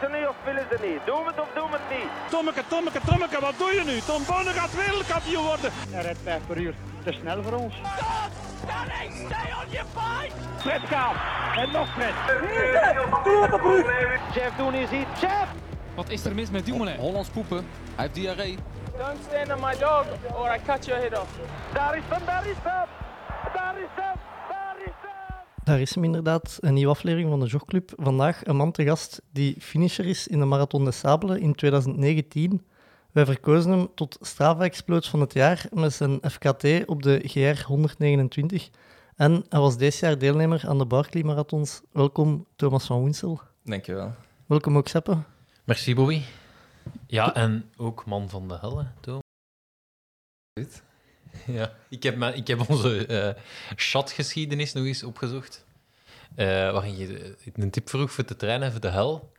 Willen ze nu of willen ze niet? Doen we het of doen we het niet? Tommeke, Tommeke, Tommeke, wat doe je nu? Tom Bonne gaat wereldkampioen worden. Hij rijdt 5 per uur. Te snel voor ons. Fred Kaap. En nog Fred. Jeff Doen is hier. Jeff! Wat is er mis met Dumoulin? Hollands poepen. Hij heeft diarree. Don't stand on my dog or I cut your head off. Daar is hem, daar is hem! Daar is hem! Daar is hem! Inderdaad, een nieuwe aflevering van de Jogclub. Vandaag een man te gast die finisher is in de Marathon des Sables in 2019. Wij verkozen hem tot Strava-exploot van het jaar met zijn FKT op de GR 129. En hij was deze jaar deelnemer aan de Barkley Marathons. Welkom, Thomas van Winsel. Dankjewel. Welkom ook, Seppe. Merci, Bobby. Ja, en ook man van de hel, hè, Toon. Goed. Ja, ik heb, mijn, ik heb onze eh chatgeschiedenis nog eens opgezocht. eh, waarin je een tip vroeg voor te trainen voor de hel.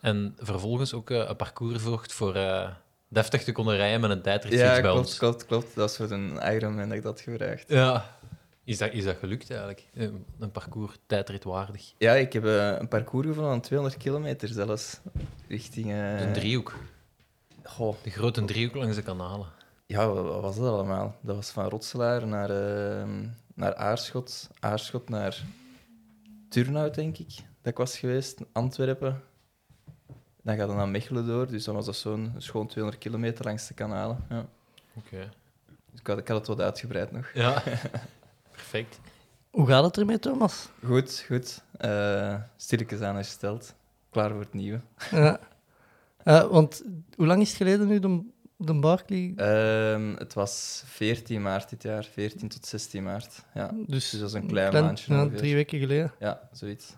En vervolgens ook eh, een parcours volgt voor deftig te kunnen rijden met een tijdritfiets Ja, bij klopt, ons. klopt, klopt. Dat was voor een Ironman dat ik dat gevraagd. Ja. Is dat, is dat gelukt eigenlijk? Een parcours tijdritwaardig. Ja, ik heb een parcours gevonden van 200 kilometer zelfs. Richting... Een driehoek. Goh, De grote driehoek langs de kanalen. Ja, wat was dat allemaal? Dat was van Rotselaar naar, eh, naar Aarschot. Aarschot naar Turnhout, denk ik. Dat ik was geweest. Antwerpen. Dan gaat het naar Mechelen door. Dus dan was dat zo'n schoon 200 kilometer langs de kanalen. Ja. Oké. Dus ik had, ik had het wat uitgebreid nog. Ja. Perfect. Hoe gaat het ermee, Thomas? Goed, goed. Eh stilletjes aan hersteld. Klaar voor het nieuwe. Ja. Eh, want hoe lang is het geleden nu, de, de Barkley? Ehm, het was 14 maart dit jaar, 14 tot 16 maart. Ja, dus dus dat is een klein maandje ja, drie weken geleden. ja zoiets.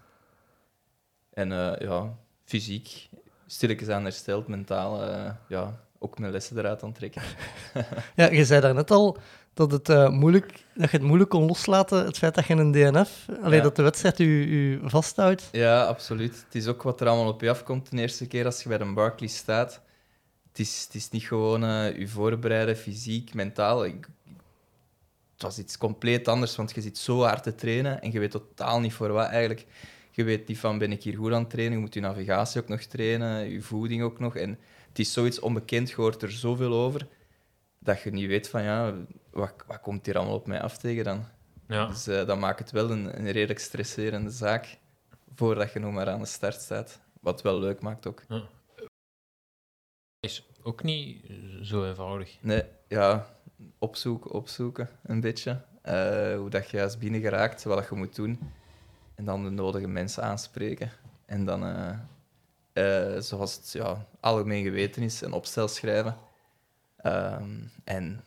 En eh, ja, fysiek, stilletjes aan hersteld, mentaal, eh, ja, ook mijn lessen eruit aan trekken. Ja, je zei daarnet al dat, het, eh, moeilijk, dat je het moeilijk kon loslaten, het feit dat je een DNF, alleen Ja. dat de wedstrijd u, u vasthoudt. Ja, absoluut. Het is ook wat er allemaal op je afkomt de eerste keer als je bij een Barkley staat. Het is, het is niet gewoon eh, je voorbereiden, fysiek, mentaal. Ik, het was iets compleet anders, want je zit zo hard te trainen en je weet totaal niet voor wat eigenlijk. Je weet niet van, ben ik hier goed aan het trainen? Je moet je navigatie ook nog trainen, je voeding ook nog. En het is zoiets onbekend, je hoort er zoveel over, dat je niet weet van, ja, wat, wat komt hier allemaal op mij af tegen dan? Ja. Dus eh, dat maakt het wel een, een redelijk stresserende zaak voordat je nog maar aan de start staat. Wat wel leuk maakt ook. Is ook niet zo eenvoudig. Nee, ja, opzoeken, opzoeken, een beetje. Eh, hoe dat je juist binnen geraakt, wat dat je moet doen. En dan de nodige mensen aanspreken. En dan, eh, eh, zoals het ja, algemeen geweten is, een opstel schrijven. Ehm, en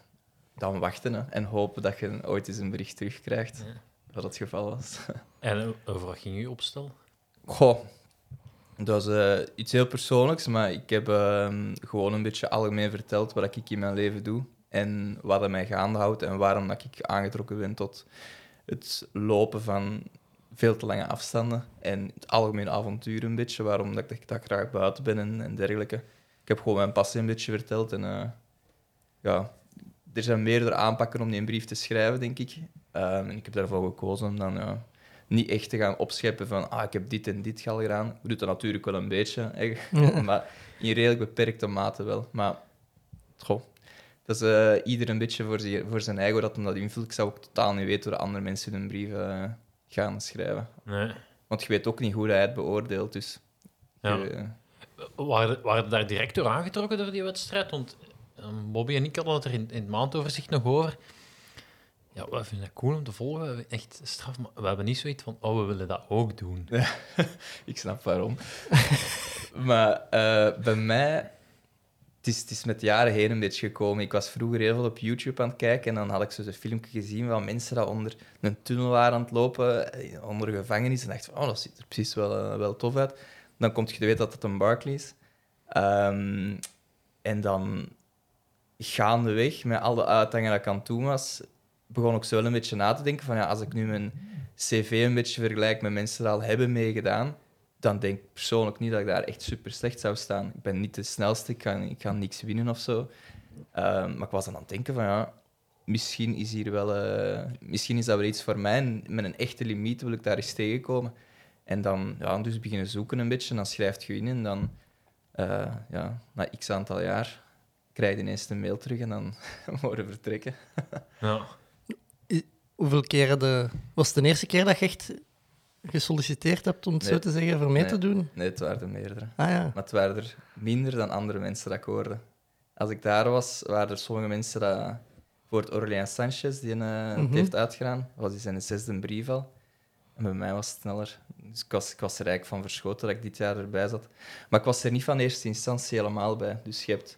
dan wachten hè, en hopen dat je ooit eens een bericht terugkrijgt. Ja. Dat het geval was. En over wat ging je opstel? Goh, dat is eh, iets heel persoonlijks, maar ik heb ehm, gewoon een beetje algemeen verteld wat ik in mijn leven doe en wat er mij gaande houdt en waarom dat ik aangetrokken ben tot het lopen van veel te lange afstanden en het algemene avontuur een beetje, waarom dat ik dat graag buiten ben en, dergelijke. Ik heb gewoon mijn passie een beetje verteld en eh, ja, er zijn meerdere aanpakken om die een brief te schrijven, denk ik. Ehm, en ik heb daarvoor gekozen om dan niet echt te gaan opscheppen van ah, ik heb dit en dit al gedaan. Ik doe dat natuurlijk wel een beetje, hè, Ja. maar in redelijk beperkte mate wel. Maar goh, dat is eh, ieder een beetje voor, zich, voor zijn eigen hoe dat hem dat invult. Ik zou ook totaal niet weten hoe de andere mensen hun brieven eh, gaan schrijven. Nee. Want je weet ook niet hoe hij het beoordeelt, dus... Ja. je- Waren, waren daar direct door aangetrokken door die wedstrijd? Want eh, Bobby en ik hadden het er in, in het maandoverzicht nog over. Ja, we vinden dat cool om te volgen. Echt straf, maar we hebben niet zoiets van, oh, we willen dat ook doen. ik snap waarom. maar eh, bij mij, het is, het is met jaren heen een beetje gekomen. Ik was vroeger heel veel op YouTube aan het kijken en dan had ik zo'n filmpje gezien van mensen die onder een tunnel waren aan het lopen, eh, onder gevangenis. En dacht van, oh, dat ziet er precies wel, eh, wel tof uit. Dan komt je te weten dat het een Barclay is. Ehm, en dan gaandeweg, met al de uitdagingen dat ik aan doen was, begon ik zo wel een beetje na te denken van, ja, als ik nu mijn cv een beetje vergelijk met mensen die al hebben meegedaan, dan denk ik persoonlijk niet dat ik daar echt super slecht zou staan. Ik ben niet de snelste, ik ga, ik ga niks winnen of zo. Ehm, maar ik was dan aan het denken van ja, misschien is hier wel, eh, misschien is dat wel iets voor mij. Met een echte limiet wil ik daar eens tegenkomen. En dan ja, dus beginnen zoeken een beetje, dan schrijft je in en dan, eh, ja, na x aantal jaar, krijg je ineens een mail terug en dan we vertrekken. Ja. Hoeveel keren de... Was het de eerste keer dat je echt gesolliciteerd hebt, om het Nee. zo te zeggen, voor mee Nee. te doen? Nee, het waren er meerdere. Ah ja. Maar het waren er minder dan andere mensen dat ik hoorde. Als ik daar was, waren er sommige mensen dat... Voor het Orleans Sanchez, die eh, het Mhm. heeft uitgedaan, was hij zijn zesde brief al. En bij mij was het sneller. Dus ik was, ik was er eigenlijk van verschoten dat ik dit jaar erbij zat. Maar ik was er niet van eerste instantie helemaal bij. Dus je hebt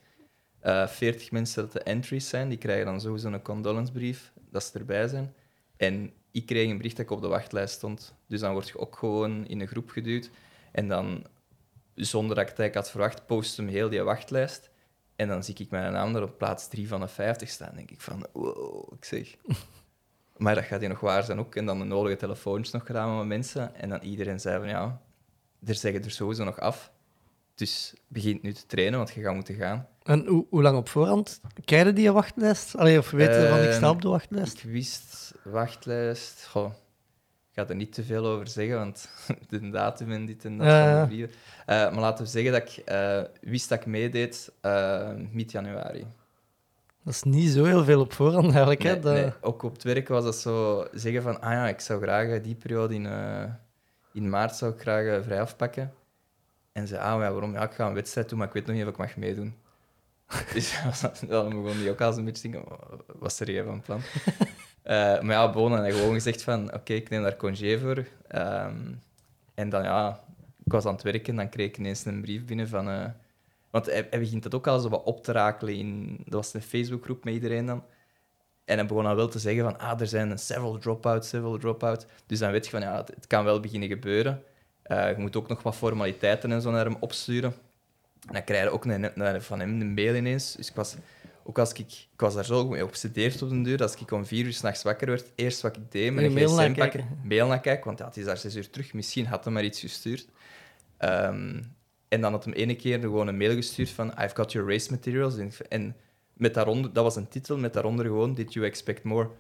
eh 40 mensen dat de entries zijn, die krijgen dan sowieso een condolencebrief, dat ze erbij zijn. En ik kreeg een bericht dat ik op de wachtlijst stond. Dus dan word je ook gewoon in een groep geduwd. En dan, zonder dat ik het eigenlijk had verwacht, post hem heel die wachtlijst. En dan zie ik mijn naam er op plaats 3 van de 50 staan. denk ik van, wow, ik zeg... Maar dat gaat hier nog waar zijn ook. En dan de nodige telefoontjes nog gedaan met mensen. En dan iedereen zei van, ja, er zeggen er sowieso nog af. Dus begint nu te trainen, want je gaat moeten gaan. En hoe, hoe lang op voorhand krijg je die wachtlijst? Allee, of weten je van, ik sta Ehm, op de wachtlijst? Ik wist, wachtlijst... Goh, ik ga er niet te veel over zeggen, want de datum en dit en dat Ja, van ja. de brieven. Eh, maar laten we zeggen dat ik eh, wist dat ik meedeed eh mid-januari. Dat is niet zo heel veel op voorhand eigenlijk. hè? Dat... nee, ook op het werk was dat zo zeggen van, ah ja, ik zou graag die periode in, in maart zou ik graag vrij afpakken. En ze, ah ja, waarom? Ja, ik ga een wedstrijd doen, maar ik weet nog niet of ik mag meedoen. dus dan begon die ook al een beetje te denken, wat is er hier van plan? Eh, maar ja, Bonen had gewoon gezegd van, oké, ik neem daar congé voor. Ehm, en dan, ja, ik was aan het werken en dan kreeg ik ineens een brief binnen van... eh, want hij, begint het ook al zo wat op te rakelen in... Dat was een Facebookgroep met iedereen dan. En hij begon al wel te zeggen van, ah, er zijn several dropouts, several dropouts. Dus dan weet je van, ja, het, kan wel beginnen gebeuren. Eh, je moet ook nog wat formaliteiten en zo naar hem opsturen. En dan krijg je ook een- van hem een mail ineens. Dus ik was, ook als ik, ik was daar zo mee obsedeerd op de deur, als ik om vier uur s'nachts wakker werd, eerst wat ik deed, Je een mail naar pakken, kijken. mail naar kijken, want ja, het is daar zes uur terug. Misschien had hij maar iets gestuurd. Ehm, en dan had hem ene keer gewoon een mail gestuurd van I've got your race materials. En, met daaronder, dat was een titel, met daaronder gewoon Did you expect more? Dan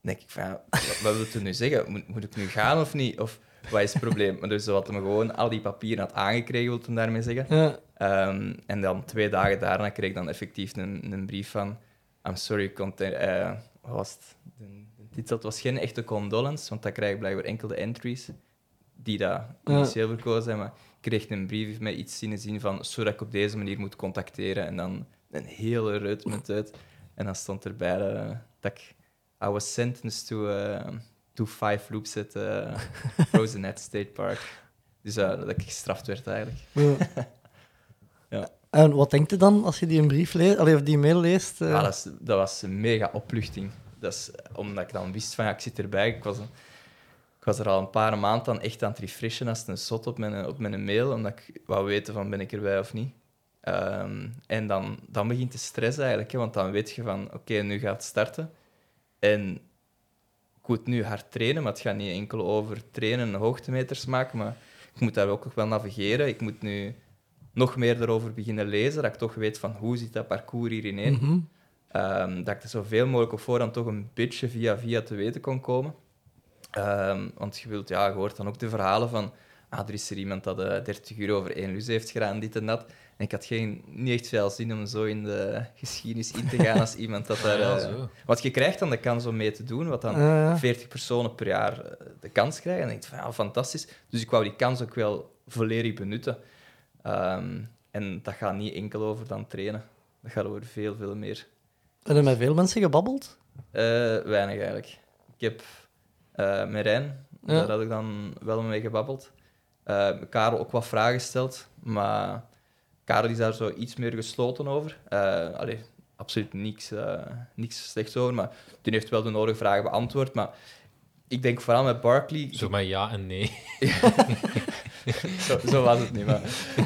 denk ik van, ja, wat, wat wil het nu zeggen? Moet, moet ik nu gaan of niet? Of wat is het probleem? Maar dus wat hem gewoon al die papieren had aangekregen, wil ik daarmee zeggen. Ja. Ehm, en dan twee dagen daarna kreeg ik dan effectief een, een brief van I'm sorry, eh, wat was het? De, de titel het was geen echte condolence, want dat krijg ik blijkbaar enkel de entries die dat initieel verkozen zijn. Maar ik kreeg een brief met iets in de zin van sorry dat ik op deze manier moet contacteren. En dan een hele reut met uit. En dan stond erbij eh, dat ik I was sentenced to, eh, to five loops at uh, Rosenet State Park. Dus eh, dat ik gestraft werd eigenlijk. Ja. En wat denkt je dan als je die een brief leest, of die mail leest? eh? Ja, dat, dat was een mega opluchting. Dat is, eh, omdat ik dan wist van ja, ik zit erbij. Ik was, ik was er al een paar maanden echt aan het refreshen als een zot op mijn, op mijn mail, omdat ik wou weten van ben ik erbij of niet. Ehm, en dan, dan begint de stress eigenlijk, hè, want dan weet je van oké, nu gaat het starten. En ik moet nu hard trainen, maar het gaat niet enkel over trainen en hoogtemeters maken, maar ik moet daar ook nog wel navigeren. Ik moet nu nog meer erover beginnen lezen, dat ik toch weet van hoe zit dat parcours hier ineen. Mhm. Ehm, dat ik er zoveel mogelijk op voorhand toch een beetje via via te weten kon komen. Ehm, want je, wilt, ja, je hoort dan ook de verhalen van ah, er is er iemand dat eh 30 uur over één lus heeft gedaan, dit en dat. En ik had geen, niet echt veel zin om zo in de geschiedenis in te gaan als iemand dat daar... Ja, zo. want je krijgt dan de kans om mee te doen, wat dan Ja, ja. 40 personen per jaar eh, de kans krijgen. En ik dacht van, ja, fantastisch. Dus ik wou die kans ook wel volledig benutten. Ehm, en dat gaat niet enkel over dan trainen. Dat gaat over veel, veel meer. Heb je met veel mensen gebabbeld? Eh, weinig eigenlijk. Ik heb eh met Rijn, Ja. daar had ik dan wel mee gebabbeld. Eh Karel ook wat vragen gesteld, maar Karel is daar zo iets meer gesloten over. Eh allee, absoluut niks, eh, niks slechts over, maar die heeft wel de nodige vragen beantwoord. Maar ik denk vooral met Barkley... Zo maar ja en nee. zo, zo was het niet. Maar,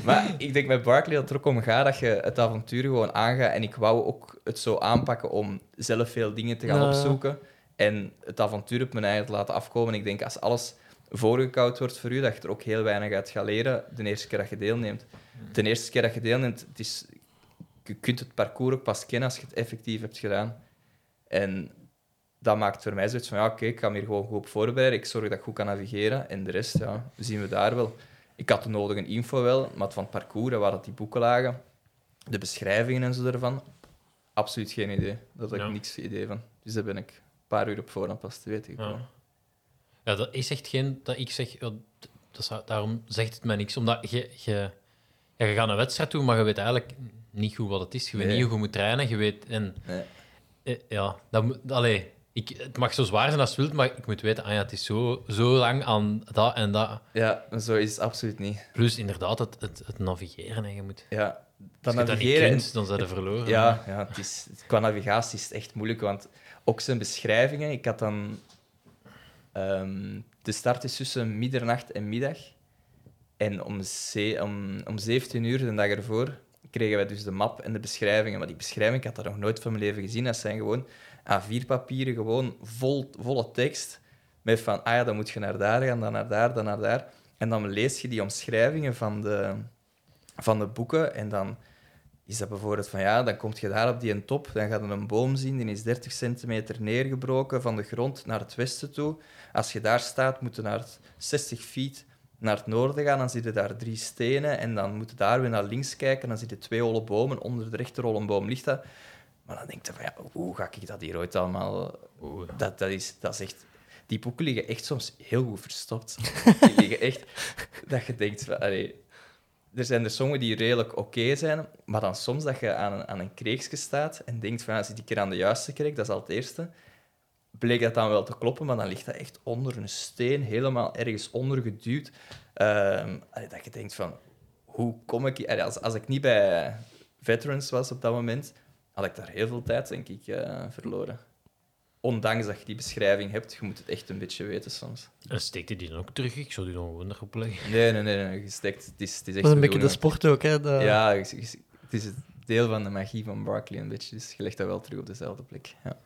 maar ik denk met Barkley dat het er ook om gaat dat je het avontuur gewoon aangaat. En ik wou ook het zo aanpakken om zelf veel dingen te gaan Ja. opzoeken. En het avontuur op mijn eigen te laten afkomen. Ik denk als alles voorgekoud wordt voor u, dat je er ook heel weinig uit gaat leren de eerste keer dat je deelneemt. De eerste keer dat je deelneemt, het is, je kunt het parcours ook pas kennen als je het effectief hebt gedaan. En dat maakt voor mij zoiets van, ja, oké, ik ga me hier gewoon goed op voorbereiden. Ik zorg dat ik goed kan navigeren. En de rest, ja, zien we daar wel. Ik had de nodige info wel, maar van het parcours, en waar dat die boeken lagen, de beschrijvingen en zo ervan, absoluut geen idee. Daar had ik Ja. niks idee van. Dus daar ben ik een paar uur op voorhand pas te weten Ja. gekomen. ja, dat is echt geen... Dat ik zeg... ja, dat is, daarom zegt het mij niks. Omdat je... je ja, je gaat een wedstrijd doen, maar je weet eigenlijk niet goed wat het is. Je weet Nee. niet hoe je moet trainen. Je weet... En, Nee. eh, ja, dat moet... Allee, ik, het mag zo zwaar zijn als het wilt, maar ik moet weten, ah ja, het is zo, zo lang aan dat en dat. Ja, zo is het absoluut niet. Plus inderdaad het, het, het navigeren. Hè. Je moet, Ja, als dat je navigeren... en- dan zijn je verloren. Ja, ja het is, qua navigatie is het echt moeilijk, want ook zijn beschrijvingen... Ik had dan... ehm, de start is tussen middernacht en middag. En om, ze- om, om 17 uur, de dag ervoor, kregen wij dus de map en de beschrijvingen. Maar die beschrijvingen, ik had dat nog nooit van mijn leven gezien. Dat zijn gewoon A4-papieren, gewoon vol, volle tekst. Met van, ah ja, dan moet je naar daar gaan, dan naar daar, dan naar daar. En dan lees je die omschrijvingen van de, van de boeken en dan is dat bijvoorbeeld van ja, dan kom je daar op die top, dan gaat je een boom zien, die is 30 centimeter neergebroken van de grond naar het westen toe. Als je daar staat, moet je naar het 60 feet naar het noorden gaan, dan zie je daar drie stenen en dan moet je daar weer naar links kijken, dan zie je twee holle bomen, onder de rechter holle boom ligt dat. Maar dan denk je van ja, hoe ga ik dat hier ooit allemaal... Dat, dat, is, dat is echt... Die boeken liggen echt soms heel goed verstopt. Die liggen echt... Dat je denkt van... Allee, er zijn er sommige die redelijk oké zijn, maar dan soms dat je aan een, aan een kreeksje staat en denkt van, zit ik hier aan de juiste kreek, dat is al het eerste. Bleek dat dan wel te kloppen, maar dan ligt dat echt onder een steen, helemaal ergens onder geduwd. Ehm, allee, dat je denkt van, hoe kom ik... Allee, als, als ik niet bij veterans was op dat moment, had ik daar heel veel tijd, denk ik, eh, verloren. Ondanks dat je die beschrijving hebt, je moet het echt een beetje weten soms. En steekt hij die dan ook terug? Ik zou die dan gewoon erop leggen. Nee, nee, nee, nee gestekt. Het is, het is echt Dat is een beetje de sport ook, hè. Dat- Ja, het is het deel van de magie van Barkley een beetje. Dus je legt dat wel terug op dezelfde plek. Ja.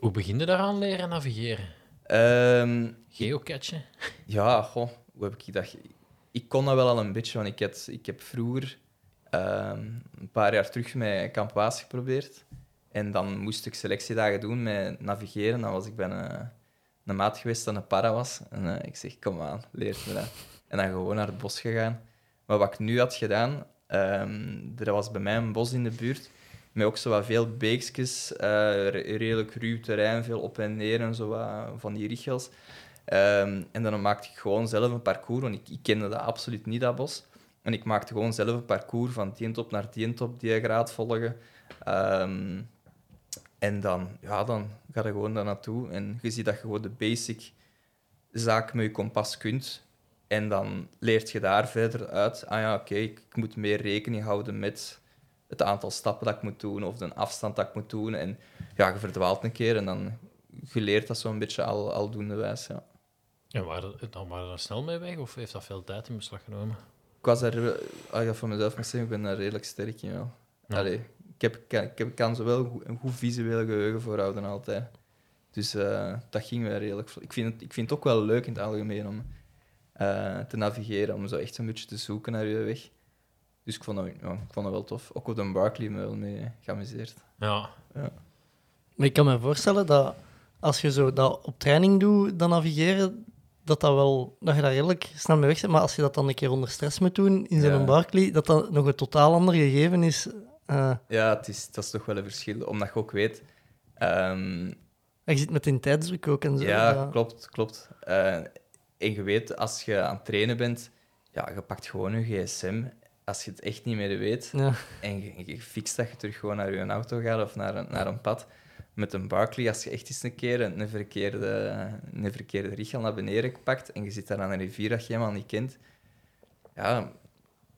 Hoe- begin je daaraan leren navigeren? Ehm, Geocachen? ja, goh, hoe heb ik dat... Ik kon dat wel al een beetje, want ik, had, ik heb vroeger ehm, een paar jaar terug met Kamp Waas geprobeerd. En dan moest ik selectiedagen doen met navigeren. Dan was ik bij een, maat geweest dat een para was. En eh, ik zeg, kom aan, leert me dat. En dan gewoon naar het bos gegaan. Maar wat ik nu had gedaan, ehm, er was bij mij een bos in de buurt met ook zo wat veel beekjes, eh, re- redelijk ruw terrein, veel op en neer en zo wat van die richels. Ehm, en dan maakte ik gewoon zelf een parcours, want ik, ik kende dat absoluut niet, dat bos. En ik maakte gewoon zelf een parcours van die top naar die top, die graad volgen. Ehm, en dan, ja, dan ga je gewoon daar naartoe en je ziet dat je gewoon de basic zaak met je kompas kunt. En dan leert je daar verder uit, ah ja, oké, ik, moet meer rekening houden met het aantal stappen dat ik moet doen of de afstand dat ik moet doen. En ja, je verdwaalt een keer en dan je leert dat zo'n beetje al, aldoende wijs. Ja. En waren, dan waren we snel mee weg, of heeft dat veel tijd in beslag genomen? Ik was daar, eh, als ik dat voor mezelf moet zeggen, ik ben daar redelijk sterk in. Wel. Ja. Allee, ik, heb, ik, ik heb, kan zowel een goed, een goed visueel geheugen voorhouden altijd. Dus eh, dat ging wel redelijk. Ik vind, het, ik vind het ook wel leuk in het algemeen om eh, te navigeren, om zo echt een beetje te zoeken naar je weg. Dus ik vond dat, ja, ik vond dat wel tof. Ook op de Barkley me wel mee geamuseerd. Ja. Maar ik kan me voorstellen dat als je zo dat op training doet, dat navigeren, dat, dat, wel, dat je daar redelijk snel mee weg bent. Maar als je dat dan een keer onder stress moet doen in zo'n Ja. Barkley, dat dat nog een totaal ander gegeven is. Eh, Ja, het is, dat is toch wel een verschil, omdat je ook weet... ehm, je zit met in tijdsdruk ook en zo. Ja, klopt, klopt. Eh, en je weet, als je aan het trainen bent, ja, je pakt gewoon je gsm. Als je het echt niet meer weet, Ja. en je, je fixt dat je terug gewoon naar je auto gaat of naar een, naar een pad. Met een Barkley, als je echt eens een keer een, verkeerde, een verkeerde richel naar beneden pakt en je zit daar aan een rivier dat je helemaal niet kent, ja,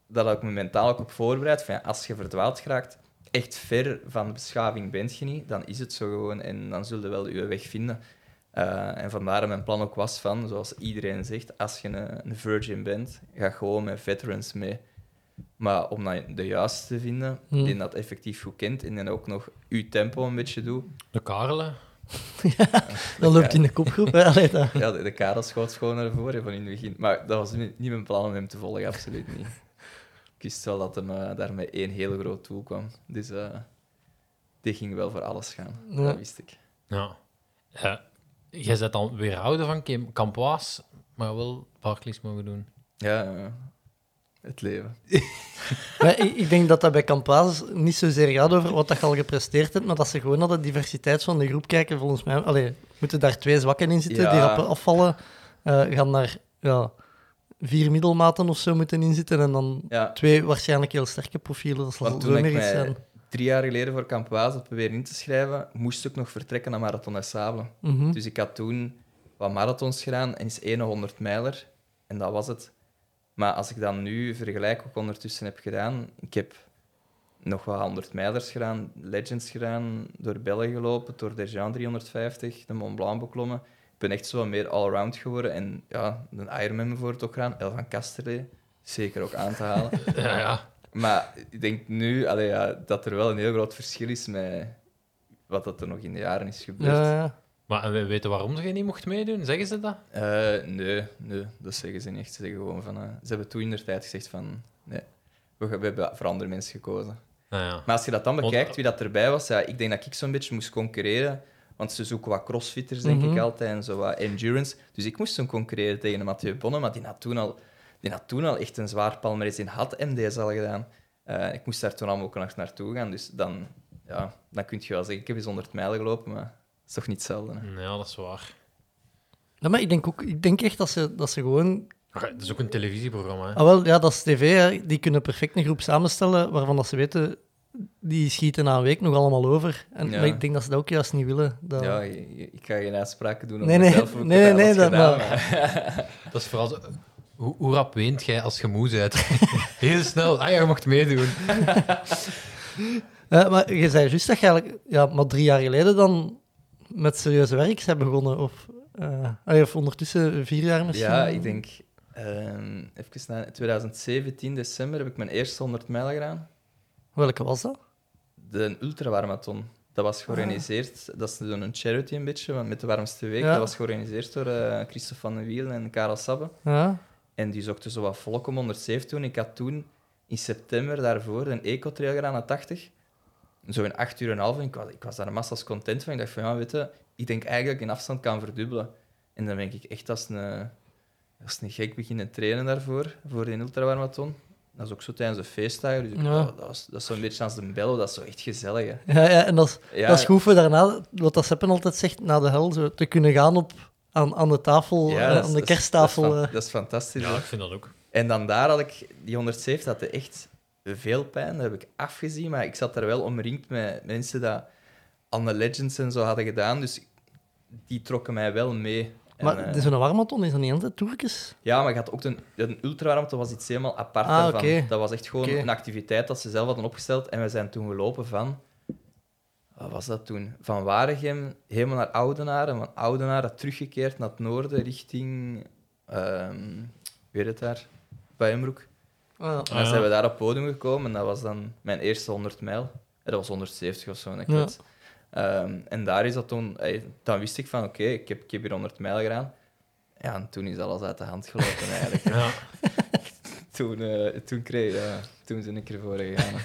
dat ik me mentaal ook op voorbereid. Van, als je verdwaald geraakt, echt ver van de beschaving bent je niet, dan is het zo gewoon en dan zul je wel je weg vinden. Eh, en vandaar dat mijn plan ook was van, zoals iedereen zegt, als je een, een virgin bent, ga gewoon met veterans mee. Maar om dan de juiste te vinden, Hmm. die dat effectief goed kent en dan ook nog uw tempo een beetje doet. De Karelen? Dat loopt in de kopgroep. hè. Allee, dat- Ja, de, de Karel schoot gewoon naar voren van in het begin. Maar dat was niet niet mijn plan om hem te volgen, absoluut niet. Ik wist wel dat hem eh, daar met één heel groot doel kwam. Dus eh die ging wel voor alles gaan. Ja. Dat wist ik. Ja. Ja, jij bent dan weerhouden van Kim- Campois, maar wel Barclays mogen doen. Ja, ja. Het leven. Maar ik, ik denk dat dat bij Campoise niet zozeer gaat over wat dat je al gepresteerd hebt, maar dat ze gewoon naar de diversiteit van de groep kijken. Volgens mij allee, moeten daar twee zwakken in zitten Ja. die rap afvallen. eh, gaan daar ja, vier middelmaten of zo moeten inzitten en dan Ja. twee waarschijnlijk heel sterke profielen. Dat zal zo ik meer iets zijn. drie jaar geleden voor Campoise had proberen in te schrijven, moest ik nog vertrekken naar Marathon des Sables. Mhm. Dus ik had toen wat marathons gedaan en is 100 mijler. En dat was het. Maar als ik dan nu vergelijk wat ik ondertussen heb gedaan, ik heb nog wat 100 mijlers gedaan, Legends gedaan, door België gelopen, door de Jean 350, de Mont Blanc beklommen. Ik ben echt zo meer allround geworden. En ja, een Ironman bijvoorbeeld ook gedaan, El van Casterlee, zeker ook aan te halen. Ja, ja. Maar ik denk nu allee, ja, dat er wel een heel groot verschil is met wat dat er nog in de jaren is gebeurd. Ja. Maar en we weten waarom ze niet mocht meedoen? Zeggen ze dat? Eh, nee, nee, dat zeggen ze niet. Ze zeggen gewoon van... eh, ze hebben toen in de tijd gezegd van... Nee, we, we hebben voor andere mensen gekozen. Nou ja. Maar als je dat dan bekijkt, wie dat erbij was... Ja, ik denk dat ik zo'n beetje moest concurreren. Want ze zoeken wat crossfitters, denk Mhm. ik altijd. En zo wat endurance. Dus ik moest toen concurreren tegen een Mathieu Bonne. Maar die had toen al, die had toen al echt een zwaar palmarès in had MD's al gedaan. Eh, ik moest daar toen allemaal ook nog naartoe gaan. Dus dan, ja, dan kun je wel zeggen... Ik heb eens 100 mijl gelopen, maar... Dat is toch niet hetzelfde. hè? Ja, dat is waar. Ja, maar ik denk, ook, ik denk echt dat ze, dat ze gewoon Het is ook een televisieprogramma. Hè? Ah, wel, ja, dat is tv. Hè. Die kunnen perfect een groep samenstellen waarvan dat ze weten, die schieten na een week nog allemaal over. En, Ja. Maar ik denk dat ze dat ook juist niet willen. Dat... Ja, ik ga geen uitspraken doen Nee, over nee, mezelf, nee, het nee, alles dat- gedaan, maar- Dat is vooral zo- Hoe, hoe rap weent jij als je moe bent? Heel snel. Ah ja, je mocht meedoen. Eh, maar je zei juist dat je eigenlijk ja, maar drie jaar geleden dan met serieuze werk zijn begonnen. Of, allee, of ondertussen vier jaar misschien. Ja, ik denk... ehm even na 2017, december, heb ik mijn eerste 100 mijl gedaan. Welke was dat? De ultrawarmathon. Dat was georganiseerd... Dat is een charity een beetje, want met de warmste week. Ja. Dat was georganiseerd door eh Christophe van den Wiel en Karel Sabbe. Ja. En die zochten zo wat volk om 107 toen. Ik had toen in september daarvoor een eco-trail gedaan naar 80. Zo in 8 uur en een half. En ik was, ik was daar massas content van. Ik dacht van, ja, weet je, ik denk eigenlijk dat ik in afstand kan verdubbelen. En dan ben ik echt als een, als een gek beginnen trainen daarvoor, voor die ultrawarmaton. Dat is ook zo tijdens de feestdagen. Dus Ja. oh, dat, was, dat is zo'n beetje als de bello. Dat is zo echt gezellig, hè. Ja, ja, en dat is, Ja. dat is goed voor daarna, wat dat Seppen altijd zegt, na de hel, zo, te kunnen gaan op, aan, aan de tafel, Ja, eh, dat is- aan de dat is- kersttafel. Dat is, eh. dat is fantastisch. Ja, ik vind dat ook. En dan daar had ik, die 170 had echt veel pijn. Dat heb ik afgezien, maar ik zat daar wel omringd met mensen die aan de Legends en zo hadden gedaan. Dus die trokken mij wel mee. En, maar eh, uh, zo'n warmaton is dat niet altijd Turkes? ja, maar je had ook een, een ultrawarmte was iets helemaal apart Ah, daarvan. Dat was echt gewoon een activiteit dat ze zelf hadden opgesteld. En we zijn toen gelopen van... Wat was dat toen? Van Waregem helemaal naar Oudenaarde. en Van Oudenaarde teruggekeerd naar het noorden richting... ehm weet het daar? Buienbroek. Ah. En dan ja. zijn we daar op het podium gekomen en dat was dan mijn eerste 100 mijl. Eh, Dat was 170 of zo, net. Ja. Ehm, en daar is dat toen... eh, Dan wist ik van, oké, ik, heb, ik heb hier 100 mijl gedaan. Ja, en toen is alles uit de hand gelopen eigenlijk. Ja. toen, eh, toen kreeg ja, toen ben ik ervoor gegaan.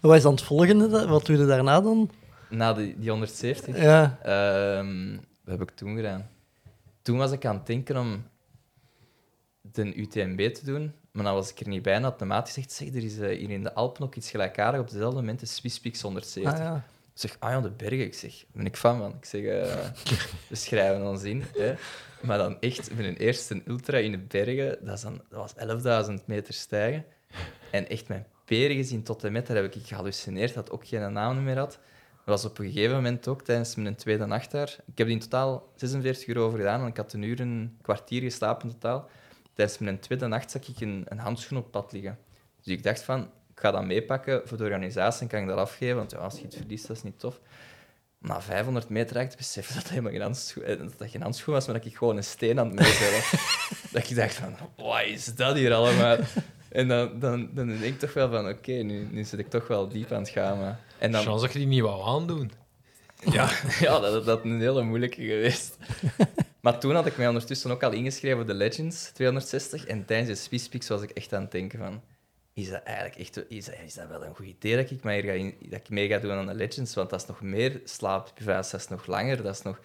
Wat is dan het volgende? Wat doe je daarna dan? Na die, die 170, Ja, ehm, wat heb ik toen gedaan? Toen was ik aan het denken om de UTMB te doen, maar dan was ik er niet bij en had de maat gezegd, zeg, er is eh, hier in de Alpen ook iets gelijkaardig op dezelfde moment, de Swiss Peaks 170. ah, ja. Ik zeg, ah ja, de bergen. Ik zeg, daar ben ik fan van. Ik zeg, eh, we schrijven ons in. Hè. Maar dan echt, mijn eerste ultra in de bergen, dat, is dan, dat was 11.000 meter stijgen. En echt mijn peren gezien tot en met, daar heb ik gehallucineerd, dat ook geen naam meer had. Dat was op een gegeven moment ook tijdens mijn tweede nacht daar. Ik heb in totaal 46 uur over gedaan, en ik had een uur en een kwartier geslapen in totaal. Tijdens mijn tweede nacht zag ik een, een handschoen op pad liggen. Dus ik dacht van, ik ga dat meepakken voor de organisatie en kan ik dat afgeven, want ja, als je het verliest, dat is niet tof. Na 500 meter raakte ik te beseffen dat dat helemaal geen handschoen, eh, dat geen handschoen was, maar dat ik gewoon een steen aan het meezellen. dat ik dacht van, wat is dat hier allemaal? En dan, dan, dan denk ik toch wel van, oké, nu, nu zit ik toch wel diep aan het gaan. Maar... En dan, Chance dat je die niet wou aandoen. Ja, ja dat, dat is een hele moeilijke geweest. Maar toen had ik mij ondertussen ook al ingeschreven voor de Legends 260. En tijdens de Swiss Peaks was ik echt aan het denken van... Is dat eigenlijk echt... Is dat, is dat wel een goed idee dat ik, mij ga in- dat ik mee ga doen aan de Legends? Want dat is nog meer slaapdeprivatie, dat is nog langer, dat is nog...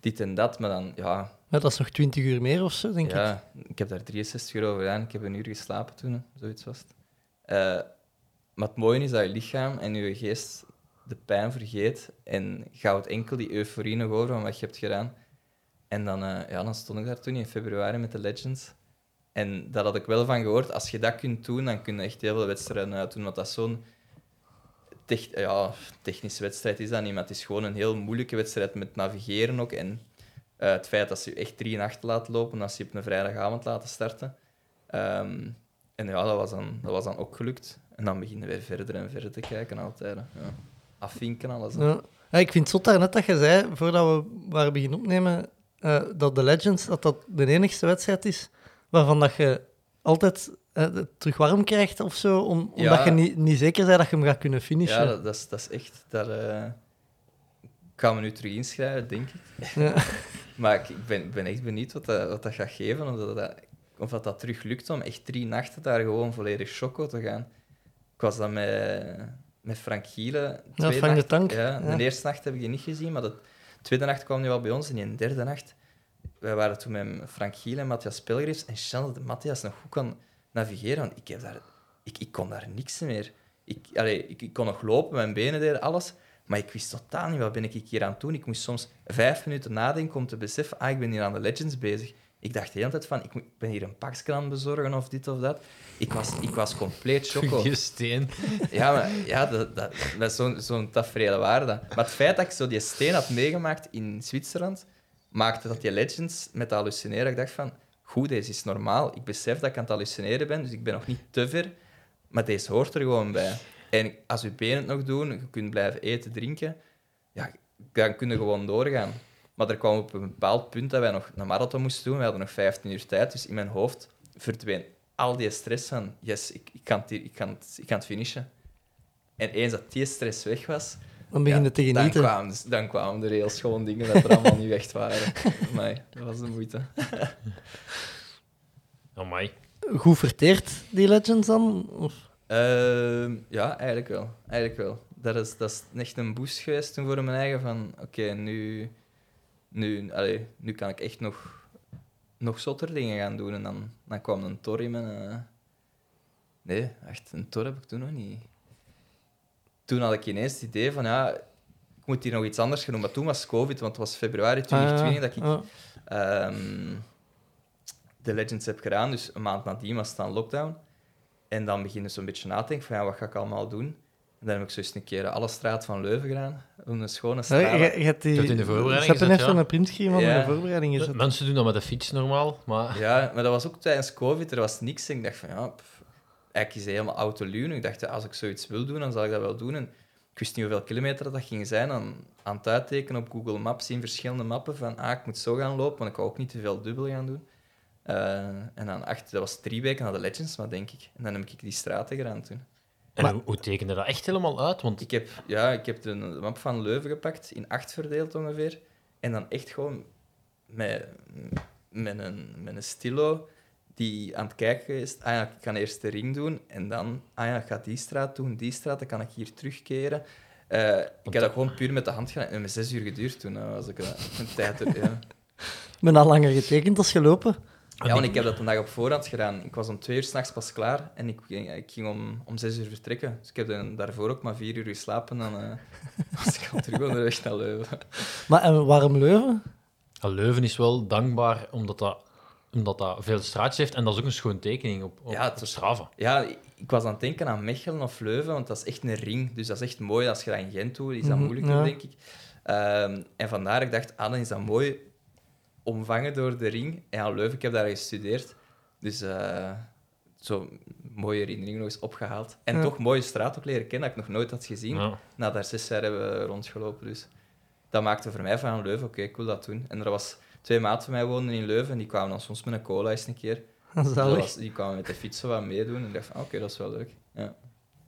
dit en dat. Maar dan, ja, Ja, dat is nog 20 uur meer of zo, denk ik. ja ik heb daar 63 euro gedaan. Ik heb een uur geslapen toen, zoiets was het. Eh, maar het mooie is dat je lichaam en je geest de pijn vergeet en houdt enkel die euforie nog over van wat je hebt gedaan. En dan, eh, ja, dan stond ik daar toen in februari met de Legends. En dat had ik wel van gehoord. Als je dat kunt doen, dan kun je echt heel veel wedstrijden uitdoen. Want dat is zo'n ja, technische wedstrijd is dat niet, maar het is gewoon een heel moeilijke wedstrijd met navigeren ook. En eh, het feit dat ze je echt drie nachten laten lopen, als je op een vrijdagavond laten starten. Ehm, en ja, dat was, dan, dat was dan ook gelukt. En dan beginnen we verder en verder te kijken altijd. Ja. Afvinken alles. Ja. Ja, ik vind het zot daarnet dat je zei, voordat we waren beginnen opnemen, eh, dat de Legends dat dat de enigste wedstrijd is waarvan dat je altijd eh, terug warm krijgt of zo, om, omdat Ja. je niet, niet zeker bent dat je hem gaat kunnen finishen. Ja, dat, dat, is, dat is echt... Daar eh, gaan we nu terug inschrijven, denk ik. Ja. Maar ik, ik ben, ik ben echt benieuwd wat dat, wat dat gaat geven. Of dat, dat, of dat, dat terug lukt om echt drie nachten daar gewoon volledig choco te gaan. Ik was dan met, met Frank Gielen. Ja, twee Frank de Tank, Ja, ja. De eerste nacht heb ik die niet gezien, maar de tweede nacht kwam hij wel bij ons. En in de derde nacht... Wij waren toen met Frank Gielen en Matthias Pelgrims. En Chantal dat Matthias nog goed kan navigeren. Want ik, heb daar, ik, ik kon daar niks meer. Ik, allee, ik, ik kon nog lopen, mijn benen deden alles. Maar ik wist totaal niet wat ben ik hier aan het doen. Ik moest soms vijf minuten nadenken om te beseffen, ah, ik ben hier aan de Legends bezig. Ik dacht de hele tijd van, ik moet- ik ben hier een pakje aan het bezorgen of dit of dat. Ik was, ik was compleet choco. Je steen. Ja, maar ja, dat, dat, dat is zo'n zo'n tafereel waar dat. Maar het feit dat ik zo die steen had meegemaakt in Zwitserland, maakte dat die Legends met dat hallucineren, ik dacht van, goed, deze is normaal. Ik besef dat ik aan het hallucineren ben, dus ik ben nog niet te ver. Maar deze hoort er gewoon bij. En als je benen het nog doen, je kunt blijven eten, drinken, ja, dan kun je gewoon doorgaan. Maar er kwam op een bepaald punt dat wij nog een marathon moesten doen. We hadden nog 15 uur tijd, dus in mijn hoofd verdween al die stress van, yes, ik, ik, kan, het, hier- ik, kan, het, ik kan het finishen. En eens dat die stress weg was, Dan begin je ja, te dan kwamen, dan kwamen er heel schoon dingen dat er allemaal niet echt waren. Maar dat was de moeite. Amai. Goed verteerd, die Legends dan? Of? Ehm, ja, eigenlijk wel. Eigenlijk wel. Dat is, dat is echt een boost geweest toen voor mijn eigen van... Oké, nu, nu, allee, nu kan ik echt nog, nog zotter dingen gaan doen. En dan, dan kwam een tor in mijn... eh, Nee, echt, een tor heb ik toen nog niet. Toen had ik ineens het idee van, ja, ik moet hier nog iets anders gaan doen. Maar toen was COVID, want het was februari 2020 dat ik Ah, ehm, de Legends heb gedaan. Dus een maand nadien was het dan lockdown. En dan begin je zo'n beetje na te denken van ja, wat ga ik allemaal doen? En dan heb ik zo eens een keer alle straat van Leuven gedaan. Een schone ja. straat. Je, je hebt die... In de voorbereiding gezet, ja. zo'n print gegeven van Ja. de voorbereiding gezet. Mensen doen dat met de fiets normaal, maar... Ja, maar dat was ook tijdens COVID. Er was niks. En ik dacht van ja, pff, eigenlijk is het helemaal autoluun. Ik dacht, ja, als ik zoiets wil doen, dan zal ik dat wel doen. En ik wist niet hoeveel kilometer dat ging zijn. Dan aan het uittekenen op Google Maps in verschillende mappen van ah, ik moet zo gaan lopen, want ik wou ook niet te veel dubbel gaan doen. Eh, en dan acht, dat was drie weken na de Legends, maar denk ik. En dan heb ik die straten gedaan toen. En hoe, hoe tekende dat echt helemaal uit? Want Ik heb, ja, ik heb de, map van Leuven gepakt, in acht verdeeld ongeveer. En dan echt gewoon met, met, een, met een stilo die aan het kijken is. Ah ja, ik kan eerst de ring doen en dan, ah ja, ik ga die straat doen, die straat, dan kan ik hier terugkeren. Eh, ik heb dat gewoon puur met de hand gedaan. En met zes uur geduurd toen. eh, was ik eh, een tijd er, ja. Ik ben al langer getekend als gelopen. Ja, want ik heb dat een dag op voorhand gedaan. Ik was om twee uur s'nachts pas klaar en ik, ging- ik ging om, om zes uur vertrekken. Dus ik heb dan daarvoor ook maar vier uur geslapen. Dan eh, was ik al terug onderweg naar Leuven. Maar en waarom Leuven? ja, Leuven is wel dankbaar omdat dat, omdat dat veel straatjes heeft. En dat is ook een schoon tekening op, op, Ja, op het- Strava. Ja, ik was aan het denken aan Mechelen of Leuven, want dat is echt een ring. Dus dat is echt mooi. Als je dat in Gent doet, is dat Mhm, moeilijker, ja. denk ik. Ehm, en vandaar, ik dacht, ah, dan is dat mooi omvangen door de ring. En ja, Leuven, ik heb daar gestudeerd. Dus eh zo mooie herinnering nog eens opgehaald. En Ja. toch mooie straat ook leren kennen, dat ik nog nooit had gezien. Ja. Na daar zes jaar hebben we rondgelopen. Dus dat maakte voor mij van Leuven, oké, ik wil dat doen. En er was twee maten van mij woonden in Leuven en die kwamen dan soms met een cola eens een keer. Dat Zalig. was, die kwamen met de fietsen wat meedoen. En ik dacht van, oké, dat is wel leuk. Ja.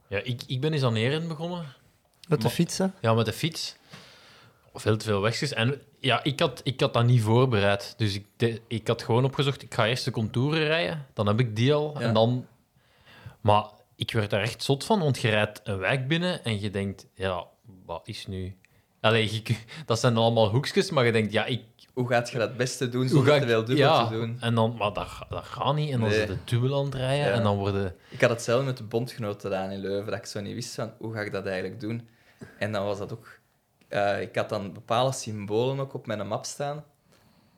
Ja, ik, ik ben eens aan Eren begonnen. Met de Maar- fiets, hè? Ja, met de fiets. Veel te veel wegjes. En ja, ik had, ik had dat niet voorbereid. Dus ik, de- ik had gewoon opgezocht, ik ga eerst de contouren rijden. Dan heb ik die al. Ja. En dan... Maar ik werd daar echt zot van, want je rijdt een wijk binnen en je denkt, ja, wat is nu Allee, je dat zijn allemaal hoekjes, maar je denkt, ja, ik... Hoe gaat je dat het beste doen Hoe zonder te veel dubbel ja, te doen? En dan, maar dat, dat gaat niet. En dan Nee. zit de dubbel aan het rijden Ja. en dan worden... Ik had hetzelfde met de bondgenoten gedaan in Leuven, dat ik zo niet wist van hoe ga ik dat eigenlijk doen. En dan was dat ook... eh, ik had dan bepaalde symbolen ook op mijn map staan,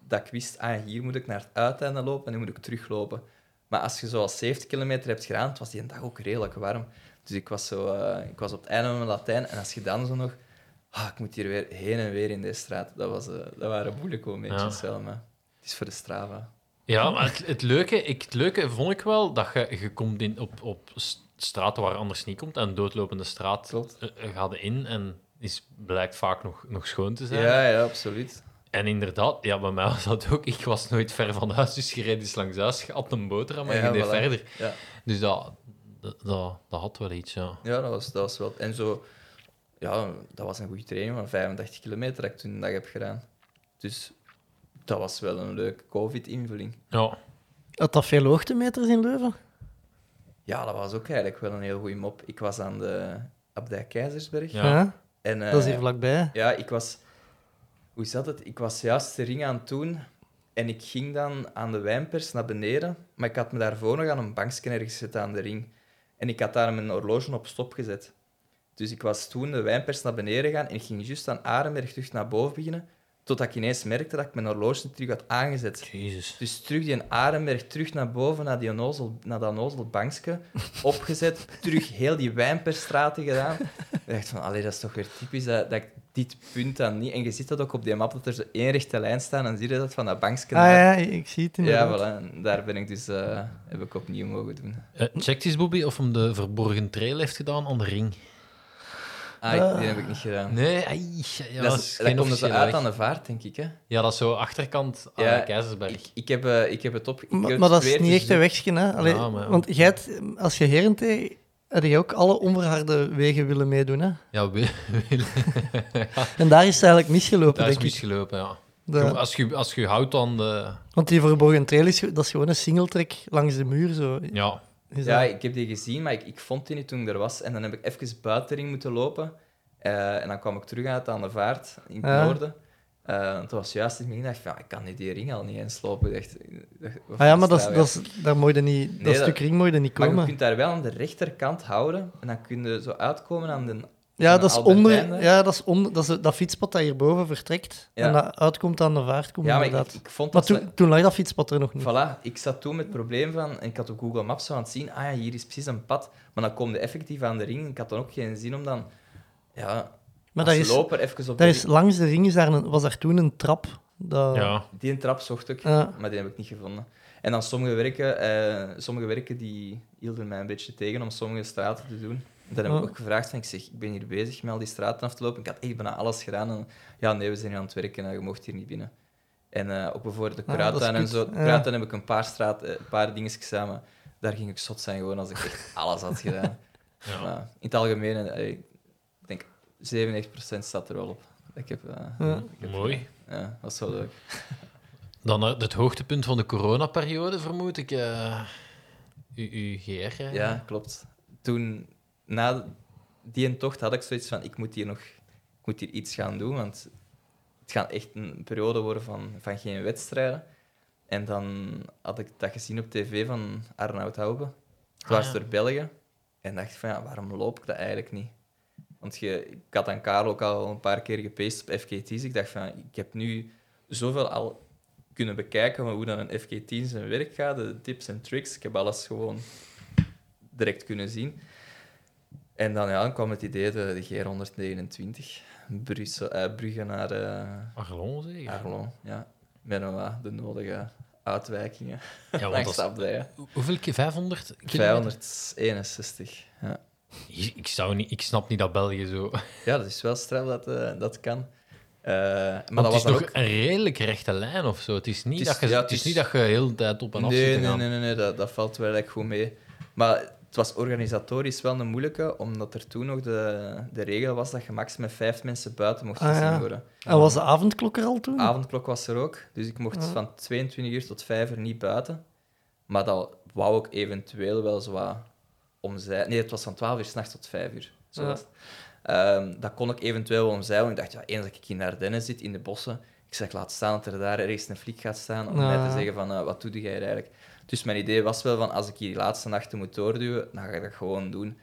dat ik wist, ah, hier moet ik naar het uiteinde lopen en nu moet ik teruglopen. Maar als je zo al 70 kilometer hebt gedaan, het was die dag ook redelijk warm. Dus ik was, zo, eh, ik was op het einde van mijn Latijn en als je dan zo nog... Ah, ik moet hier weer heen en weer in deze straat. Dat, was, eh, dat waren moeilijke momentjes wel, maar het is voor de Strava. Ja, maar het, het, leuke, ik, het leuke vond ik wel dat je, je komt in, op, op straten waar anders niet komt. En een doodlopende straat gaat in en is, blijkt vaak nog, nog schoon te zijn. Ja, ja, absoluut. En inderdaad, ja, bij mij was dat ook. Ik was nooit ver van huis, dus je reed eens langs huis, je had een boterham en Ja, je deed voilà. verder. Ja. Dus dat, dat, dat, dat had wel iets, ja. Ja, dat was, dat was wel... En zo... Ja, dat was een goede training van 35 kilometer dat ik toen een dag heb gedaan. Dus dat was wel een leuke COVID-invulling. Ja, Had dat veel hoogtemeters in Leuven? Ja, dat was ook eigenlijk wel een heel goede mop. Ik was aan de Abdij Keizersberg. Ja. En, eh, Dat is hier vlakbij. Ja, ik was... Hoe zat het? Ik was juist de ring aan het doen en ik ging dan aan de wijnpers naar beneden, maar ik had me daarvoor nog aan een bankje ergens gezet aan de ring. En ik had daar mijn horloge op stop gezet. Dus ik was toen de wijnpers naar beneden gegaan en ik ging juist aan Arenberg terug naar boven beginnen, totdat ik ineens merkte dat ik mijn horloge terug had aangezet. Jezus. Dus terug die Arenberg, terug naar boven, naar, die onnozel, naar dat onnozel bankje, opgezet, terug heel die wijnpersstraten gedaan. Ik dacht van, allee, dat is toch weer typisch dat, dat ik dit punt dan niet... En je ziet dat ook op die map, dat er zo één rechte lijn staat, en dan zie je dat van dat bankje. Ah ja, ik zie het ja, inderdaad. voilà. En daar ben ik dus... eh, heb ik opnieuw mogen doen. Eh, check eens, Bobby, of hem de verborgen trail heeft gedaan aan de ring. Ah, ik- die heb ik niet gedaan. Nee, ai, ja, dat dat is, is dat geen komt er zo officiële uit aan de vaart, denk ik. Hè? Ja, dat is zo achterkant aan Ja, de Keizersberg. Ik, ik, heb, eh, ik heb het op... ik Maar, het maar dat is niet dus echt een wegje, hè? Allee, Ja, maar ja. Want jij hebt, als je herentee, had je ook alle onverharde wegen willen meedoen, hè? Ja, we- En daar is het eigenlijk misgelopen, daar is denk ik. misgelopen, ja. De- Als je, als je houdt aan de... want die verborgen trail is, dat is gewoon een singletrek langs de muur. Zo. Ja, Is Ja, dat- ik heb die gezien, maar ik, ik vond die niet toen ik er was. En dan heb ik even buitenring moeten lopen. Eh, en dan kwam ik terug uit aan de vaart in het Ja. noorden. Eh, het was juist in het begin dacht ik, van, ik kan niet die ring al niet eens lopen. Dacht, Ah ja, maar dat, dat, daar moet je niet, dat Nee, dat- stuk ring moet je niet Maar je komen. kunt daar wel aan de rechterkant houden. En dan kun je zo uitkomen aan de... Ja, dat onder, ja dat, is onder, dat is dat fietspad dat hierboven vertrekt. Ja. En dat uitkomt aan de vaart, komt Ja, maar ik, inderdaad. ik, ik vond maar dat... ze- toen, toen lag dat fietspad er nog niet. Voilà, ik zat toen met het probleem van... En ik had op Google Maps zo aan het zien, ah ja, hier is precies een pad. Maar dan kom je effectief aan de ring. Ik had dan ook geen zin om dan... Ja, Maar als dat is, loper even op dat de is, langs de ring is daar een, was daar toen een trap. Dat, ja. Die een trap zocht ik, Ja. maar die heb ik niet gevonden. En dan sommige werken, eh, sommige werken die hielden mij een beetje tegen om sommige straten te doen. Dan heb ik ook gevraagd, van, ik zeg, ik ben hier bezig met al die straten af te lopen. Ik had echt bijna alles gedaan. En, ja, nee, we zijn hier aan het werken en je mocht hier niet binnen. En eh, ook bijvoorbeeld de Ah, en zo. De Ja. Kruidtuin heb ik een paar, straat, eh, een paar dingetjes samen. Daar ging ik zot zijn gewoon als ik echt alles had gedaan. Ja. Maar in het algemeen, eh, ik denk 97% staat er wel op. Ik heb, eh, Ja. ik heb- Mooi. Ja, dat was wel leuk. Dan eh, het hoogtepunt van de coronaperiode, vermoed ik. eh uw, uw GR. eh. Ja, klopt. Toen, na die een tocht, had ik zoiets van, ik moet hier nog ik moet hier iets gaan doen, want het gaat echt een periode worden van, van geen wedstrijden. En dan had ik dat gezien op tv van Arnoud Hoube. Het Ah, was ja. door België. En dacht ik van, ja, waarom loop ik dat eigenlijk niet? Want je, ik had aan Karel ook al een paar keer gepaced op FKT's. Ik dacht van, ik heb nu zoveel al kunnen bekijken van hoe dan een FK10 zijn werk gaat, de tips en tricks. Ik heb alles gewoon direct kunnen zien. En dan, ja, dan kwam het idee, de, de G129, Brussel, eh, Brugge naar eh Arlon, zeker? Arlon. Ja, met een, de nodige uitwijkingen Ja, want de dat is, hoeveel keer? 500 kilometer? 561. Ja. Ik, zou niet, ik snap niet dat België zo... ja, dat is wel straf dat eh, dat kan. Maar dat het is was nog ook... een redelijk rechte lijn of zo. Het is niet, Het is- dat, je, ja, het is niet dat je de hele tijd op en af zit Nee, te nee, nee, nee, nee, dat, dat valt wel echt goed mee. Maar het was organisatorisch wel een moeilijke, omdat er toen nog de, de regel was dat je max met vijf mensen buiten mocht Ah, gezien ja. worden. En was de avondklok er al toen? Avondklok was er ook, dus ik mocht Ja. van 22 uur tot 5 uur niet buiten. Maar dat wou ik eventueel wel zo wat omzeilen. Nee, het was van 12 uur s'nachts tot 5 uur. Zo Ja. was het. Ehm, dat kon ik eventueel wel omzeilen. Ik dacht, ja, eens dat ik in de Ardennen zit, in de bossen, ik zeg, laat staan dat er daar ergens een flik gaat staan om mij te zeggen van, eh, wat doe jij hier eigenlijk? Dus mijn idee was wel van, als ik hier die laatste nachten moet doorduwen, dan ga ik dat gewoon doen.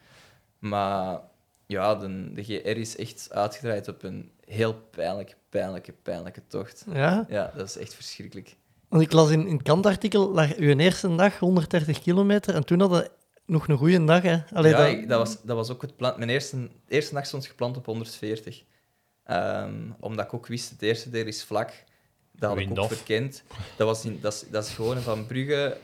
Maar ja, de, de GR is echt uitgedraaid op een heel pijnlijke, pijnlijke, pijnlijke tocht. Ja? Ja, dat is echt verschrikkelijk. Want ik las in, in het kantartikel, lag uw eerste dag 130 kilometer en toen hadden we nog een goede dag. Hè? Allee, ja, dat- ik- dat, was, dat was ook het plan. Mijn eerste, eerste dag stond gepland op 140. Ehm, omdat ik ook wist, het eerste deel is vlak. Dat had ik ook verkend. Dat, was in, dat, is, dat is gewoon van Brugge,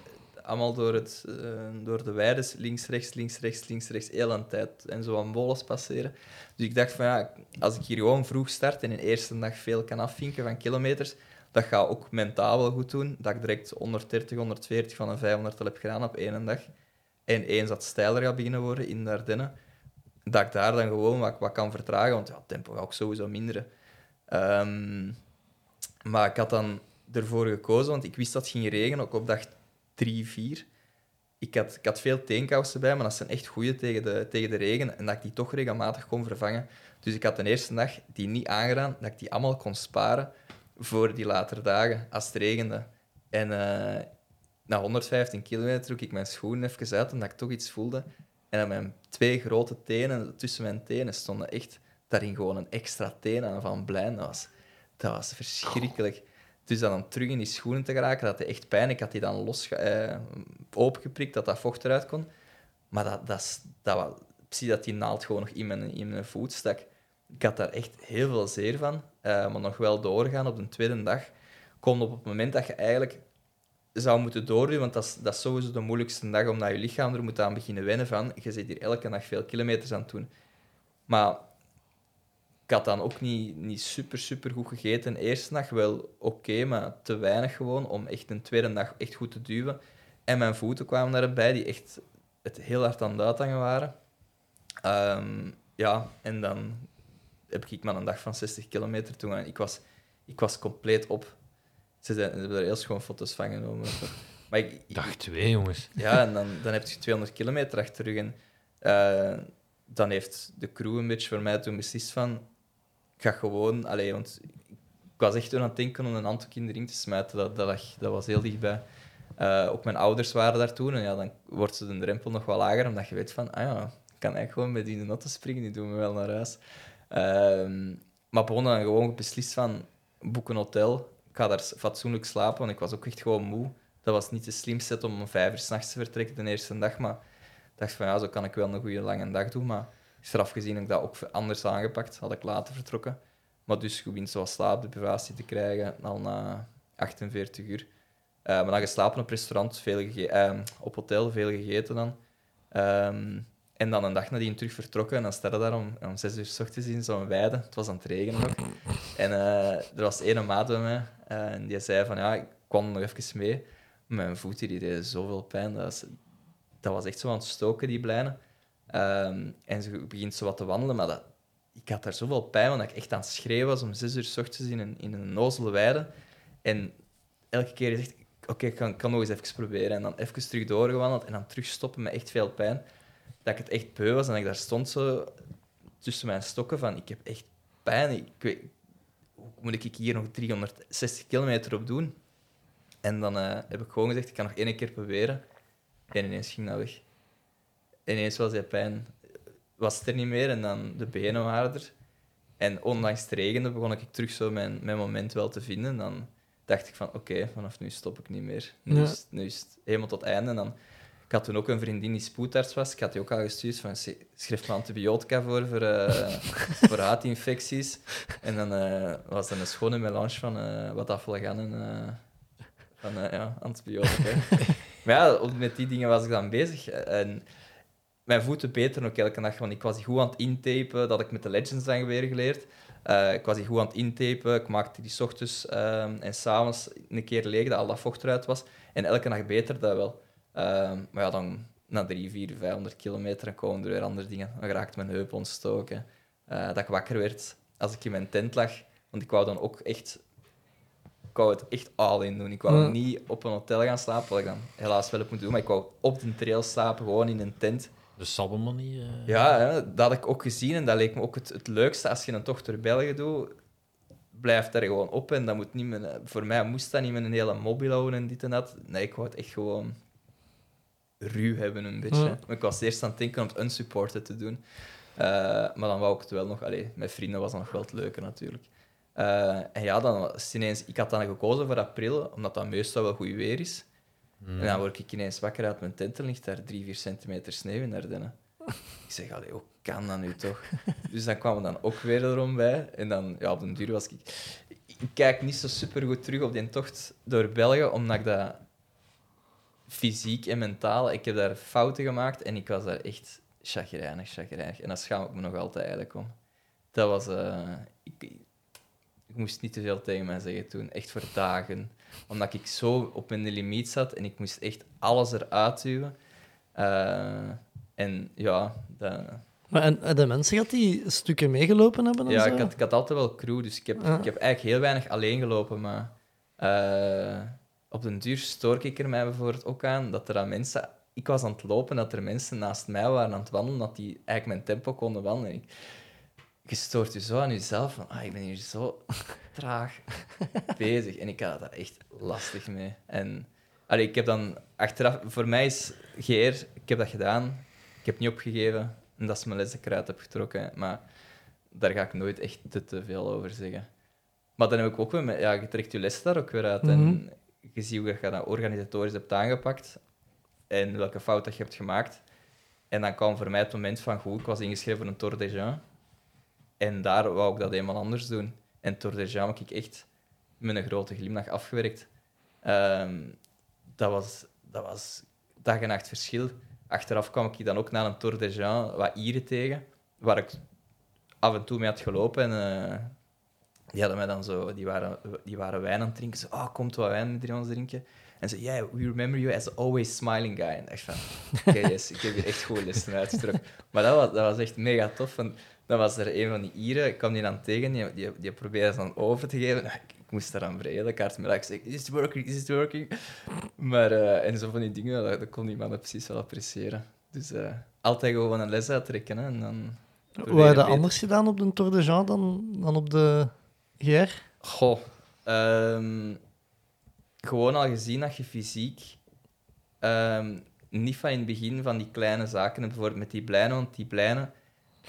allemaal door, het, eh, door de weides, links, rechts, links, rechts, links, rechts, heel een tijd. En zo aan molens passeren. Dus ik dacht van ja, als ik hier gewoon vroeg start en in de eerste dag veel kan afvinken van kilometers, dat gaat ook mentaal wel goed doen. Dat ik direct 130, 140 van een 500 al heb gedaan op één dag. En eens dat steiler gaat beginnen worden in de Ardennen, dat ik daar dan gewoon wat, wat kan vertragen, want ja, het tempo gaat ook sowieso minderen. Ehm, maar ik had dan ervoor gekozen, want ik wist dat het ging regenen, ook op 3, 4. Ik had, ik had veel teenkousen bij, maar dat zijn echt goede tegen de, tegen de regen. En dat ik die toch regelmatig kon vervangen. Dus ik had de eerste dag die niet aangedaan, dat ik die allemaal kon sparen voor die latere dagen, als het regende. En eh, na 115 kilometer trok ik mijn schoenen even uit, omdat ik toch iets voelde. En mijn twee grote tenen, tussen mijn tenen, stonden echt daarin gewoon een extra teen aan van blij. Was, dat was verschrikkelijk. Dus dan, dan terug in die schoenen te geraken, dat had echt pijn. Ik had die dan los eh, opengeprikt, dat dat vocht eruit kon. Maar dat, dat, dat, was, ik zie dat die naald gewoon nog in mijn, in voet stak. Ik had daar echt heel veel zeer van. eh, maar nog wel doorgaan op de tweede dag. Komt op het moment dat je eigenlijk zou moeten doordoen, want dat is, dat sowieso de moeilijkste dag, omdat je lichaam er moet aan beginnen wennen van. Je zit hier elke dag veel kilometers aan het doen. Maar ik had dan ook niet, niet super, super goed gegeten. De eerste dag wel oké, maar te weinig gewoon om echt een tweede dag echt goed te duwen. En mijn voeten kwamen daarbij, die echt het heel hard aan het uithangen waren. Ehm, ja, en dan heb ik maar een dag van 60 kilometer toen. En ik was, ik was compleet op. Ze, zijn, ze hebben er heel schoon foto's van genomen. Maar ik, Dag twee, jongens. ja, en dan, dan heb je 200 kilometer achter rug. En eh, dan heeft de crew een beetje voor mij toen beslist van... Ik ga gewoon... Allee, want ik was echt aan het denken om een handdoek in de ring te smijten. Dat, dat, lag- dat was heel dichtbij. Eh, ook mijn ouders waren daar toen. En ja, dan wordt ze de drempel nog wel lager, omdat je weet van... Ah ja, ik kan eigenlijk gewoon met die in de springen. Die doen me wel naar huis. Ehm, maar begonnen dan gewoon beslist van... Boek een hotel. Ik ga daar fatsoenlijk slapen, want ik was ook echt gewoon moe. Dat was niet de slimste om om vijf uur s'nachts te vertrekken de eerste dag. Maar ik dacht van ja, zo kan ik wel een goede lange dag doen. Maar achteraf gezien heb ik dat ook anders aangepakt. Had ik later vertrokken. Maar dus je zoals slaapdeprivatie te krijgen al na 48 uur. Eh, maar dan geslapen op restaurant, veel eh, op hotel, veel gegeten dan. Ehm, en dan een dag nadien terug vertrokken. En dan je daar om, om zes uur s ochtends in zo'n weide. Het was aan het regenen nog. En eh, er was één maat bij mij. eh, en die zei van ja, ik kwam nog even mee. Mijn voeten die deden zoveel pijn. Dat was, dat was echt zo aan het stoken, die blijnen. Ehm, en ze begint zo wat te wandelen, maar dat, ik had daar zoveel pijn, want ik echt aan het schreeuwen was om zes uur s ochtends in een, in een nozele weide. En elke keer zegt oké, ik kan, kan nog eens even proberen. En dan even terug doorgewandeld en dan terug stoppen met echt veel pijn. Dat ik het echt beu was en dat ik daar stond zo tussen mijn stokken van, ik heb echt pijn. Ik weet, hoe moet ik hier nog 360 kilometer op doen? En dan eh, heb ik gewoon gezegd, ik kan nog één keer proberen. En ineens ging dat weg. En ineens was die pijn was het er niet meer en dan de benen waren er. En ondanks het regende begon ik terug zo mijn, mijn moment wel te vinden. Dan dacht ik van, oké, vanaf nu stop ik niet meer. Nu, Ja. is, nu is het helemaal tot einde. En dan, ik had toen ook een vriendin die spoedarts was. Ik had die ook al gestuurd van, "Se- schrijf me antibiotica voor, voor, eh, voor haatinfecties. En dan eh, was er een schone melange van eh, wat afvalgan en van ja, antibiotica. maar ja, met die dingen was ik dan bezig. En mijn voeten beter ook elke dag, want ik was goed aan het intapen. Dat ik met de Legends dan weer geleerd. Eh, ik was die goed aan het intapen. Ik maakte die ochtends ehm, en s'avonds een keer leeg, dat al dat vocht eruit was. En elke dag beter dat wel. Ehm, maar ja, dan na 3, 4, 500 kilometer dan komen er weer andere dingen. Dan raakte mijn heup ontstoken. Eh, dat ik wakker werd als ik in mijn tent lag. Want ik wou dan ook echt... Ik wou het echt all in doen. Ik wou Ja. niet op een hotel gaan slapen, wat ik dan helaas wel heb moeten doen. Maar ik wou op de trail slapen, gewoon in een tent. De Sabelmanier. eh. Ja, hè, dat had ik ook gezien en dat leek me ook het, het leukste. Als je een tocht door België doet, blijft daar gewoon op. En dat moet niet met, voor mij moest dat niet met een hele mobiel houden en dit en dat. Nee, ik wou het echt gewoon ruw hebben, een beetje. Ja. Maar ik was eerst aan het denken om het unsupported te doen. Eh, maar dan wou ik het wel nog... Allee, met vrienden was dat nog wel het leuke, natuurlijk. Eh, en ja, dan was ineens... Ik had dan gekozen voor april, omdat dat meestal wel goed weer is. En dan word ik ineens wakker uit mijn tent en ligt daar drie, vier centimeter sneeuw in Ardennen. Ik zeg, allee, hoe kan dat nu toch? Dus dan kwam er dan ook weer erom bij. En dan, ja, op den duur was ik... Ik kijk niet zo super goed terug op die tocht door België, omdat ik dat fysiek en mentaal... Ik heb daar fouten gemaakt en ik was daar echt chagrijnig, chagrijnig. En daar schaam ik me nog altijd eigenlijk om. Dat was... eh, ik, ik moest niet te veel tegen mij zeggen toen, echt voor dagen. Omdat ik zo op mijn limiet zat en ik moest echt alles eruit duwen. Eh, en ja, dat, Maar en, en de mensen gehad die stukken meegelopen hebben? En ja zo? ik, had, ik had altijd wel crew, dus ik heb, Ah. ik heb eigenlijk heel weinig alleen gelopen. Maar eh, op den duur stoor ik er mij bijvoorbeeld ook aan dat er aan mensen... Ik was aan het lopen, dat er mensen naast mij waren aan het wandelen, dat die eigenlijk mijn tempo konden wandelen. Ik, je stoort je zo aan jezelf, van ah, ik ben hier zo traag bezig. En ik had daar echt lastig mee. En allee, ik heb dan achteraf... Voor mij is GR... Ik heb dat gedaan. Ik heb niet opgegeven. En dat is mijn les dat ik eruit heb getrokken. Maar daar ga ik nooit echt te, te veel over zeggen. Maar dan heb ik ook weer... met- Ja, je trekt je les daar ook weer uit. Mhm. En je ziet hoe je dat organisatorisch hebt aangepakt. En welke fout dat je hebt gemaakt. En dan kwam voor mij het moment van... Goed, ik was ingeschreven voor een Tour de Jean. En daar wou ik dat eenmaal anders doen. En Tour de Jean heb ik echt met een grote glimlach afgewerkt. Ehm, dat, was, dat was dag en nacht verschil. Achteraf kwam ik dan ook na een Tour de Jean wat Ieren tegen, waar ik af en toe mee had gelopen. En, eh, die hadden mij dan zo, die waren, die waren wijn aan het drinken. Zo, oh, komt wat wijn met ons drinken. En ze, yeah, we remember you as the always smiling guy. En ik dacht van, oké, yes, ik heb hier echt goede lessen uitgetrokken. Maar dat was, dat was echt mega tof. Want dan was er een van die Ieren, ik kwam die dan tegen, die, die, die probeerde ze dan over te geven. Ik, ik moest daar aan breden, kaart me ik zeg, is it working, is it working? Maar, eh, en zo van die dingen, dat, dat kon die man precies wel appreciëren. Dus eh, altijd gewoon een les uittrekken. Hè, en dan Hoe had je dat anders gedaan op de Tour de Jean dan, dan op de GR? Goh. ehm, gewoon al gezien dat je fysiek ehm, niet van in het begin van die kleine zaken, bijvoorbeeld met die blijnen, want die blijnen,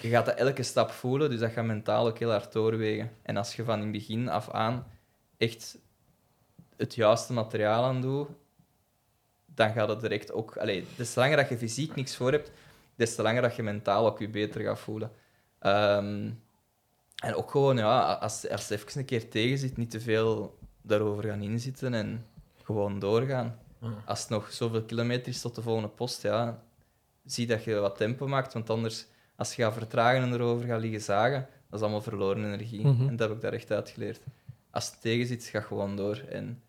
je gaat dat elke stap voelen, dus dat gaat mentaal ook heel hard doorwegen. En als je van in het begin af aan echt het juiste materiaal aan doet, dan gaat het direct ook... Allee, des te langer dat je fysiek niks voor hebt, des te langer dat je mentaal ook je beter gaat voelen. Ehm, en ook gewoon, ja, als, als het even een keer tegen zit, niet te veel daarover gaan inzitten en gewoon doorgaan. Ja. Als het nog zoveel kilometer is tot de volgende post, ja, zie dat je wat tempo maakt, want anders, als je gaat vertragen en erover gaat liggen zagen, dat is allemaal verloren energie. Mhm. En dat heb ik daar echt uitgeleerd. Als het tegen zit, ga gewoon door en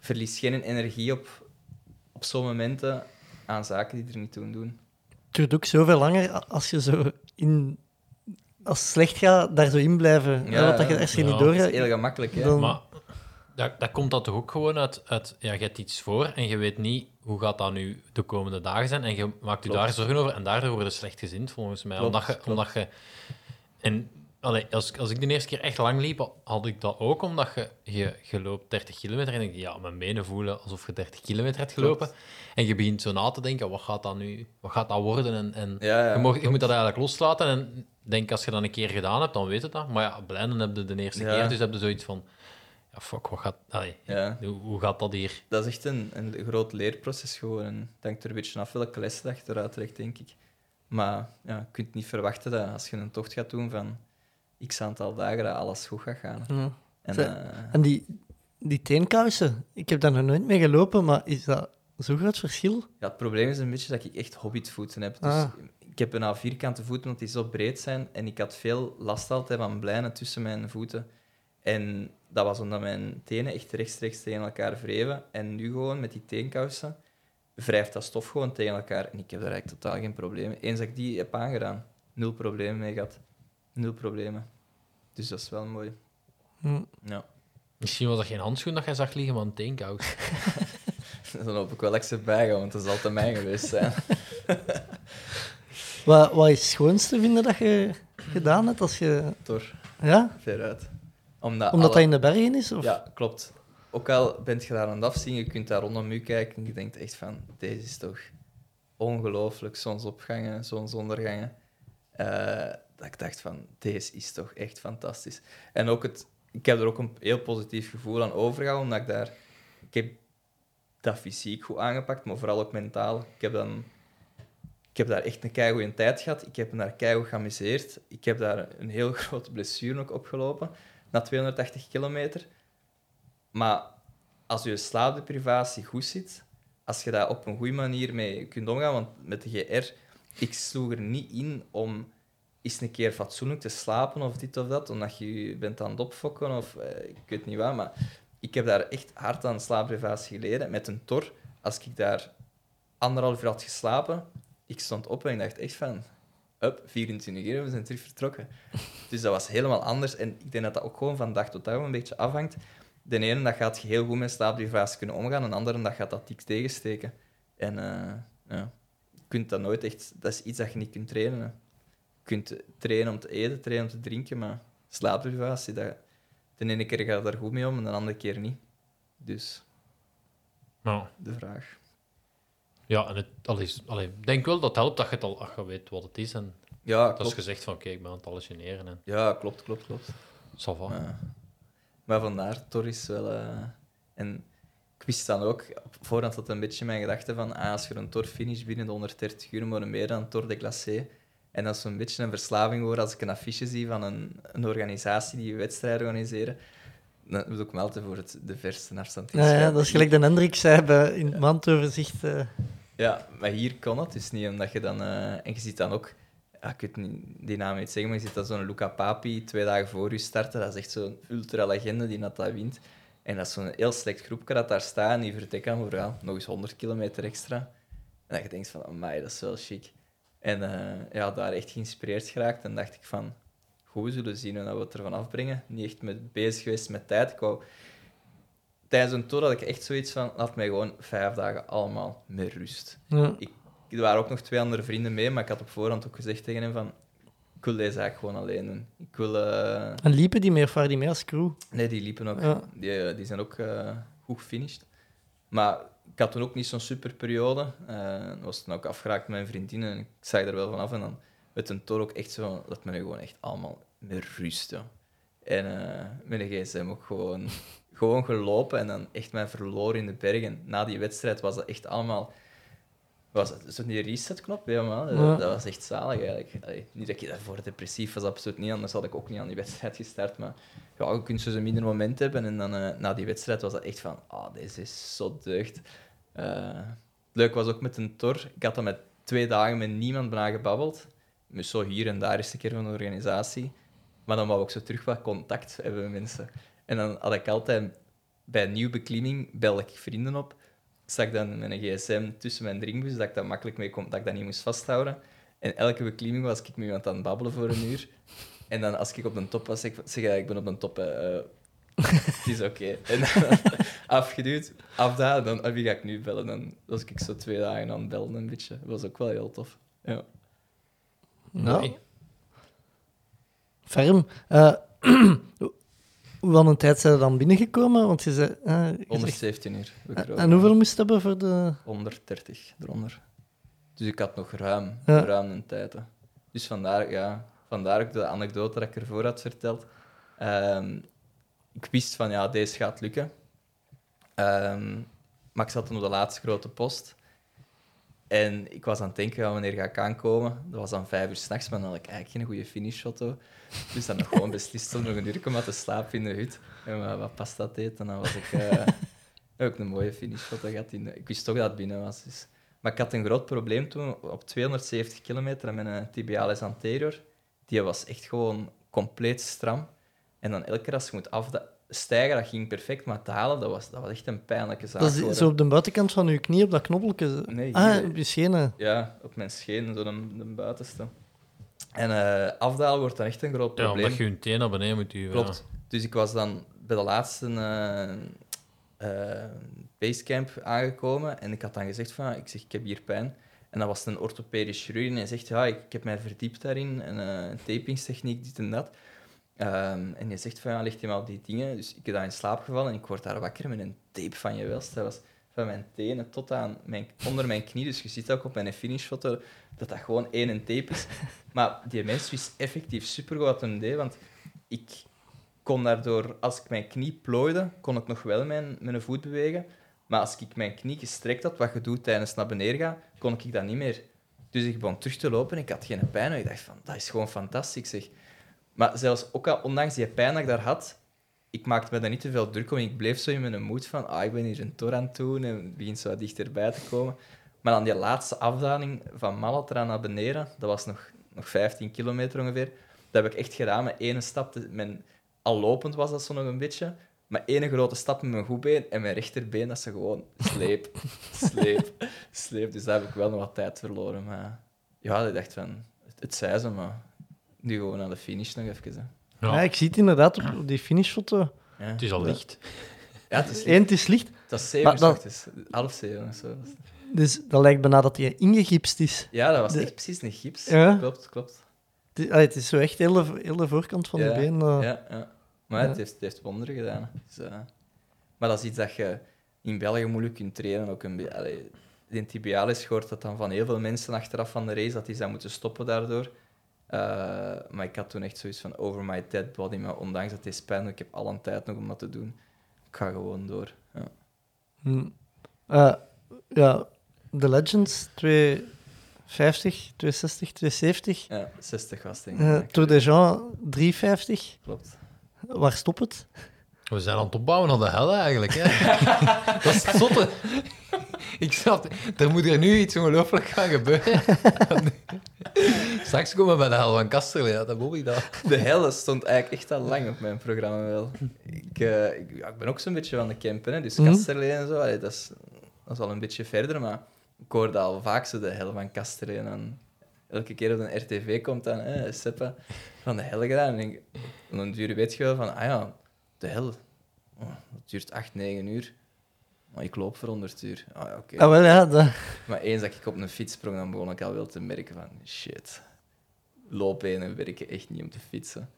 verlies geen energie op, op zo'n momenten aan zaken die er niet toe doen. Het duurt ook zoveel langer als je zo in... Als het slecht gaat, daar zo in blijven. Ja, Ja, dat je ja. je Ja. niet Dat doorgaat... is heel gemakkelijk, hè? Dan- Maar dat, dat komt dat toch ook gewoon uit, uit... Ja, je hebt iets voor en je weet niet hoe gaat dat nu de komende dagen zijn. En je maakt je Klopt. daar zorgen over. En daardoor word je slecht gezind, volgens mij. Klopt, omdat je... klopt. Omdat je en allee, als, als ik de eerste keer echt lang liep, had ik dat ook omdat je, je, je loopt 30 kilometer en denk je, ja, mijn benen voelen alsof je 30 kilometer hebt gelopen. En je begint zo na te denken, wat gaat dat nu wat gaat dat worden? En, en Ja, ja, je, mag, je klopt. moet dat eigenlijk loslaten. En denk, als je dat een keer gedaan hebt, dan weet je dat. Maar ja, blijven heb je de eerste keer, dus heb je zoiets van, fuck, wat gaat... Allee, Ja. hoe, hoe gaat dat hier? dat is echt een, een groot leerproces gewoon. En het hangt er een beetje af welke les dat je eruit trekt, denk ik. Maar ja, je kunt niet verwachten dat als je een tocht gaat doen van x aantal dagen, dat alles goed gaat gaan. Ja. En, eh, En die, die teenkousen, ik heb daar nog nooit mee gelopen, maar is dat zo'n groot verschil? ja, het probleem is een beetje dat ik echt hobbitvoeten heb. Dus Ah. ik heb bijna vierkante voeten, omdat die zo breed zijn. En ik had veel last altijd van blijnen tussen mijn voeten. En dat was omdat mijn tenen echt rechtstreeks tegen elkaar wreven. En nu gewoon met die teenkousen wrijft dat stof gewoon tegen elkaar. En ik heb daar eigenlijk totaal geen probleem mee. Eens dat ik die heb aangedaan, nul problemen mee gehad. Nul problemen. Dus dat is wel mooi. Hm. Ja. Misschien was dat geen handschoen dat jij zag liggen, maar een teenkous. Dan hoop ik wel dat ik ze bijgaan, want dat zal te mij geweest zijn. Wat, wat is het schoonste vinden dat je gedaan hebt als je... Tor, Ja? veruit. Omdat, Omdat alle- dat in de bergen is? Of? Ja, klopt. Ook al bent je daar aan het afzien, je kunt daar rondom u kijken en je denkt echt van, deze is toch ongelooflijk, zonsopgangen, zonsondergangen. Eh, dat ik dacht van, deze is toch echt fantastisch. En ook het, ik heb er ook een heel positief gevoel aan overgehouden, omdat ik daar... Ik heb dat fysiek goed aangepakt, maar vooral ook mentaal. Ik heb, dan, ik heb daar echt een keigoede tijd gehad. Ik heb me daar keigoed geamuseerd. Ik heb daar een heel grote blessure ook opgelopen, na 280 kilometer. Maar als je slaapdeprivatie goed zit, als je daar op een goede manier mee kunt omgaan, want met de GR, ik sloeg er niet in om eens een keer fatsoenlijk te slapen of dit of dat, omdat je bent aan het opfokken of eh, ik weet niet wat, maar ik heb daar echt hard aan slaapdeprivatie geleden. Met een tor, als ik daar anderhalf uur had geslapen, ik stond op en ik dacht echt van, up, 24 uur, we zijn terug vertrokken. Dus dat was helemaal anders en ik denk dat dat ook gewoon van dag tot dag een beetje afhangt. De ene dag gaat je heel goed met slaapdeprivatie kunnen omgaan, en de andere dag gaat dat dik tegensteken. En eh, ja, je kunt dat nooit echt... Dat is iets dat je niet kunt trainen. Hè. Je kunt trainen om te eten, trainen om te drinken, maar slaapdeprivatie, dat, de ene keer gaat daar goed mee om en de andere keer niet. Dus, Nou, de vraag. Ja, en het, allee, denk wel dat het helpt dat je, het al, ach, je weet wat het is. En Ja, dat is gezegd van, kijk, ik ben aan het hallucineren. En Ja, klopt, klopt, klopt. va. Ja. Maar vandaar, Tor is wel... eh, En ik wist dan ook, op voorhand had een beetje mijn gedachte van ah, als je een Tor finish binnen de 130 uur, maar meer dan Tor de Glacé. En dat is zo'n beetje een verslaving worden als ik een affiche zie van een, een organisatie die wedstrijden organiseren. Dan doe ik me altijd voor het, de verste afstand. Ja, ja, dat is gelijk de Hendrik zei bij, in het maandoverzicht. eh Ja, maar hier kon het dus niet, omdat je dan... eh, en je ziet dan ook... Ja, ik weet niet die naam niet zeggen, maar je ziet dan zo'n Luca Papi twee dagen voor je starten. Dat is echt zo'n ultra-legende die dat, dat wint. En dat is zo'n heel slecht groepje dat daar staat en die vertrekken dan voor ja, nog eens 100 kilometer extra. En dat je denkt van, amai, dat is wel chic. En eh, ja, daar echt geïnspireerd geraakt. En dacht ik van, goed, we zullen zien hoe dat we het ervan afbrengen. Niet echt met, bezig geweest met tijd. Ik wou, tijdens een tour had ik echt zoiets van, laat mij gewoon vijf dagen allemaal met rust. ja. Er waren ook nog twee andere vrienden mee, maar ik had op voorhand ook gezegd tegen hem van, ik wil deze eigenlijk gewoon alleen doen. Ik wil... eh, En liepen die meer of waren die mee als crew? Nee, die liepen ook. Ja. Die, eh, die zijn ook eh, goed gefinished. Maar ik had toen ook niet zo'n super periode. Eh was toen ook afgeraakt met mijn vriendin en ik zag er wel vanaf. En dan werd een tour ook echt zo, dat me nu gewoon echt allemaal met rust. Ja. En met een gsm ook gewoon, gewoon gelopen en dan echt mij verloren in de bergen. Na die wedstrijd was dat echt allemaal... Was het zo die resetknop helemaal? Dat, Ja. dat was echt zalig eigenlijk. Allee, niet dat ik daarvoor depressief was, absoluut niet. Anders had ik ook niet aan die wedstrijd gestart. Maar ja, je kunt zo'n minder moment hebben. En dan eh, na die wedstrijd was dat echt van, ah, deze is zo deugd. Eh, leuk was ook met een tor. Ik had dan met twee dagen met niemand bijna gebabbeld. Dus zo hier en daar eens een keer van de organisatie. Maar dan wou ik zo terug wat contact hebben met mensen. En dan had ik altijd bij een nieuwe beklimming bel ik vrienden op. Stak ik dan een gsm tussen mijn drinkbus, dat ik dat makkelijk mee kon, dat ik dat niet moest vasthouden. En elke beklimming was ik met iemand aan het babbelen voor een uur. En dan als ik op de top was, zeg ik, zeg ja, ik ben op de top. hè, eh, het is oké. En dan afgeduwd, afdalen, dan ah, wie ga ik nu bellen? Dan was ik zo twee dagen aan het bellen een beetje. Dat was ook wel heel tof. Ja. Nee. Ferm. Eh, hoe aan een tijd zijn er dan binnengekomen? Want je zei... eh, je zegt- 117 uur. heb ik erover. en hoeveel moest je hebben voor de... 130 eronder. Dus ik had nog ruim, Ja. ruim een tijd. hè. Dus vandaar, ja, vandaar ook de anekdote dat ik ervoor had verteld. Ehm, ik wist van, ja, deze gaat lukken. Ehm, maar ik zat op de laatste grote post. En ik was aan het denken, wanneer ga ik aankomen? Dat was dan vijf uur s'nachts, maar dan had ik eigenlijk geen goede finishfoto. Dus dan gewoon beslist om nog een uur maar te slapen in de hut. En wat, wat pasta te eten. En dan was ik... eh, ook een mooie finishfoto gehad. In ik wist toch dat het binnen was. Dus. Maar ik had een groot probleem toen. Op 270 kilometer met een tibialis anterior. Die was echt gewoon compleet stram. En dan elke keer als je moet afstijgen, dat ging perfect. Maar te halen, dat was, dat was echt een pijnlijke zaak. Dat is zo op de buitenkant van je knie, op dat knobbeltje. Nee, ah, op je schenen. Ja, op mijn schenen, zo de, de buitenste. En eh, afdalen wordt dan echt een groot Ja, probleem. omdat je een teen naar beneden moet duwen. Klopt. Dus ik was dan bij de laatste eh, eh, basecamp aangekomen en ik had dan gezegd van, ik zeg, ik heb hier pijn. En dat was een orthopedisch chirurg en hij zegt, ja, ik, ik heb mij verdiept daarin, en eh, een tapingstechniek, dit en dat. Ehm, en hij zegt van, ja, ligt hij maar op die dingen. Dus ik heb daar in slaap gevallen en ik word daar wakker met een tape van je welst. Dat was van mijn tenen tot aan mijn, onder mijn knie. Dus je ziet ook op mijn finishfoto dat dat gewoon één tape is. Maar die mens wist effectief supergoed wat hij deed, want ik kon daardoor, als ik mijn knie plooide, kon ik nog wel mijn, mijn voet bewegen. Maar als ik mijn knie gestrekt had, wat je doet tijdens naar beneden gaan, kon ik dat niet meer. Dus ik begon terug te lopen en ik had geen pijn. En ik dacht van, dat is gewoon fantastisch, zeg. Maar zelfs ook al, ondanks die pijn dat ik daar had, ik maakte me daar niet te veel druk om. Ik bleef zo in mijn moed van, ah, ik ben hier een tour aan het doen en het begint zo dichterbij te komen. Maar dan die laatste afdaling van Malatra naar beneden, dat was nog, nog 15 kilometer ongeveer, dat heb ik echt gedaan met één stap. Mijn, al lopend was dat zo nog een beetje, maar één grote stap met mijn goedbeen en mijn rechterbeen, dat is gewoon sleep, sleep, sleep. Dus daar heb ik wel nog wat tijd verloren. Maar ja, ik dacht van, het, het zei ze, maar nu gewoon aan de finish nog even. Hè. Ja. Ja, ik zie het inderdaad op, op die finishfoto. Ja. Het is al licht. Ja, het is, Eén, het is licht, dat is zeven uur ochtends. Half zeven of zo. dus dat lijkt bijna dat hij ingegipst is. Ja, dat was De- echt precies een gips. Ja. Klopt, klopt. Het is, allee, het is zo echt heel de, heel de voorkant van ja, de been. eh. Ja, ja. Maar Ja. het, heeft, het heeft wonderen gedaan. Dus, eh, maar dat is iets dat je in België moeilijk kunt trainen. Ook een be- allee, in tibialis hoort dat dan van heel veel mensen achteraf van de race, dat die zijn moeten stoppen daardoor. Eh, maar ik had toen echt zoiets van over my dead body. Maar ondanks dat het is pijn, ik heb al een tijd nog om dat te doen. Ik ga gewoon door. Ja. Hm. Eh, ja, de Legends 250, 260, 270. ja, 60 was het, denk ik. Eh Tour de Jean 350. Klopt. Waar stopt het? We zijn aan het opbouwen naar de hel eigenlijk. Hè? dat is het zotte. Ik snap, er moet er nu iets ongelooflijk gaan gebeuren. Straks komen we bij de hel van Kasterlee. Ja, dat ik dat. De hel stond eigenlijk echt al lang op mijn programma wel. Ik, eh, ik, ja, ik ben ook zo'n beetje van de campen, hè, dus Mhm. Kasterlee en zo. allee, dat, is, dat is al een beetje verder, maar ik hoorde al vaak zo de hel van Kasterlee. En dan elke keer op een RTV komt dan, hè, Seppa, van de hel gedaan. En ik, en dan duur weet je wel van, ah ja, de hel, oh, dat duurt 8, 9 uur. Maar ik loop voor 100 uur. Ah, ja, oké. Ah, wel ja, dat, Maar eens dat ik op een fiets sprong, dan begon ik al wel te merken van shit, loopbenen werken echt niet om te fietsen.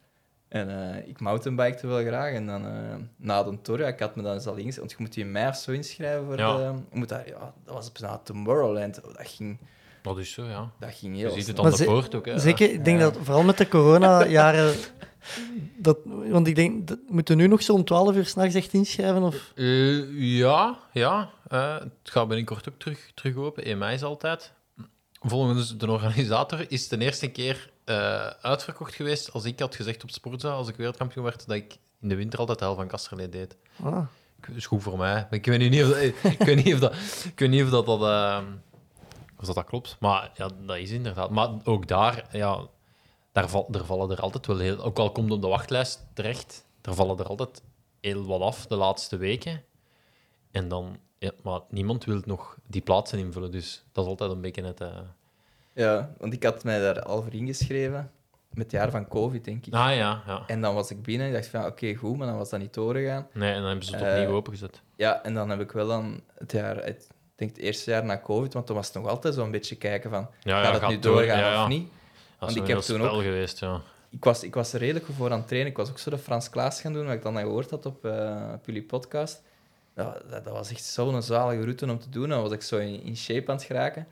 En eh, ik mountainbikte wel graag. En dan eh, na de tour, ja, ik had me dan eens al ingeschreven, want je moet je in mei of zo inschrijven voor Ja. de... Je moet daar, ja, dat was bijna Tomorrowland. Oh, dat, ging, Dat is zo, ja. dat ging Je heel ziet het aan de poort ook. Hè. zeker, ik denk Ja. dat vooral met de corona-jaren. Dat, want ik denk, dat, moeten we nu nog zo'n 12 uur s'nachts echt inschrijven? Of? Eh, ja, ja. eh, het gaat binnenkort ook terug, terug open. 1 mei is altijd. Volgens de organisator is het de eerste keer eh, uitverkocht geweest als ik had gezegd op Sportza, als ik wereldkampioen werd, dat ik in de winter altijd de hel van Kasterlee deed. Ah. Dat is goed voor mij. Maar ik weet nu niet of dat, ik weet niet of dat, ik weet niet of dat, dat, ehm, of dat, dat klopt. Maar ja, dat is inderdaad. Maar ook daar, ja, daar, val, er vallen er altijd wel heel... Ook al komt het op de wachtlijst terecht, er vallen er altijd heel wat af de laatste weken. En dan... Ja, maar niemand wil nog die plaatsen invullen, dus dat is altijd een beetje het... eh, Ja, want ik had mij daar al voor ingeschreven, met het jaar van COVID, denk ik. Ah ja, ja. En dan was ik binnen en dacht van, oké, goed, maar dan was dat niet doorgegaan. Nee, en dan hebben ze het Eh, opnieuw opengezet. Ja, en dan heb ik wel dan het jaar, ik denk het eerste jaar na COVID, want toen was het nog altijd zo'n beetje kijken van, Ja, gaat ja, het nu door, doorgaan ja, ja. of niet? Want ik heb toen ook- geweest, ja. Ik was, ik was er redelijk voor aan het trainen. Ik was ook zo de Frans Klaas gaan doen, wat ik dan gehoord had op, eh, op jullie podcast. Dat, dat, dat was echt zo'n zalige route om te doen. Dan was ik zo in, in shape aan het geraken.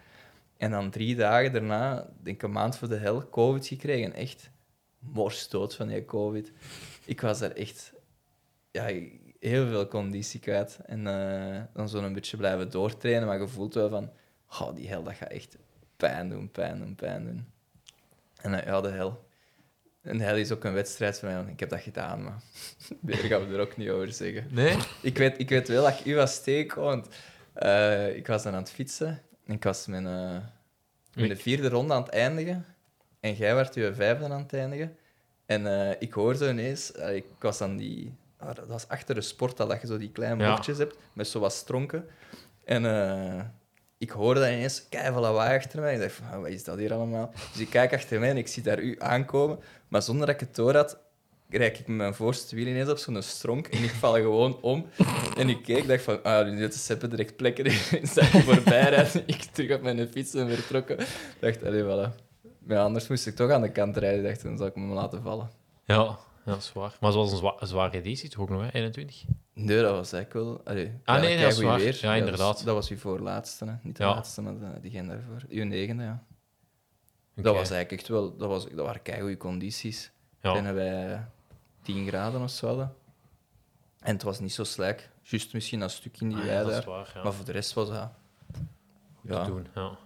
En dan drie dagen daarna, denk ik een maand voor de hel, COVID gekregen. Echt morsdood van die COVID. Ik was daar echt ja, heel veel conditie kwijt. En eh, dan zo een beetje blijven doortrainen, maar je voelt wel van, oh, die hel, dat gaat echt pijn doen, pijn doen, pijn doen. En eh, ja, de hel. En hel is ook een wedstrijd van mij, want ik heb dat gedaan, maar daar gaan we er ook niet over zeggen. Nee? Ik weet, ik weet wel dat ik u was want eh, ik was dan aan het fietsen. En ik was mijn, mijn vierde ronde aan het eindigen. En jij werd je vijfde aan het eindigen. En ik hoorde ineens... eh, ik was aan die... ah, dat was achter de sporthal, dat je zo die kleine Ja. bochtjes hebt, met zo wat stronken. En eh, ik hoorde dat ineens keihard lawaai achter mij. Ik dacht van, "Ah, wat is dat hier allemaal? Dus ik kijk achter mij en ik zie daar u aankomen. Maar zonder dat ik het door had, rijd ik met mijn voorste wiel ineens op zo'n stronk en ik val gewoon om. En ik keek, dacht van, ah, nu zit de seppen direct plekken in. Je voorbij rijden, ik terug op mijn fiets en vertrokken. dacht, allee, voilà. Maar ja, anders moest ik toch aan de kant rijden. dacht, dan zal ik me laten vallen. Ja, ja, dat is waar. Maar het was een, zwa een zware editie toch ook nog, hè? 21? Nee, dat was eigenlijk wel... Allee, Ah, nee, dat is waar. weer. Ja, inderdaad. Dat was, dat uw voorlaatste, hè. niet de Ja. laatste, maar de, diegene daarvoor. Uw negende, ja. Dat was eigenlijk echt wel... Dat, was, dat waren keigoede condities. Ja. dat wij 10 graden of zo hadden. En het was niet zo slijk. Juist misschien een stuk in die Ah, ja. Maar voor de rest was dat... Goed ja. te doen, ja.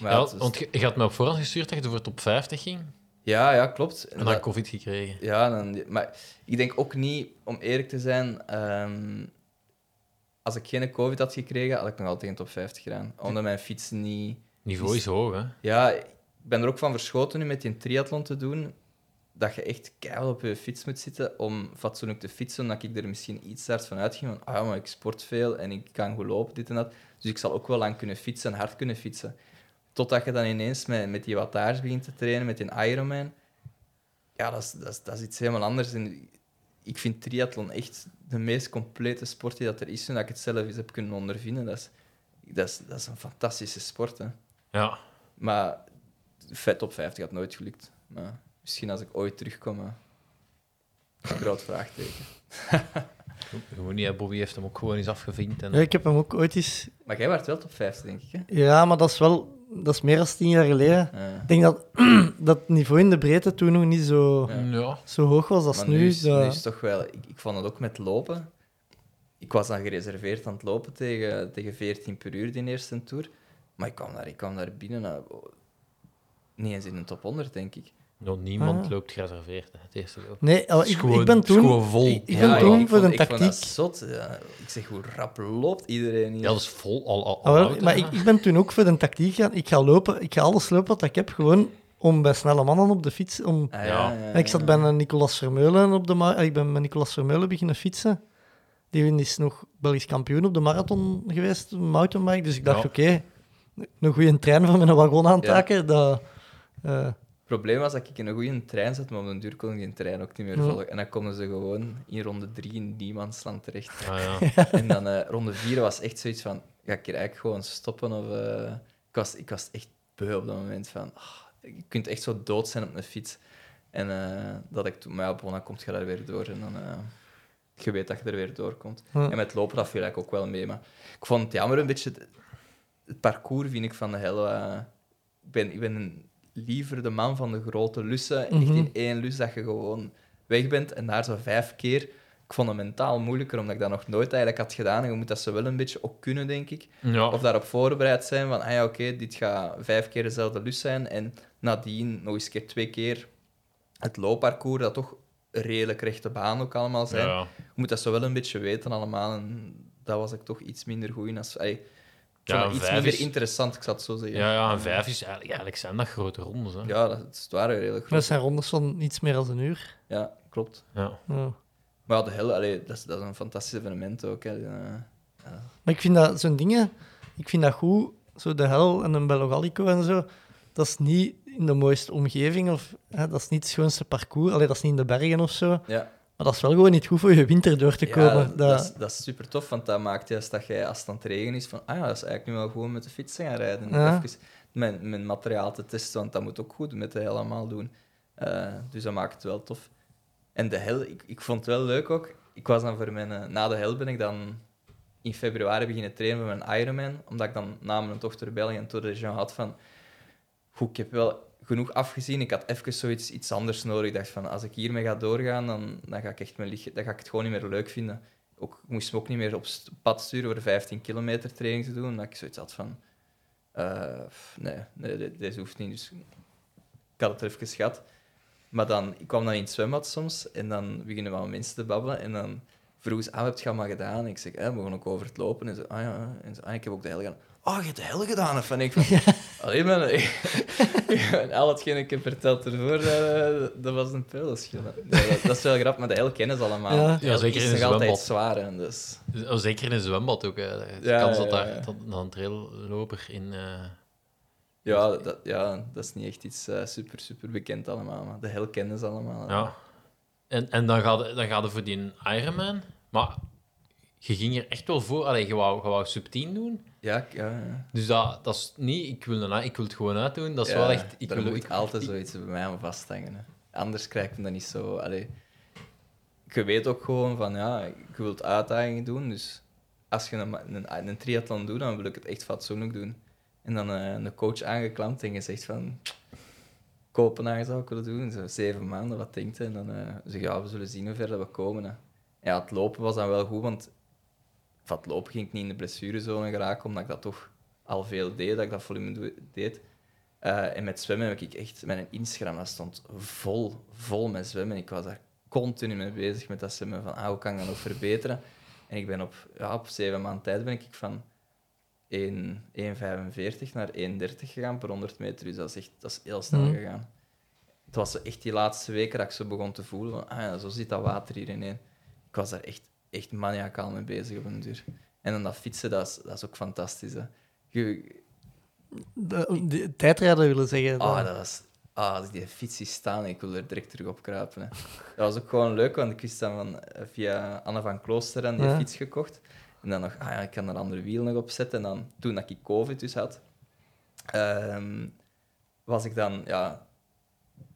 Maar Ja, het want je, je had me op voorhand gestuurd dat je voor top 50 ging. Ja, ja, klopt. En dan dat- COVID gekregen. Ja, dan, maar ik denk ook niet, om eerlijk te zijn, ehm, als ik geen COVID had gekregen, had ik nog altijd in top 50 gedaan. Omdat mijn fiets niet... Niveau is hoog, hè? Ja, ik ben er ook van verschoten nu met die triathlon te doen, dat je echt keihard op je fiets moet zitten om fatsoenlijk te fietsen, omdat ik er misschien iets hard van uitging van, ah, ja, maar ik sport veel en ik kan goed lopen, dit en dat. Dus ik zal ook wel lang kunnen fietsen en hard kunnen fietsen. Totdat je dan ineens met, met die wattage begint te trainen, met die Ironman. Ja, dat is, dat is, dat is iets helemaal anders. En ik vind triathlon echt de meest complete sport die dat er is, en dat ik het zelf eens heb kunnen ondervinden. Dat is, dat is, dat is een fantastische sport, hè. Ja. Maar vet top 50 had nooit gelukt. Maar misschien als ik ooit terugkom. hè. Een groot vraagteken. Gewoon niet. Bobby heeft hem ook gewoon eens afgevinkt. En... Ja, ik heb hem ook ooit eens... Maar jij werd wel top 50, denk ik. Hè? Ja, maar dat is wel... Dat is meer dan tien jaar geleden. Ja. Ik denk dat dat het niveau in de breedte toen nog niet zo, zo hoog was als Maar nu. nu is, dat- nu is het toch wel... Ik, ik vond het ook met lopen. Ik was dan gereserveerd aan het lopen tegen, tegen 14 per uur, die eerste tour. Maar ik kwam daar, ik kwam daar binnen... naar- niet eens in een top 100, denk ik. Nou, niemand Ah. loopt gereserveerd, hè, het eerste loop. Nee, al- ik, gewoon- ik ben het is toen... gewoon vol. Ik, ik Ja, ben toen ik voor vond- Ik dat tactiek... zot. Ja. Ik zeg, hoe rap loopt iedereen hier? Ja, dat is vol. Al, al, Ah, al maar ik, ik ben toen ook voor de tactiek gaan. Ik ga lopen, ik ga alles lopen wat ik heb, gewoon om bij snelle mannen op de fiets... Om... Ah, Ja. Ik zat bij een Nicolas Vermeulen op de Ik ben met Nicolas Vermeulen beginnen fietsen. Die is nog Belgisch kampioen op de marathon geweest, een mountainbike. Dus ik dacht, Ja. oké, een goede trein van met een wagon aantaken, dat... eh, probleem was dat ik in een goede trein zat, maar op een duur kon ik die trein ook niet meer volgen. En dan konden ze gewoon in ronde drie in Niemandsland terecht. Ah, ja. En dan eh, ronde vier was echt zoiets van, ga ik hier eigenlijk gewoon stoppen? Of, eh, ik, was, ik was echt beu op dat moment van, ah, je kunt echt zo dood zijn op een fiets. En eh, dat ik toen, maar ja, dan komt je daar weer door en dan... eh, je weet dat je er weer doorkomt. En met lopen, dat viel eigenlijk ook wel mee. Maar ik vond het jammer een beetje... Het, het parcours vind ik van de hel... ik, ben, ik ben een- liever de man van de grote lussen. Echt Mhm. in één lus dat je gewoon weg bent. En daar zo vijf keer... Ik vond het mentaal moeilijker, omdat ik dat nog nooit eigenlijk had gedaan. En je moet dat zo wel een beetje ook kunnen, denk ik. ja. Of daarop voorbereid zijn van, ah ja, oké, dit gaat vijf keer dezelfde lus zijn. En nadien nog eens een keer twee keer het loopparcours, dat toch redelijk rechte baan ook allemaal zijn. Ja. Je moet dat zo wel een beetje weten allemaal. En dat was ik toch iets minder goed in. Als, allee, Ja, een iets vijf minder is- interessant, ik zal het zo zeggen. Ja, ja, en vijf is eigenlijk, eigenlijk zijn dat grote rondes. Hè. Ja, dat, het waren redelijk dat groot. zijn rondes van iets meer dan een uur. Ja, klopt. Ja. Ja. Maar ja, de hel, allee, dat, is, dat is een fantastisch evenement ook. Hè. Eh, Maar ik vind dat zo'n dingen, ik vind dat goed, zo de hel en een Belogalico en zo, dat is niet in de mooiste omgeving of hè, dat is niet het schoonste parcours, Allee, dat is niet in de bergen of zo, ja. Maar dat is wel gewoon niet goed voor je winter door te komen. Ja, dat, dat, is, dat is super tof, want dat maakt juist dat jij als het aan het regen is van, ah ja, dat is eigenlijk nu wel gewoon met de fiets gaan rijden. Ja. Even mijn, mijn materiaal te testen, want dat moet ook goed met de hel allemaal doen. Eh, dus dat maakt het wel tof. En de hel, ik, ik vond het wel leuk ook. Ik was dan voor mijn, eh, na de hel ben ik dan in februari beginnen trainen met mijn Ironman, omdat ik dan na mijn dochter België en Tour de Jean had van, goed, ik heb wel genoeg afgezien. Ik had even zoiets iets anders nodig. Ik dacht van, als ik hiermee ga doorgaan, dan, dan ga ik echt mijn lichaam, dan ga ik het gewoon niet meer leuk vinden. Ook, ik moest me ook niet meer op pad sturen voor 15 kilometer training te doen. Dat ik zoiets had van, eh, nee, nee, de- deze hoeft niet. Dus ik had het er even gehad. Maar dan, ik kwam dan in het zwembad soms en dan beginnen wat mensen te babbelen. En dan vroegen ze, ah, heb je allemaal gedaan? Ik zeg, eh, we gaan ook over het lopen. En ze, ah ja, en ah, ik heb ook de hel gedaan. Oh, je hebt de hel gedaan? Of van, ik van, alleen maar... en al hetgeen ik heb verteld ervoor, eh, dat was een. Ja, dat, dat is wel grappig, maar de hel kennen ze allemaal. Ja. Ja, zeker is in een nog altijd zwembad. zwaar, hè, dus... Dus, oh, zeker in een zwembad ook. Hè. De Ja, kans ja, dat daar dat, dat een trailloper in... eh, Ja dat, ja, dat is niet echt iets eh, super, super bekend allemaal. Maar de hel kennen ze allemaal. ja. En, en dan gaat dan gaat het voor die Ironman. Maar je ging er echt wel voor. Allee, je wou, je wou sub 10 doen. Ja, ja, ja. Dus dat, dat is niet, ik wil, ik wil het gewoon uitdoen. Dat is Ja, wel echt. Ik wil, moet altijd zoiets bij mij aan vasthangen. Hè. Anders krijg ik dat niet zo... Allee, je weet ook gewoon van, ja, ik wil het uitdagingen doen, dus als je een, een, een triathlon doet, dan wil ik het echt fatsoenlijk doen. En dan eh, een coach aangeklampt en je zegt van... Kopenhagen zou ik willen doen, zo zeven maanden, wat denkt je? En dan eh zeg je, ja, we zullen zien hoe ver dat we komen. Hè. Ja, het lopen was dan wel goed, want van het lopen ging ik niet in de blessurezone geraken, omdat ik dat toch al veel deed, dat ik dat volume deed. Eh, en met zwemmen heb ik echt... Mijn Instagram dat stond vol, vol met zwemmen. Ik was daar continu mee bezig met dat zwemmen, van ah, hoe kan ik dat nog verbeteren? En ik ben op, ja, op zeven maanden tijd ben ik van 1 1,45 naar 1,30 gegaan per 100 meter. Dus dat is echt dat is heel snel Mhm. gegaan. Het was echt die laatste weken dat ik zo begon te voelen van, ah ja, zo zit dat water hier ineen. Ik was daar echt, echt maniacaal mee bezig op een duur. En dan dat fietsen, dat is, dat is ook fantastisch. Hè. Je, De, de- tijdrijden willen zeggen. Ah, dat- dat was... Ah, als ik die fiets zie staan, ik wil er direct terug op kruipen. Hè. Dat was ook gewoon leuk, want ik wist dan van, eh, via Anne van Klooster dan die Ja. fiets gekocht. En dan nog, ah ja, ik kan er andere wiel nog op zetten. En dan, toen dat ik COVID dus had, ehm, was ik dan, ja,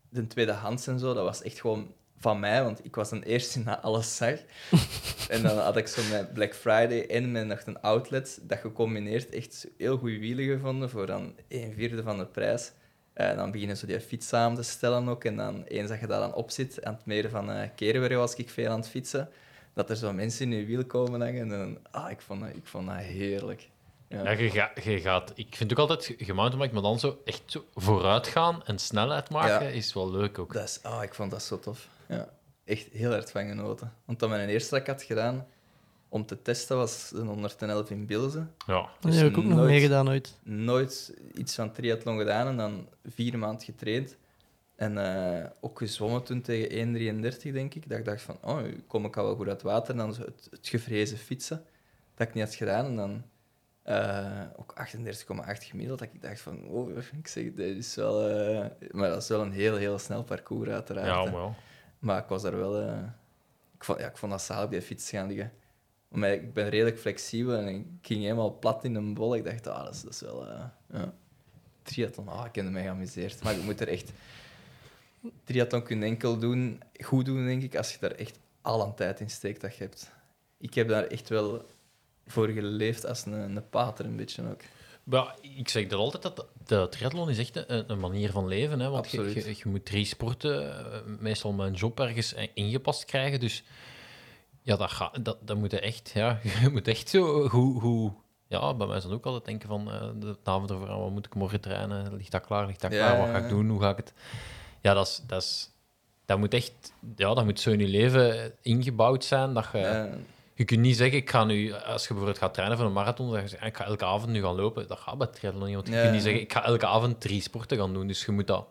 de tweedehands en zo, dat was echt gewoon van mij, want ik was een eerste die na alles zag. en dan had ik zo met Black Friday en met nog een outlet, dat gecombineerd echt heel goede wielen gevonden voor dan een vierde van de prijs. En dan beginnen ze die fiets samen te stellen ook. En dan eens dat je daar dan op zit, aan het meer van uh, Kerenberg was ik veel aan het fietsen, dat er zo mensen in je wiel komen hangen. En dan, ah, ik vond dat, ik vond dat heerlijk. Ja. Ja, je, ga- je gaat, ik vind ook altijd gemountainbike, maar dan zo echt zo vooruit gaan en snelheid maken Ja. is wel leuk ook. Dat is, ah, ik vond dat zo tof. Ja. Echt heel hard van genoten. Want dan mijn eerste dat ik had gedaan om te testen was een 111 in Bilzen. Ja. Die heb ik ook nog nooit- meegedaan ooit. Nooit iets van triathlon gedaan en dan vier maanden getraind. En eh, ook gezwommen toen tegen 1,33 denk ik. Dat ik dacht van, oh, nu kom ik al wel goed uit water. En dan zo het, het gevrezen fietsen, dat ik niet had gedaan. En dan eh, ook 38,8 gemiddeld. Dat ik dacht van, oh, ik zeg, dit is wel... eh, maar dat is wel een heel, heel snel parcours uiteraard. Ja, hè. Maar ik was daar wel... eh, ik, vond, ja, ik vond dat zalig op die fiets gaan liggen. Maar ik ben redelijk flexibel en ik ging helemaal plat in een bol. Ik dacht, ah, dat, is, dat is wel... eh ja. Triathlon, ah, ik heb me geamuseerd. Maar je moet er echt... Triathlon kun je enkel doen, goed doen, denk ik, als je daar echt al een tijd in steekt dat je hebt. Ik heb daar echt wel voor geleefd als een, een pater, een beetje ook. Maar ik zeg dat altijd, dat de triathlon is echt een, een manier van leven. Hè? Want je, je, je moet drie sporten, eh, meestal een job ergens ingepast krijgen. Dus ja, dat, gaat, dat, dat moet echt, ja, je moet echt zo hoe, hoe ja, bij mij is dan ook altijd denken van eh, de avond ervoor, ah, wat moet ik morgen trainen? Ligt dat klaar? Ligt dat Ja, klaar? Wat ga ik doen? Hoe ga ik het? Ja, dat is, dat is, dat moet echt, ja, dat moet zo in je leven ingebouwd zijn dat je... Ja, Je kunt niet zeggen, ik ga nu, als je bijvoorbeeld gaat trainen voor een marathon, dan zeg je, ah, ik ga elke avond nu gaan lopen. Dat gaat bij triathlon niet, want je Ja. kunt niet zeggen, ik ga elke avond drie sporten gaan doen. Dus je moet dat,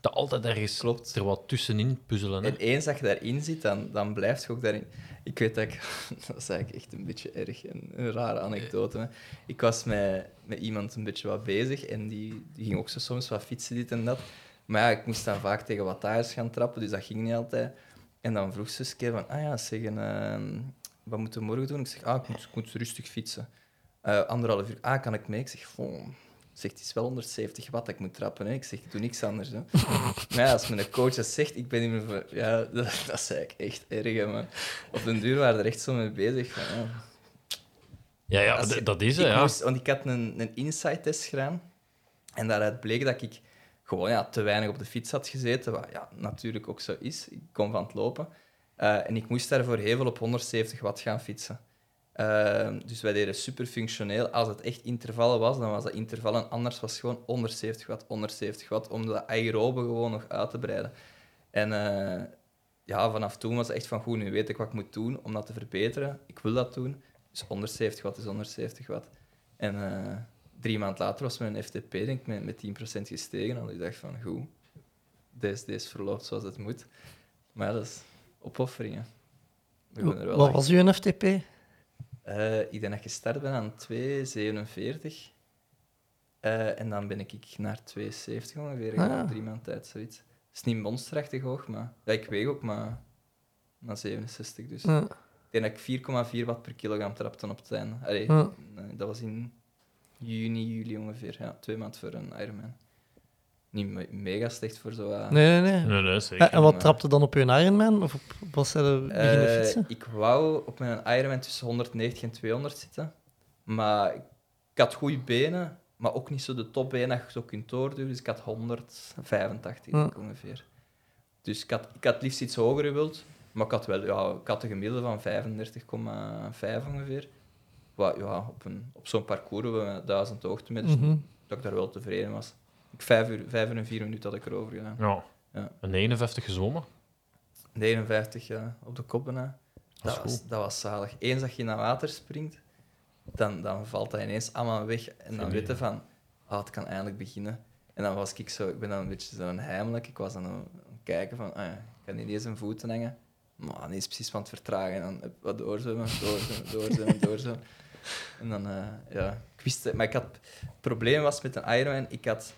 dat altijd ergens Klopt. er wat tussenin puzzelen. Hè? En eens dat je daarin zit, dan, dan blijf je ook daarin. Ik weet dat ik... Dat is eigenlijk echt een beetje erg en een rare anekdote. hè. Ik was met, met iemand een beetje wat bezig en die, die ging ook zo soms wat fietsen, dit en dat. Maar ja, ik moest dan vaak tegen wattages gaan trappen, dus dat ging niet altijd. En dan vroeg ze eens een keer van, ah ja, zeggen, ehm, wat moeten we morgen doen? Ik zeg, ah, ik moet, ik moet rustig fietsen. Eh, anderhalf uur, ah, kan ik mee? Ik zeg, "Goh." Zegt, het is wel 170 watt dat ik moet trappen. Hè. Ik zeg, ik doe niks anders. Hè. Maar ja, als mijn coach dat zegt, ik ben niet meer. Ja, dat, dat is eigenlijk echt erg, hè, man. Op den duur waren we er echt zo mee bezig. Van, ja. ja, ja, je- dat is het. Ik Ja. moest, want ik had een, een insight-test gedaan. En daaruit bleek dat ik gewoon ja, te weinig op de fiets had gezeten. Wat ja, natuurlijk ook zo is. Ik kom van het lopen. Eh, en ik moest daarvoor heel veel op 170 watt gaan fietsen. Eh, dus wij deden super functioneel. Als het echt intervallen was, dan was dat intervallen. Anders was het gewoon 170 watt, 170 watt, om dat aerobe gewoon nog uit te breiden. En eh, ja, vanaf toen was het echt van, goed, nu weet ik wat ik moet doen om dat te verbeteren. Ik wil dat doen. Dus 170 watt is 170 watt. En eh, drie maanden later was mijn FTP denk ik, met, met 10% gestegen. En ik dacht van, goed, deze, deze verloopt zoals het moet. Maar ja, dat is opofferingen. We er wel Wat achter. was uw FTP? Eh, ik denk dat ik gestart ben aan 2,47. Eh, en dan ben ik naar 2,70 ongeveer Ah. drie maanden tijd, zoiets. Het is niet monsterachtig hoog, maar... Ja, ik weeg ook maar naar 67. Dus Ja. ik denk dat ik 4,4 watt per kilogram trapte op het einde. Allee, Ja. nee, dat was in juni, juli ongeveer. Ja, twee maanden voor een Ironman. Niet me- mega slecht voor zo... eh, Nee, nee, nee. Nee, nee, zeker. Ja, en wat maar- trapte dan op je Ironman? Of op, was hij er beginnen Eh, fietsen? ik wou op mijn Ironman tussen 190 en 200 zitten. Maar ik had goede benen, maar ook niet zo de topbenen dat je zo kunt doorduwen. Dus ik had 185 denk ik ongeveer. Dus ik had, ik had liefst iets hoger gewild. Maar ik had wel ja, ik had een gemiddelde van 35,5 ongeveer. Wat, ja, op, een, op zo'n parcours met 1000 hoogtemeters, Mhm. dat ik daar wel tevreden was. Vijf, uur, vijf uur en vier minuten had ik erover gedaan. Ja. Ja. Een 59 gezwommen. 59 ja, op de kop bijna. Dat is Dat was, dat was zalig. Eens dat je naar water springt, dan, dan valt dat ineens allemaal weg. En dan je van, ah, het kan eindelijk beginnen. En dan was ik zo, ik ben dan een beetje zo heimelijk. Ik was dan aan het kijken van, ah, ja, ik kan niet eens een voeten hangen. Maar niet precies van het vertragen. En dan wat doorzwemmen, doorzwemmen, doorzwemmen, doorzwemmen. En dan, eh, ja, ik wist het. Maar ik had, het probleem was met een Ironman, ik had...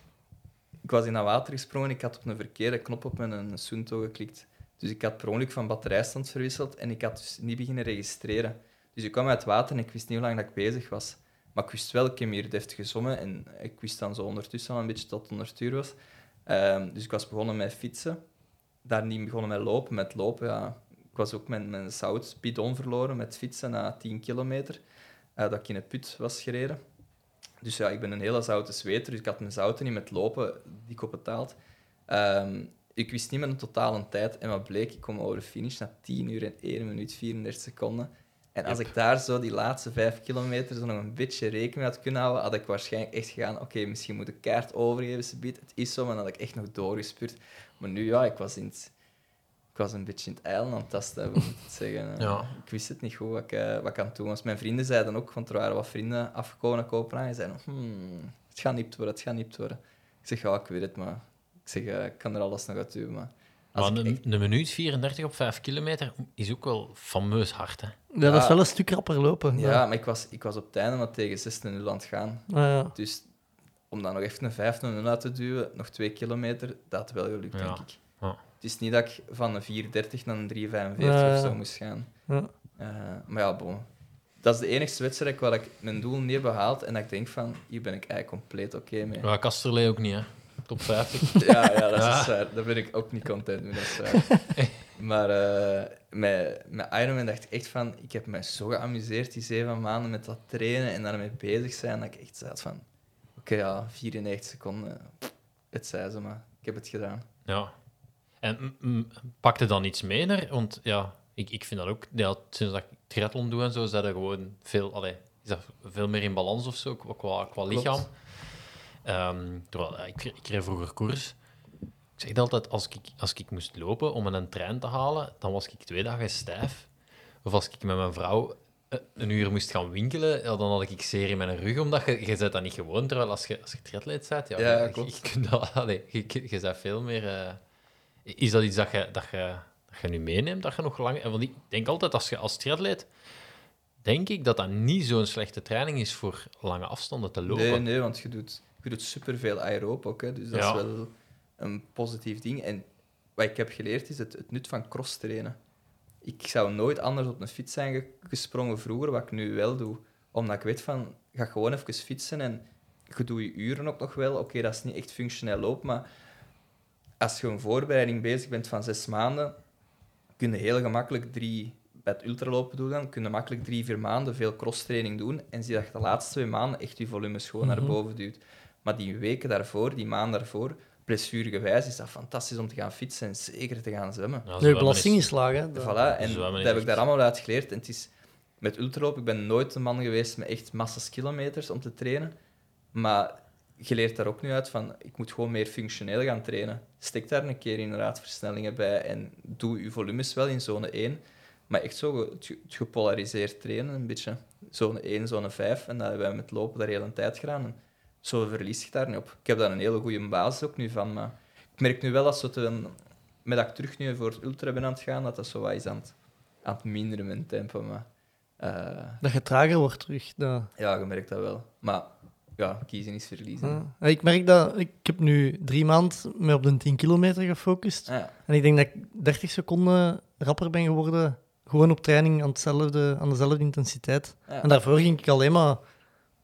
Ik was in dat water gesprongen, ik had op een verkeerde knop op mijn Sunto geklikt. Dus ik had per ongeluk van batterijstand verwisseld en ik had dus niet beginnen registreren. Dus ik kwam uit het water en ik wist niet hoe lang dat ik bezig was. Maar ik wist wel, ik heb hier deftig gezwommen en ik wist dan zo ondertussen al een beetje tot het 100 uur was. Ehm, dus ik was begonnen met fietsen. Daar niet begonnen met lopen. Met lopen, ja. Ik was ook mijn, mijn zoutbidon verloren met fietsen na 10 kilometer. eh, dat ik in een put was gereden. Dus ja, ik ben een hele zoute zweter, dus ik had mijn zouten niet met lopen dik op betaald. Ehm, ik wist niet mijn totale tijd en wat bleek, ik kom over de finish na 10 uur en 1 minuut 34 seconden. En als ik daar zo die laatste 5 kilometer zo nog een beetje rekening mee had kunnen houden, had ik waarschijnlijk echt gegaan, oké, misschien moet ik kaart overgeven, subiet. het is zo, maar dan had ik echt nog doorgespuurd. Maar nu, ja, ik was, in het, ik was een beetje in het eilen aan het tasten, moet ik het zeggen. Ja. Ik wist het niet goed wat ik, eh, wat ik aan het doen was. Mijn vrienden zeiden ook, want er waren wat vrienden afgekomen naar Kopenhagen, en zeiden, hmm, het gaat niet worden, het gaat niet worden. Ik zeg, ja, ik weet het, maar ik zeg, eh, ik kan er alles nog uit doen, maar... Als Maar ik een, echt- een minuut 34 op 5 kilometer is ook wel fameus hard. Hè? Ja, dat is wel een stuk rapper lopen. Ja, maar ik was, ik was op het einde maar tegen 16 aan het gaan. Ah, ja. Dus om dan nog even een 5 0 uit te duwen, nog 2 kilometer, dat had wel gelukt, Ja. denk ik. Het is niet dat ik van een 4.30 naar een 3.45 Ja, of zo moest gaan. Ja. Eh, maar ja, bon. Dat is de enige wedstrijd waar ik mijn doel niet heb behaald en dat ik denk van, hier ben ik eigenlijk compleet oké mee. Ja, Kasterlee ook niet, hè? Top 50. Ja, ja, dat is waar. Daar ben ik ook niet content mee, dat is waar. maar eh, met, met Ironman dacht ik echt van... Ik heb mij zo geamuseerd die zeven maanden met dat trainen en daarmee bezig zijn, dat ik echt zei van... Oké, ja, 94 seconden. Het zei ze, maar ik heb het gedaan. Ja. En pakte dan iets naar? Want ja, ik, ik vind dat ook... Ja, sinds dat ik triathlon doe en zo, is dat er gewoon veel... Allee, is dat veel meer in balans of zo, qua, qua, lichaam. Ehm, terwijl, ik, ik reed vroeger koers. Ik zeg altijd, als ik, als ik moest lopen om een trein te halen, dan was ik twee dagen stijf. Of als ik met mijn vrouw eh, een uur moest gaan winkelen, ja, dan had ik zeer in mijn rug, omdat je, je bent dat niet gewoon. Terwijl als je, als je triatleet bent, ja, Ja, je, je, kunt dat, allee, je, je, bent veel meer... eh, is dat iets dat je, dat, je, dat je nu meeneemt, dat je nog lang... Want ik denk altijd, als je als triatleet... Denk ik dat dat niet zo'n slechte training is voor lange afstanden te lopen. Nee, nee, want je doet, je doet superveel aeroob ook, hè, dus dat Ja. is wel een positief ding. En wat ik heb geleerd is het, het nut van cross trainen. Ik zou nooit anders op een fiets zijn ge- gesprongen vroeger, wat ik nu wel doe. Omdat ik weet van, ga gewoon even fietsen en je doet je uren ook nog wel. Oké, dat is niet echt functioneel loop, maar als je een voorbereiding bezig bent van zes maanden, kun je heel gemakkelijk drie, bij het ultralopen doen dan, kun je makkelijk drie, vier maanden veel crosstraining doen en zie dat je de laatste twee maanden echt je volumes gewoon naar Mhm. boven duwt. Maar die weken daarvoor, die maanden daarvoor, blessuregewijs, is dat fantastisch om te gaan fietsen en zeker te gaan zwemmen. Ja, Nee, belasting is- laag, hè. Dat- Voilà, en Zwemmen dat heb ik daar allemaal uit geleerd. En het is met ultralopen, ik ben nooit een man geweest met echt massas kilometers om te trainen. Maar je leert daar ook nu uit van, ik moet gewoon meer functioneel gaan trainen. Stek daar een keer inderdaad versnellingen bij en doe je volumes wel in zone 1. Maar echt zo het ge- het gepolariseerd trainen, een beetje. Zone 1, zone 5. En dat hebben wij met lopen daar heel een tijd gedaan. En zo verlies je daar niet op. Ik heb daar een hele goede basis ook nu van. Maar ik merk nu wel dat zo met dat ik terug nu voor het ultra ben aan het gaan, dat dat zo wat is aan het, aan het minderen mijn tempo. Maar eh, Dat je trager wordt terug. Ja, je merkt dat wel. Maar ja, kiezen is verliezen. Ja. Ik merk dat... Ik heb nu drie maanden me op de 10 kilometer gefocust. Ah, ja. En ik denk dat ik 30 seconden rapper ben geworden, gewoon op training aan, hetzelfde, aan dezelfde intensiteit. Ja. En daarvoor ging ik alleen maar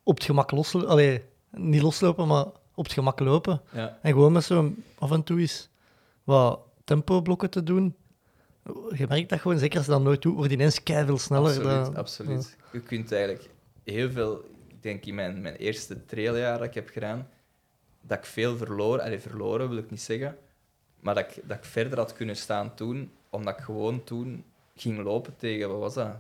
op het gemak loslopen. Allee, niet loslopen, maar op het gemak lopen. En gewoon met zo af en toe eens wat tempoblokken te doen. Je merkt dat gewoon, zeker als je dat nooit doet, wordt ineens veel sneller. Absoluut, absoluut. Je kunt eigenlijk heel veel... Ik denk in mijn, mijn eerste trailjaar dat ik heb gedaan, dat ik veel verloren... Allee, verloren wil ik niet zeggen, maar dat ik, dat ik verder had kunnen staan toen, omdat ik gewoon toen ging lopen tegen... Wat was dat?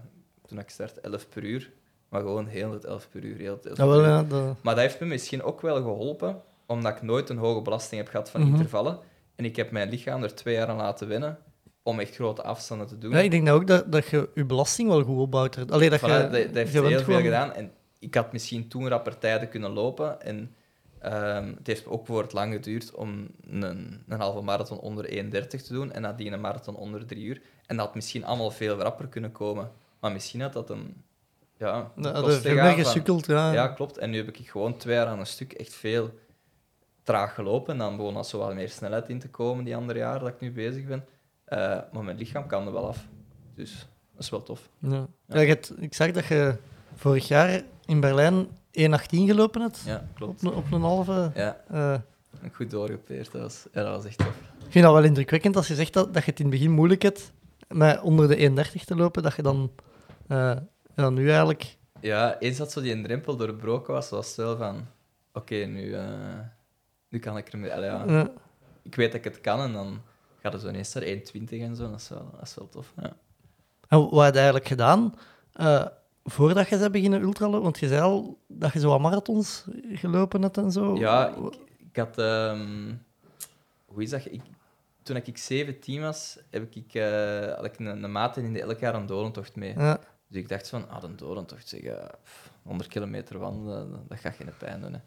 Toen ik start, 11 per uur. Maar gewoon heel het 11 per uur. Heel het 11 Ja, wel, ja, dat- Maar dat heeft me misschien ook wel geholpen, omdat ik nooit een hoge belasting heb gehad van Mhm. intervallen. En ik heb mijn lichaam er twee jaar aan laten wennen om echt grote afstanden te doen. ja, ik denk nou ook dat, dat je je belasting wel goed opbouwt. Allee, dat, Voilà, je, dat, dat heeft je heel veel gewoon- gedaan. En ik had misschien toen rapper tijden kunnen lopen. En ehm, het heeft ook bijvoorbeeld lang geduurd om een, een halve marathon onder 1,30 te doen. En nadien een marathon onder 3 uur. En dat had misschien allemaal veel rapper kunnen komen. Maar misschien had dat een... Ja, Dat gesukkeld, ja. ja, klopt. En nu heb ik gewoon twee jaar aan een stuk echt veel traag gelopen. En dan begon er zo wat meer snelheid in te komen die andere jaren dat ik nu bezig ben. Eh, maar mijn lichaam kan er wel af. Dus dat is wel tof. Ja. Ja, je hebt- ik zag dat je vorig jaar in Berlijn 1,18 gelopen hebt. Ja, Op, klopt. een, op een halve. Ja, Eh, goed doorgepeerd. Dat was, ja, dat was echt tof. ik vind dat wel indrukwekkend als je zegt dat, dat je het in het begin moeilijk hebt met onder de 1,30 te lopen, dat je dan, eh, ja, nu eigenlijk... Ja, eens dat zo die drempel doorbroken was, was het wel van... Oké, nu, eh, nu kan ik ermee... Ja. eh, Ik weet dat ik het kan en dan gaat het zo ineens naar 1,20 en zo. Dat is wel, dat is wel tof. Ja. en wat je eigenlijk gedaan voordat je bent beginnen ultralopen? Want je zei al dat je zo wat marathons gelopen hebt en zo. Ja, ik, ik had... ehm, hoe is dat? Ik, toen ik 17 was, heb ik, eh, had ik een, een maat in de elk jaar een dolentocht mee. Ja. Dus ik dacht van, ah, een dolentocht, zeg, pff, 100 kilometer wandelen, dat, dat gaat geen pijn doen. Hè.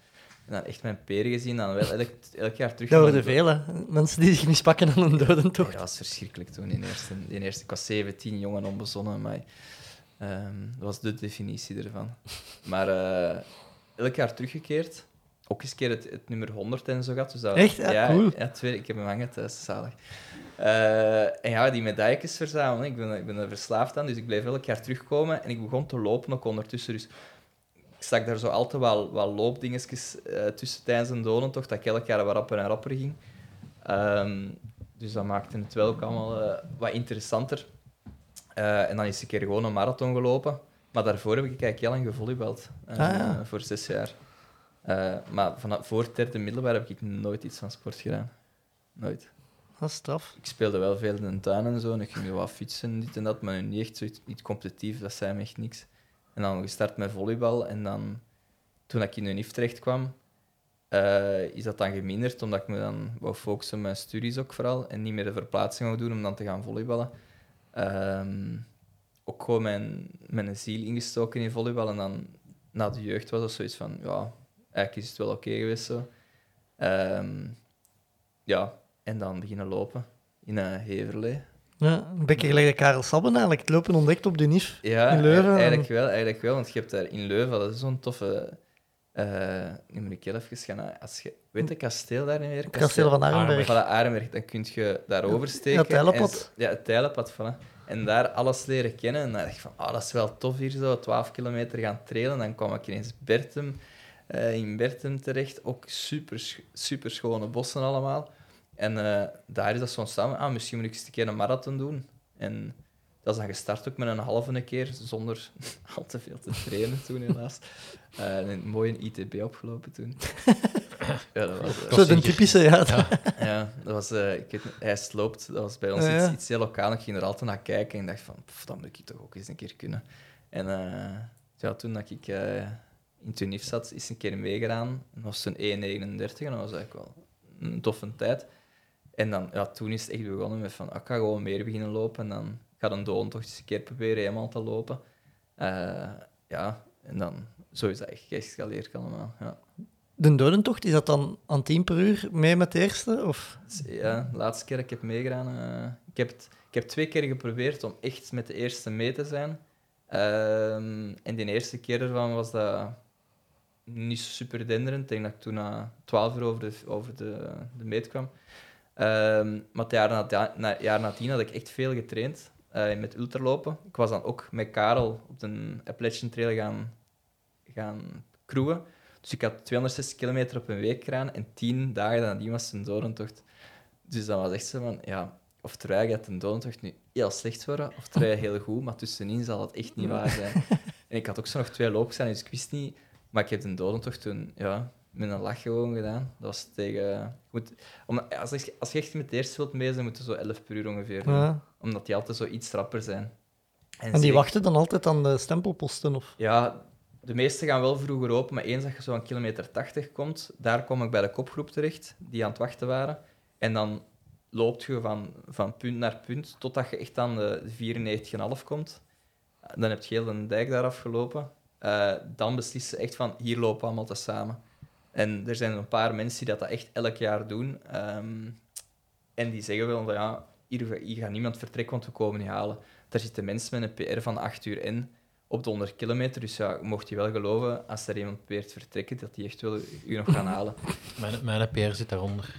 En dan echt mijn peren gezien, dan wel elk, elk jaar terug... Dat worden hè. Mensen die zich mispakken aan een Ja, dodentocht. dat was verschrikkelijk toen in eerste, in eerste. Ik was 17, jong en onbezonnen, maar ehm, dat was de definitie ervan. Maar eh, elk jaar teruggekeerd. Ook eens een keer het, het nummer 100 en zo gehad. Dus dat, Echt? Ja, ja, cool. Ja, twee, ik heb hem hangen thuis, zalig. Eh, en ja, die medailles verzamelen. Ik ben, ik ben er verslaafd aan, dus ik bleef elk jaar terugkomen. En ik begon te lopen ook ondertussen. Dus ik stak daar zo altijd wel, wel loopdingetjes eh, tussen tijdens een donentocht, dat ik elk jaar wat rapper en rapper ging. Ehm, dus dat maakte het wel ook allemaal wat interessanter. Eh, en dan is een keer gewoon een marathon gelopen. Maar daarvoor heb ik eigenlijk heel lang gevolleybald. eh, Ah, ja. Voor zes jaar. Eh, maar vanaf voor het derde middelbaar heb ik nooit iets van sport gedaan. Nooit. Dat is straf. Ik speelde wel veel in de tuin en zo. En ik ging wat fietsen, dit en dat. Maar niet echt zoiets niet competitief. Dat zei me echt niks. En dan gestart met volleybal. En dan, toen ik in de NIF terecht kwam, is dat dan geminderd. Omdat ik me dan wou focussen op mijn studies ook vooral. En niet meer de verplaatsing wou doen om dan te gaan volleyballen. Ehm, ook gewoon mijn, mijn ziel ingestoken in volleybal. En dan na de jeugd was dat zoiets van, ja, eigenlijk is het wel oké geweest zo. Ehm, ja, en dan beginnen lopen in uh, Heverlee. Ja, een beetje gelijk de Karel Sabben eigenlijk. Het lopen ontdekt op de NIF Ja, in Leuven. eigenlijk wel, eigenlijk wel. Want je hebt daar in Leuven, dat is zo'n toffe... eh nu moet ik heel even gaan... Als je, weet je kasteel daar niet meer? Het kasteel van Arenberg. Voilà, Arenberg. Dan kun je daar oversteken. Ja, het Tijlenpad. Ja, het Tijlenpad, voilà. En daar alles leren kennen. En dan dacht ik van, oh, dat is wel tof hier zo, 12 kilometer gaan trailen. Dan kwam ik ineens Bertum, eh, in Bertum terecht. Ook super, super schone bossen allemaal. En eh, daar is dat zo ontstaan. Ah, misschien moet ik eens een keer een marathon doen. En dat is dan gestart ook met een halve keer, zonder al te veel te trainen toen, helaas. Eh, een mooie ITB opgelopen toen. ja, dat was... eh, Zo de typische, ja. ja, dat was, eh, ik weet, hij sloopt, dat was bij ons Ja, ja. iets, iets heel lokaal. Ik ging er altijd naar kijken en dacht van, pff, dat moet ik toch ook eens een keer kunnen. En eh, ja, toen dat ik eh, in Tunif zat, is een keer meegedaan. En dat was een 1,39 en dat was eigenlijk wel een toffe tijd. En dan, ja, toen is het echt begonnen met van, ah, ik ga gewoon meer beginnen lopen en dan ga ik een doontocht eens een keer proberen helemaal te lopen. Eh, ja, en dan, zo is dat echt geëscaleerd allemaal, ja. De dodentocht, is dat dan aan 10 per uur mee met de eerste? Of? Ja, de laatste keer dat ik heb meegedaan. eh, ik, heb het, ik heb twee keer geprobeerd om echt met de eerste mee te zijn. Ehm, en die eerste keer ervan was dat niet super denderend. Ik denk dat ik toen na 12 uur over de, over de, de meet kwam. Ehm, maar het jaar, na, na, jaar nadien had ik echt veel getraind. eh, met ultralopen. Ik was dan ook met Karel op de Appalachian Trail gaan, gaan crewen. Dus ik had 260 kilometer op een week gedaan en 10 dagen nadien was een dodentocht. Dus dat was echt zo van, ja, of terwijl gaat een dodentocht nu heel slecht worden, of terwijl heel goed, maar tussenin zal het echt niet waar zijn. En ik had ook zo nog twee loopjes aan, dus ik wist niet... Maar ik heb de dodentocht toen, ja, met een lach gewoon gedaan. Dat was tegen... als, je, als je echt met de eerste wilt mee zijn, moet je zo 11 per uur ongeveer doen. Ja. Omdat die altijd zo iets rapper zijn. En die zeker- wachten dan altijd aan de stempelposten? Of? Ja, de meeste gaan wel vroeger open, maar eens dat je zo aan kilometer 80 komt, daar kom ik bij de kopgroep terecht, die aan het wachten waren. En dan loopt je van, van punt naar punt, totdat je echt aan de 94,5 komt. Dan heb je heel de dijk daar afgelopen. Eh, dan beslissen ze echt van, hier lopen we allemaal tezamen. En er zijn een paar mensen die dat echt elk jaar doen. Ehm, en die zeggen wel ja, hier, hier gaat niemand vertrekken, want we komen niet halen. Daar zitten mensen met een PR van 8 uur in op de 100 kilometer. Dus ja, mocht je wel geloven, als er iemand probeert vertrekken, dat die echt wel u nog gaan halen. Mijn, mijn PR zit daaronder.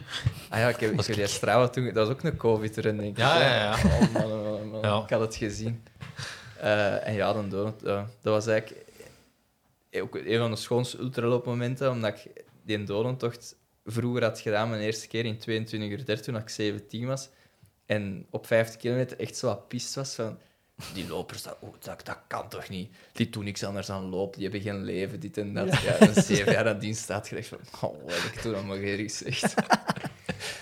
Ah ja, ik heb, ik die Strava toen... Dat was ook een COVID-run, denk ik. Ja, ja, ja. Oh, man, oh, man, man. Ja. Ik had het gezien. Eh, en ja, dan donut, ja, dat was eigenlijk ook een van de schoonste ultraloopmomenten, omdat ik die donuttocht vroeger had gedaan, mijn eerste keer in 22 uur 30, toen ik 17 was. En op 50 kilometer echt zo wat pist was van... Die lopers, dat, oh, dat, dat kan toch niet? Die doen niks anders dan lopen, die hebben geen leven, dit en dat. Ja, een zeven jaar aan dienst staat gelegd van... Oh, wat heb ik toen allemaal geen gezegd?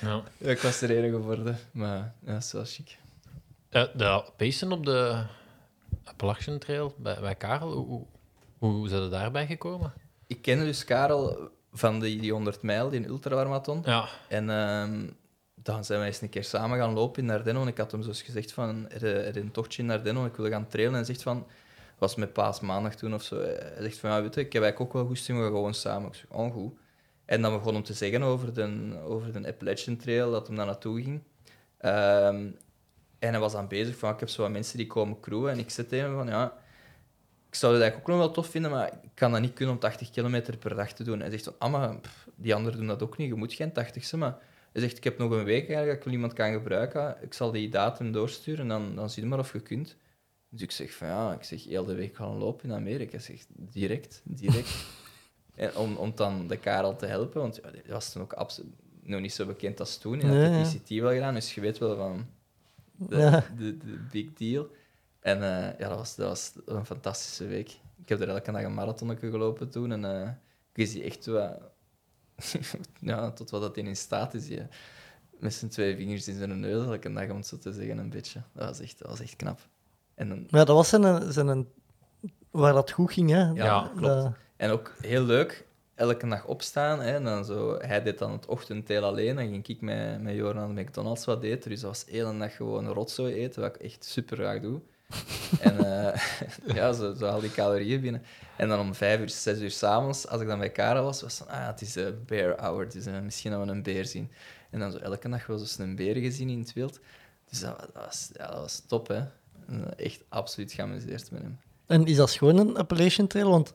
Ja. Ja, ik was er enige geworden, maar ja, dat is wel chic. De pacen op de Appalachian Trail bij, bij Karel, hoe, hoe, hoe zijn er daarbij gekomen? Ik ken dus Karel van die, die 100 mijl, die ultramarathon. Ja, En ehm, dan zijn wij eens een keer samen gaan lopen in Ardennen. En ik had hem zoals gezegd van, er, een tochtje in Ardennen, ik wil gaan trailen. En hij zegt van, was met paasmaandag toen of zo. Hij zegt van, ja, weet je, ik heb eigenlijk ook wel goesting, we gaan gewoon samen. Ik zeg, oh, goed. En dan begon hem te zeggen over de, over de Appalachian Trail, dat hem daar naartoe ging. Ehm, en hij was dan bezig van, ik heb zo wat mensen die komen crewen. En ik zei tegen hem van, ja, ik zou het eigenlijk ook nog wel tof vinden, maar ik kan dat niet kunnen om 80 kilometer per dag te doen. Hij zegt van, ah, maar die anderen doen dat ook niet, je moet geen 80 zijn, maar... Hij zegt, ik heb nog een week eigenlijk, dat ik wel iemand kan gebruiken. Ik zal die datum doorsturen en dan, dan zie je maar of je kunt. Dus ik zeg van ja, ik zeg heel de week gaan lopen in Amerika. Ik zeg direct, direct. en om, om dan de Karel te helpen, want ja, die was toen ook absoluut nog niet zo bekend als toen. Hij Nee, had ja. de PCT wel gedaan, dus je weet wel van de, Ja. de, de big deal. En eh, ja, dat was, dat was een fantastische week. Ik heb er elke dag een marathonnetje gelopen toen en eh, ik zie echt wat, ja, tot wat dat in staat is. Ja. Met zijn twee vingers in zijn neus elke dag, om het zo te zeggen, een beetje. Dat was echt, dat was echt knap. En, dan, ja, dat was zijn, zijn waar dat goed ging. Hè? Ja, klopt. dat- en ook heel leuk, elke dag opstaan. Hè, en dan zo, hij deed dan het ochtendteel alleen. Dan ging ik met, met Joran de McDonald's wat eten. Dus dat was de hele dag gewoon rotzooi eten, wat ik echt super graag doe. en eh, ja, zo, zo al die calorieën binnen. En dan om vijf uur, zes uur s'avonds, als ik dan bij Karel was, was het van, ah, het is een bear hour, dus eh, misschien dat we een beer zien. En dan zo elke dag wel eens een beer gezien in het wild. Dus dat, dat was, ja, dat was top, hè. En, eh, Echt absoluut geamuseerd met hem. En is dat gewoon een Appalachian Trail? Want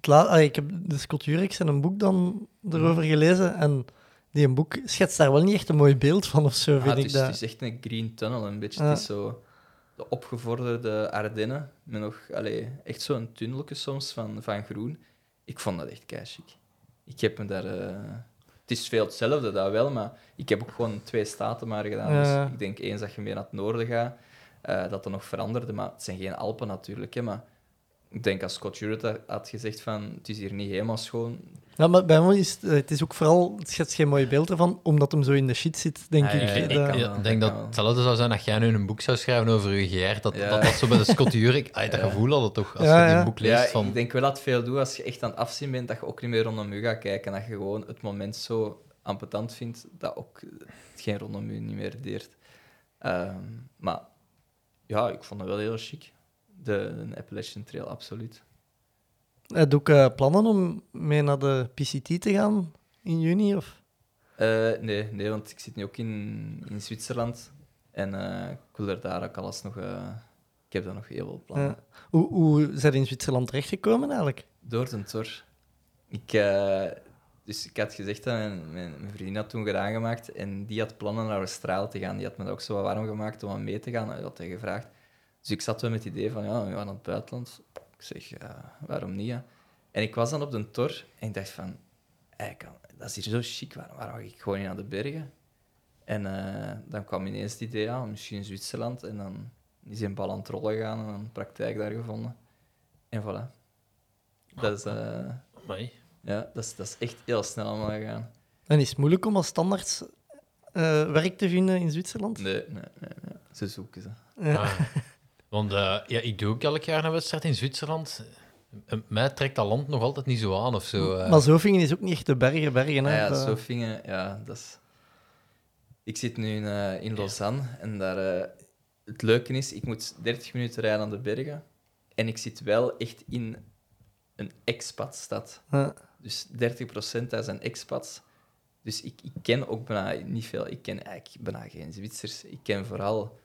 ah, ik heb de Scott Jurek zijn een boek dan erover gelezen. En die een boek schetst daar wel niet echt een mooi beeld van of zo, Ah, vind het, ik is, dat. het is echt een green tunnel, een beetje. Het is zo de opgevorderde Ardennen, met nog allee, echt zo'n tunnelje soms van, van groen. Ik vond dat echt keichic. Ik heb me daar... eh, het is veel hetzelfde, dat wel, maar ik heb ook gewoon twee staten maar gedaan. Ja. Dus ik denk eens dat je meer naar het noorden gaat, eh, dat er nog veranderde. Maar het zijn geen Alpen natuurlijk, hè, maar ik denk als Scott Jurett had- had gezegd van het is hier niet helemaal schoon. Ja, maar bij mij is het, eh, het is ook vooral, het schetst geen mooi beeld ervan, omdat hem zo in de shit zit, denk Ah, ik. Dat- ik kan- ik denk dat dat kan. hetzelfde zou zijn dat jij nu een boek zou schrijven over je GR. Dat, Ja. dat, dat zo bij de Scott Jurek... Ay, dat gevoel had het toch, als Ja, je die boek leest. Ja, van, ik denk wel dat het veel doet als je echt aan het afzien bent, dat je ook niet meer rondom je gaat kijken. Dat je gewoon het moment zo ambetant vindt dat ook hetgeen rondom je niet meer deert. Ehm, maar ja, ik vond het wel heel chic. De, de Appalachian Trail, absoluut. Heb je ook eh, plannen om mee naar de PCT te gaan in juni? Of? Eh, nee, nee, want ik zit nu ook in, in Zwitserland. En eh, ik wil er daar ook alles nog... eh, ik heb daar nog heel veel plannen. Hoe, hoe zijn je in Zwitserland terechtgekomen eigenlijk? Door de Tor. Ik, eh, dus ik had gezegd dat mijn, mijn, mijn vriendin had toen gedaan gemaakt en die had plannen naar Australië te gaan. Die had me dat ook zo wat warm gemaakt om aan mee te gaan. Hij had hij gevraagd. Dus ik zat wel met het idee van, ja, we gaan naar het buitenland. Ik zeg, waarom niet? Ja? En ik was dan op de Tor en ik dacht van, dat is hier zo chic, waarom, waarom ga ik gewoon niet naar de bergen? En eh, dan kwam ineens het idee aan, misschien Zwitserland. En dan is hij een bal aan het rollen gegaan en een praktijk daar gevonden. En voilà. Dat is, eh, Amai. ja, dat is, dat is echt heel snel allemaal gegaan. En is het moeilijk om als standaard eh, werk te vinden in Zwitserland? Nee, nee, nee, nee. Ze zoeken ze. Ja. Ah. Want eh, ja, ik doe ook elk jaar een wedstrijd in Zwitserland. Eh, Mij trekt dat land nog altijd niet zo aan of zo. eh. Maar Zofingen is ook niet echt de bergen, bergen. Hè? ja, Dat- Zofingen, ja, dat is... Ik zit nu in, eh, in Lausanne en daar... eh, het leuke is, ik moet 30 minuten rijden aan de bergen en ik zit wel echt in een expatstad. Ja. Dus 30% daar zijn expats. Dus ik, ik ken ook bijna niet veel. Ik ken eigenlijk bijna geen Zwitsers. Ik ken vooral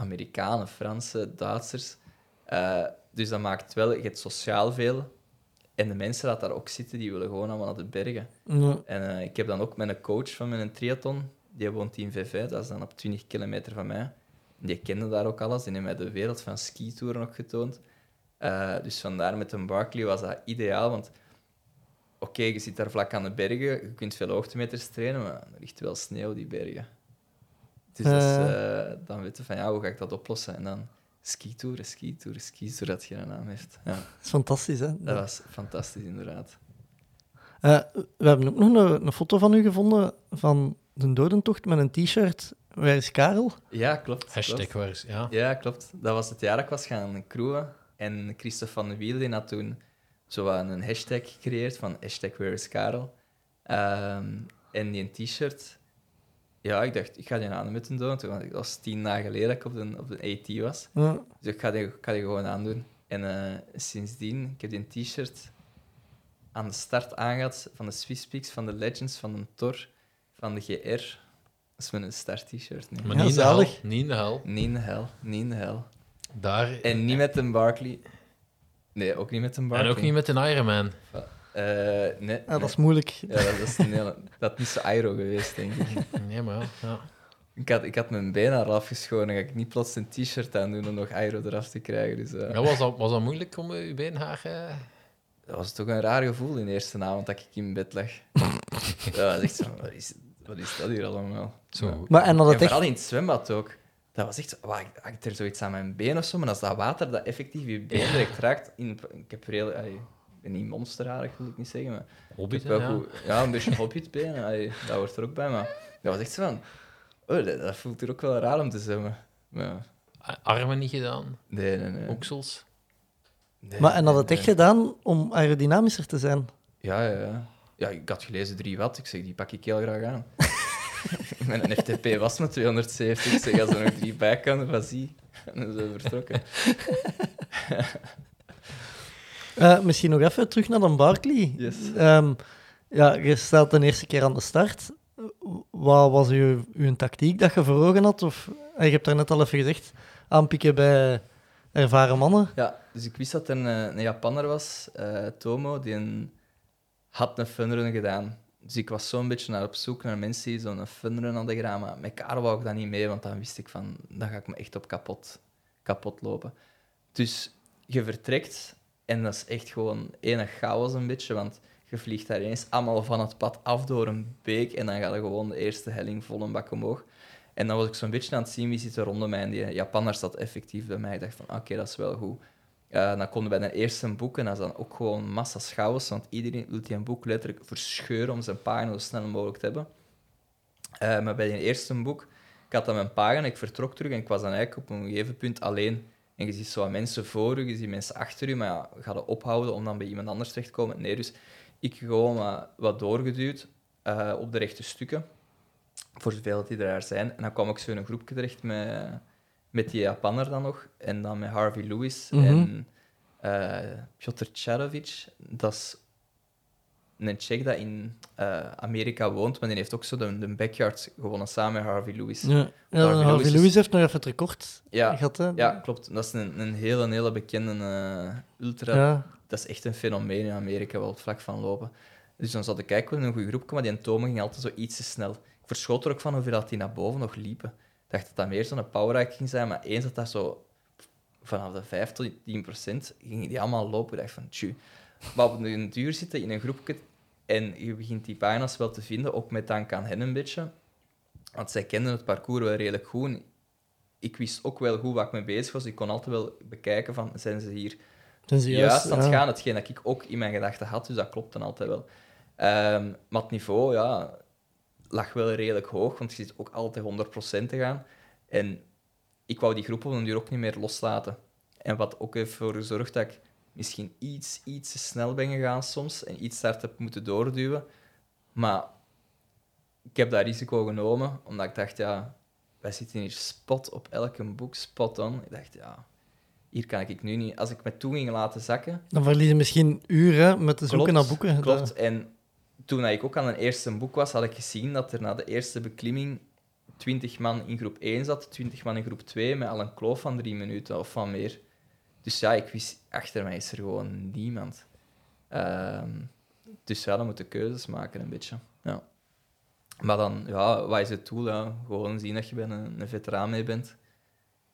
Amerikanen, Fransen, Duitsers. Eh, dus dat maakt wel, je hebt sociaal veel. En de mensen dat daar ook zitten, die willen gewoon allemaal naar de bergen. Ja. En eh, ik heb dan ook mijn coach van mijn triathlon, die woont in VV, dat is dan op 20 kilometer van mij. Die kende daar ook alles, die heeft mij de wereld van skitouren ook getoond. Eh, dus vandaar met een Barkley was dat ideaal, want oké, je zit daar vlak aan de bergen, je kunt veel hoogtemeters trainen, maar er ligt wel sneeuw, die bergen. Dus dat is, Eh. eh, dan weet je van, ja, hoe ga ik dat oplossen? En dan skitouren, skitouren, skitouren, dat geen naam heeft. Ja, Dat is fantastisch, hè? dat was fantastisch, inderdaad. Eh, we hebben ook nog een, een foto van u gevonden van de dodentocht met een t-shirt. Waar is Karel? Ja, klopt. klopt. Hashtag waar is, ja. Ja, klopt. Dat was het jaar dat ik was gaan crewen. En Christophe van de Wiel had toen zo wat een hashtag gecreëerd van hashtag Where is Karel. Ehm, en die een t-shirt... Ja, ik dacht, ik ga die aan moeten doen. Toen, want dat was tien dagen geleden dat ik op de, op de AT was. Ja. Dus ik ga die, ik ga die gewoon aandoen. En eh, sindsdien, ik heb die t-shirt aan de start aangehad van de Swiss Peaks, van de Legends, van de Tor, van de GR. Dat is mijn start-t-shirt nu. Maar Ja, niet, in de hel, niet in de hel. Niet in de hel, niet in de hel. Daar, En niet met een Barkley. Nee, ook niet met een Barkley. en ook niet met een Ironman. Eh, nee, Ja, nee. dat is moeilijk. Ja, dat is een hele... Dat is niet zo aero geweest, denk ik. Nee, maar ja. ja. Ik had, ik had mijn been al afgeschoren. Dan ga ik niet plots een t-shirt aan doen om nog aero eraf te krijgen. Dus, eh, Ja, was, dat, was dat moeilijk om eh, uw beenhaar... eh, Dat was toch een raar gevoel in de eerste avond dat ik in bed lag. ja, dat is echt zo, wat is, wat is dat hier allemaal? Zo. Ja. Maar en dat En echt... vooral in het zwembad ook. Dat was echt zo, wat, hangt er zoiets aan mijn been of zo? Maar als dat water dat effectief je been direct raakt... In, ik heb heel... ben niet monsterharig, wil ik niet zeggen, maar... Hobbit, wel ja. goed- ja, een beetje hobbitbeen, allee, dat hoort er ook bij. Maar dat was echt zo van... Oh, dat, dat voelt hier ook wel raar om te zwemmen. Maar ja, Armen niet gedaan, nee, nee, nee. oksels. Nee, Maar en dat nee, het echt nee. gedaan om aerodynamischer te zijn. Ja, ja, ja. Ja, ik had gelezen 3 watt. Ik zeg, die pak ik heel graag aan. Mijn FTP was met 270. Ik zeg, als er nog drie bij kan, dan zie. En dan zijn we vertrokken. Eh, misschien nog even terug naar dan Barkley. Yes. Ehm, ja, je staat de eerste keer aan de start. Wat was uw, uw tactiek dat je voor ogen had? Of, eh, je hebt daar net al even gezegd, aanpikken bij ervaren mannen. Ja, dus ik wist dat er een, een Japanner was, eh, Tomo, die een, had een funrun gedaan. Dus ik was zo'n beetje naar op zoek naar mensen die zo'n funrun hadden gedaan. Maar met Karel wou ik dat niet mee, want dan wist ik van, dan ga ik me echt op kapot, kapot lopen. Dus je vertrekt en dat is echt gewoon enig chaos een beetje, want je vliegt daar ineens allemaal van het pad af door een beek en dan ga je gewoon de eerste helling vol een bak omhoog. En dan was ik zo'n beetje aan het zien wie zit er rondom mij en die Japanner zat effectief bij mij. Ik dacht van, oké, dat is wel goed. Eh, dan konden we bij de eerste boek en dat is dan ook gewoon massa chaos, want iedereen wil die een boek letterlijk verscheuren om zijn pagina zo snel mogelijk te hebben. Eh, maar bij die eerste boek, ik had dan mijn pagina, ik vertrok terug en ik was dan eigenlijk op een gegeven punt alleen. En je ziet zo wat mensen voor je, je ziet mensen achter je, maar ja, ga ophouden om dan bij iemand anders terecht te komen? Nee, dus ik gewoon wat, wat doorgeduwd eh, op de rechte stukken, voor zoveel die er daar zijn. En dan kwam ik zo in een groepje terecht met, met die Japanner dan nog, en dan met Harvey Lewis Mhm. en eh Piotr Tcharovic. Dat is een Tsjech dat in eh, Amerika woont, maar die heeft ook zo de, de backyard gewonnen samen met Harvey Lewis. Ja, ja Harvey Harvey Lewis Lewis, is- heeft nog even het record Ja, gehad. Hè? ja, klopt. Dat is een, een hele, hele bekende eh, ultra. Ja. Dat is echt een fenomeen in Amerika, wel op het vlak van lopen. Dus dan zat ik kijken in een goede groep, maar die Tome ging altijd zo iets te snel. Ik verschoot er ook van hoeveel dat die naar boven nog liepen. Ik dacht dat dat meer zo'n powerride ging zijn, maar eens dat dat zo vanaf de 5 tot 10 procent gingen die allemaal lopen. Ik dacht van, tju. Maar op een duur zitten in een groepje en je begint die pagina's wel te vinden, ook met dank aan hen een beetje. Want zij kenden het parcours wel redelijk goed. Ik wist ook wel goed waar ik mee bezig was. Ik kon altijd wel bekijken van, zijn ze hier Zijn ze juist, juist, aan het ja. gaan? Hetgeen dat ik ook in mijn gedachten had, dus dat klopt dan altijd wel. Ehm, maar het niveau, ja, lag wel redelijk hoog, want je zit ook altijd 100% te gaan. En ik wou die groep op een duur ook niet meer loslaten. En wat ook heeft voor gezorgd dat ik misschien iets, iets te snel ben gegaan soms en iets daar heb moeten doorduwen. Maar ik heb dat risico genomen, omdat ik dacht, ja, wij zitten hier spot op elke boek, spot on. Ik dacht, ja, hier kan ik nu niet... Als ik me toe ging laten zakken, Dan verlies je misschien uren met te zoeken naar boeken. Klopt. En toen ik ook aan een eerste boek was, had ik gezien dat er na de eerste beklimming 20 man in groep 1 zat, 20 man in groep 2, met al een kloof van drie minuten of van meer. Dus ja, ik wist, achter mij is er gewoon niemand. Ehm, dus ja, dan moet je keuzes maken een beetje. Ja. Maar dan, ja, wat is het doel? Ja? Gewoon zien dat je bij een, een veteraan mee bent.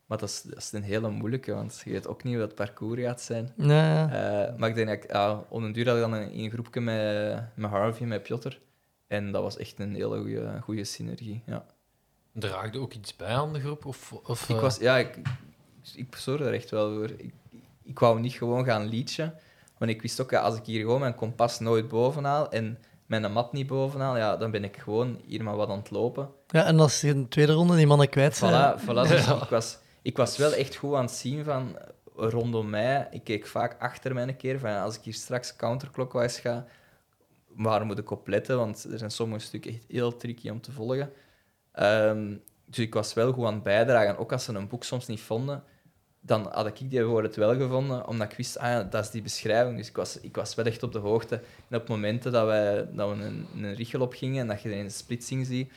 Maar dat is, dat is een hele moeilijke, want je weet ook niet hoe dat parcours gaat zijn. Ja, ja. Eh, maar ik denk dat ik, ja, op een duur had ik dan een, een groepje met, met Harvey, met Piotr. En dat was echt een hele goede, goede synergie. Ja. Draagde ook iets bij aan de groep? Of, of, Ik, eh, was, ja, ik, ik zorgde er echt wel voor. Ik, ik wou niet gewoon gaan liedje. Want ik wist ook, ja, als ik hier gewoon mijn kompas nooit bovenhaal en mijn mat niet bovenhaal, ja, dan ben ik gewoon hier maar wat aan het lopen. ja, en als je in de tweede ronde die mannen kwijt zijn... Voilà, voilà. Dus ik, was, ik was wel echt goed aan het zien van rondom mij. Ik keek vaak achter mij een keer van als ik hier straks counterclockwise ga, waar moet ik op letten? Want er zijn sommige stukken echt heel tricky om te volgen. Ehm, dus ik was wel goed aan het bijdragen. Ook als ze een boek soms niet vonden, dan had ik die voor het wel gevonden, omdat ik wist, ah ja, dat is die beschrijving. Dus ik was, ik was wel echt op de hoogte. En op momenten dat, wij, dat we een, een richel op gingen en dat je een splitsing ziet,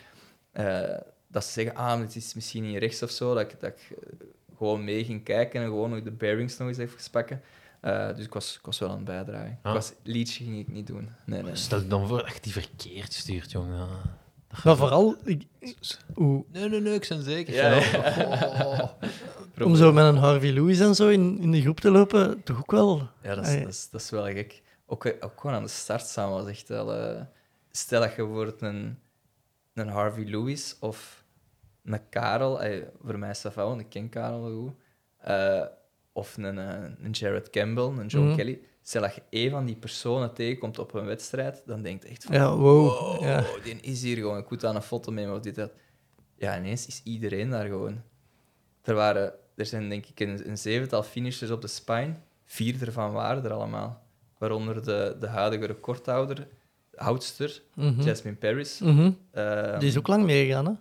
eh, dat ze zeggen, ah, het is misschien niet rechts of zo, dat ik, dat ik eh, gewoon mee ging kijken en gewoon ook de bearings nog eens even pakken. Eh, dus ik was, ik was wel aan het bijdragen. Ah. Ik was, liedje ging ik niet doen. Nee, nee. Stel je dan voor dat je die verkeerd stuurt, jongen. Maar vooral... Ik, hoe, Nee, nee, nee, ik ben zeker. Ja, Ja, om zo met een Harvey Lewis en zo in, in de groep te lopen, toch ook wel... Ja, dat is, dat is, dat is wel gek. Ook, eh, ook gewoon aan de start samen was echt wel... eh, stel dat je bijvoorbeeld een, een Harvey Lewis of een Karel... eh, voor mij is dat wel, want ik ken Karel wel goed. of een, een Jared Campbell, een John Mhm. Kelly. Stel dat je één van die personen tegenkomt op een wedstrijd, dan denk je echt van... Ja, wow. wow, Ja. die is hier gewoon. Ik moet aan een foto nemen of dit, dat. Ja, ineens is iedereen daar gewoon. Er, waren, er zijn denk ik een, een zevental finishers op de spine. Vier ervan waren er allemaal. Waaronder de, de huidige recordhouder, de houdster, Mhm. Jasmine Paris. Mhm. Ehm, Die is ook lang meegegaan, hè?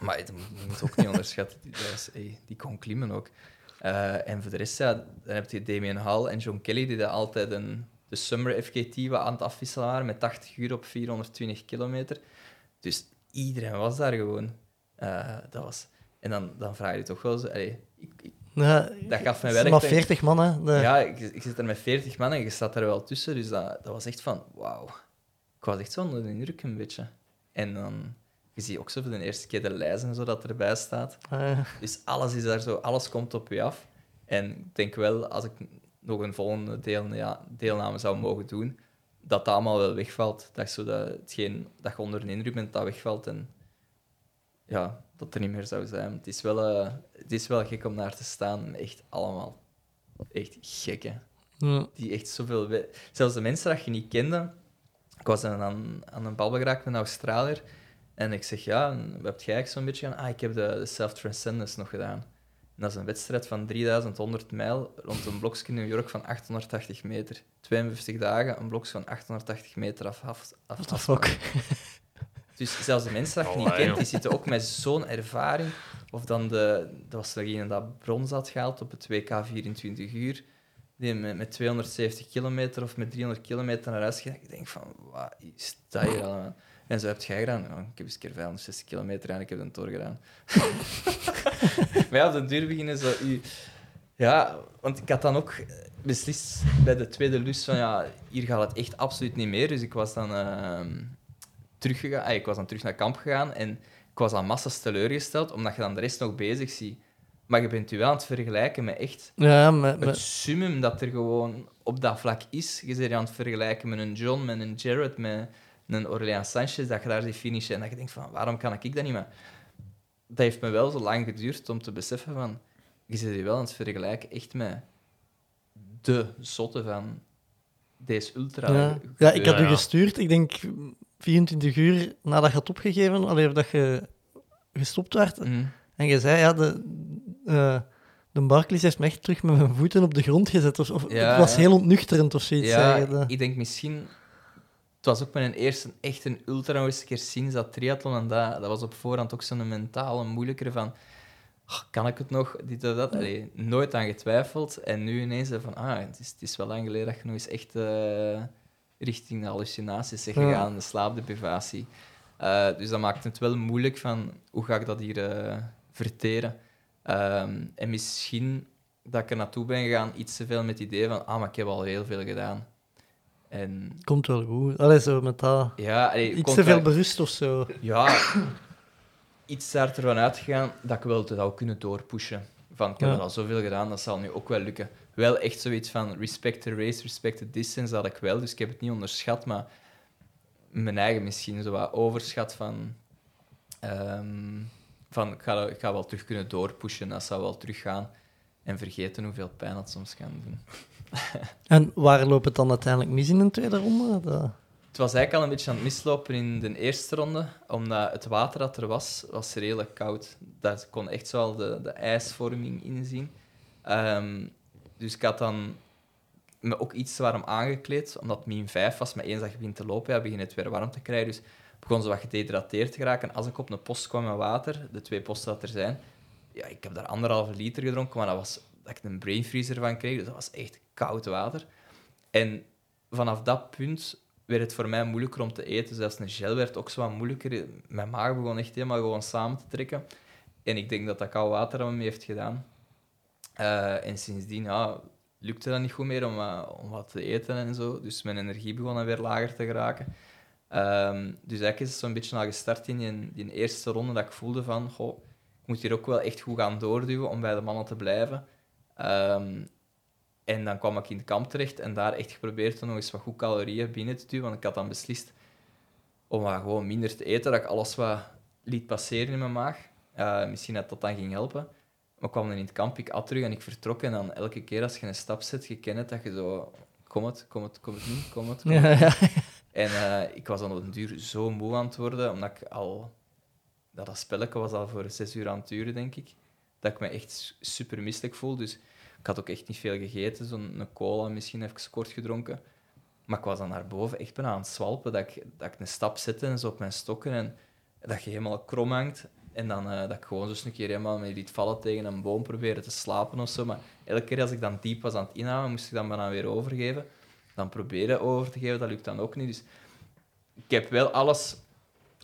Maar je moet, ook niet onderschatten, die, dat is- hey, die kon klimmen ook. Eh, en voor de rest, ja, dan heb je Damien Hall en John Kelly, die daar altijd een, de Summer FKT wat aan het afwisselen waren, met 80 uur op 420 kilometer. Dus iedereen was daar gewoon. Eh, dat was... En dan, dan vraag je toch wel zo... allee, ik, ik- Ja, Dat gaf mij het is werk, maar denk ik. 40 man, hè. De- ja, ik, ik zit er met 40 man en je staat er wel tussen, dus dat, dat was echt van... Wauw. Ik was echt zo onder de indruk een beetje. En dan... Je ziet ook zo voor de eerste keer de lijst en zo dat erbij staat. Ah, Dus alles is daar zo, alles komt op je af. En ik denk wel, als ik nog een volgende deel, ja, deelname zou mogen doen, dat dat allemaal wel wegvalt. Dat, zo dat, hetgeen, dat je onder een indruk bent, dat wegvalt. En ja, dat er niet meer zou zijn. Het is wel, eh, het is wel gek om naar te staan. Echt allemaal echt gekke. ja. Die echt zoveel... Zelfs de mensen dat je niet kende... Ik was dan aan, aan een babbel geraakt met een Australiër. En ik zeg, ja, wat heb jij eigenlijk zo'n beetje gedaan? Ah, ik heb de, de Self-Transcendence nog gedaan. En dat is een wedstrijd van 3100 mijl rond een blokje in New York van 880 meter. 52 dagen, een blokje van 880 meter af. af, af fuck? Dus zelfs de mensen dat je niet kent, die zitten ook met zo'n ervaring. Of dan de... Dat was degene dat brons had gehaald op het WK 24 uur. Die met, met 270 kilometer of met 300 kilometer naar huis ging. Ik denk van, wat is dat hier allemaal? En zo heb jij gedaan. Ik heb eens een keer 560 kilometer gedaan, ik heb een tor gedaan. maar ja, op de duur beginnen zo... Ja, want ik had dan ook beslist bij de tweede lus van ja, hier gaat het echt absoluut niet meer. Dus ik was dan ehm, teruggegaan. ah, Ik was dan terug naar kamp gegaan en ik was aan massas teleurgesteld, omdat je dan de rest nog bezig ziet. Maar je bent je wel aan het vergelijken met echt Ja, maar, het summum dat er gewoon op dat vlak is. Je bent je aan het vergelijken met een John, met een Jared, met een Orlean Sanchez, dat je daar ziet finishen en dat je denkt van, waarom kan ik dat niet? Maar dat heeft me wel zo lang geduurd om te beseffen van, je zit je wel aan het vergelijken echt met de zotte van deze ultra. ja. ja, ik had u gestuurd, ik denk 24 uur nadat je had opgegeven, alleen dat je gestopt werd. Mhm. En je zei, ja, de, eh, de Barclays heeft me echt terug met mijn voeten op de grond gezet. Of, of Ja, het was ja. heel ontnuchterend of zoiets. Ja, ik denk misschien... Het was ook mijn eerste echt een ultra een keer sinds dat triathlon. En dat, dat was op voorhand ook zo'n mentale moeilijker van... "Ah, kan ik het nog? Dit of dat. Allee, nooit aan getwijfeld. En nu ineens zo van... Ah, het is, het is wel lang geleden dat je nog eens echt eh, richting de hallucinaties Ja. gegaan. De slaapdeprivatie. Eh, dus dat maakt het wel moeilijk van... Hoe ga ik dat hier eh, verteren? Ehm, en misschien dat ik er naartoe ben gegaan, iets te veel met het idee van, ah, maar ik heb al heel veel gedaan. En Komt wel goed. Allee, zo met dat... ja, allee, Iets te veel berust of zo. Ja, iets daar ervan uitgegaan dat ik wel het zou kunnen doorpushen. Van, ik heb Ja. er al zoveel gedaan, dat zal nu ook wel lukken. Wel echt zoiets van respect the race, respect the distance, dat ik wel. Dus ik heb het niet onderschat, maar mijn eigen misschien zo wat overschat van... ehm, van ik, ga, ik ga wel terug kunnen doorpushen, dat zou wel teruggaan. En vergeten hoeveel pijn dat soms kan doen. En waar loopt het dan uiteindelijk mis in een tweede ronde? Dat... Het was eigenlijk al een beetje aan het mislopen in de eerste ronde, omdat het water dat er was, was redelijk koud. Daar kon echt zo al de, de ijsvorming in zien. Ehm, dus ik had dan me ook iets warm aangekleed, omdat min 5 was. Maar eens dat je begint te lopen, ja, begin het weer warm te krijgen. Dus begon ze wat gedehydrateerd te geraken. Als ik op een post kwam met water, de twee posten dat er zijn, ja, ik heb daar anderhalve liter gedronken, maar dat was dat ik een brain freezer van kreeg. Dus dat was echt koud water. En vanaf dat punt werd het voor mij moeilijker om te eten. Zelfs een gel werd ook zo wat moeilijker. Mijn maag begon echt helemaal gewoon samen te trekken. En ik denk dat dat koud water dat me heeft gedaan. Eh, en sindsdien ja, lukte dat niet goed meer om, eh, om wat te eten en zo. Dus mijn energie begon dan weer lager te geraken. Ehm, dus eigenlijk is het zo'n beetje al gestart in die, eerste ronde dat ik voelde van... Goh, ik moet hier ook wel echt goed gaan doorduwen om bij de mannen te blijven. Ehm, en dan kwam ik in het kamp terecht en daar echt geprobeerd om nog eens wat goed calorieën binnen te duwen. Want ik had dan beslist om wat gewoon minder te eten, dat ik alles wat liet passeren in mijn maag. Eh, misschien dat dat dan ging helpen. Maar ik kwam dan in het kamp, ik at terug en ik vertrok. En dan elke keer als je een stap zet, je kent het, dat je zo... Kom het, kom het, kom het niet, kom het, kom het. Ja, ja. En eh, ik was dan op een duur zo moe aan het worden, omdat ik al... Dat, dat spelletje was al voor zes uur aan het duren, denk ik. Dat ik me echt super misselijk voel. Dus ik had ook echt niet veel gegeten. Zo'n een cola misschien even kort gedronken. Maar ik was dan naar boven echt bijna aan het zwalpen. Dat ik, dat ik een stap zette en zo op mijn stokken. En dat je helemaal krom hangt. En dan eh, dat ik gewoon zo een keer helemaal me liet vallen tegen een boom proberen te slapen of zo. Maar elke keer als ik dan diep was aan het inhouden, moest ik dan bijna weer overgeven. Dan proberen over te geven, dat lukt dan ook niet. Dus ik heb wel alles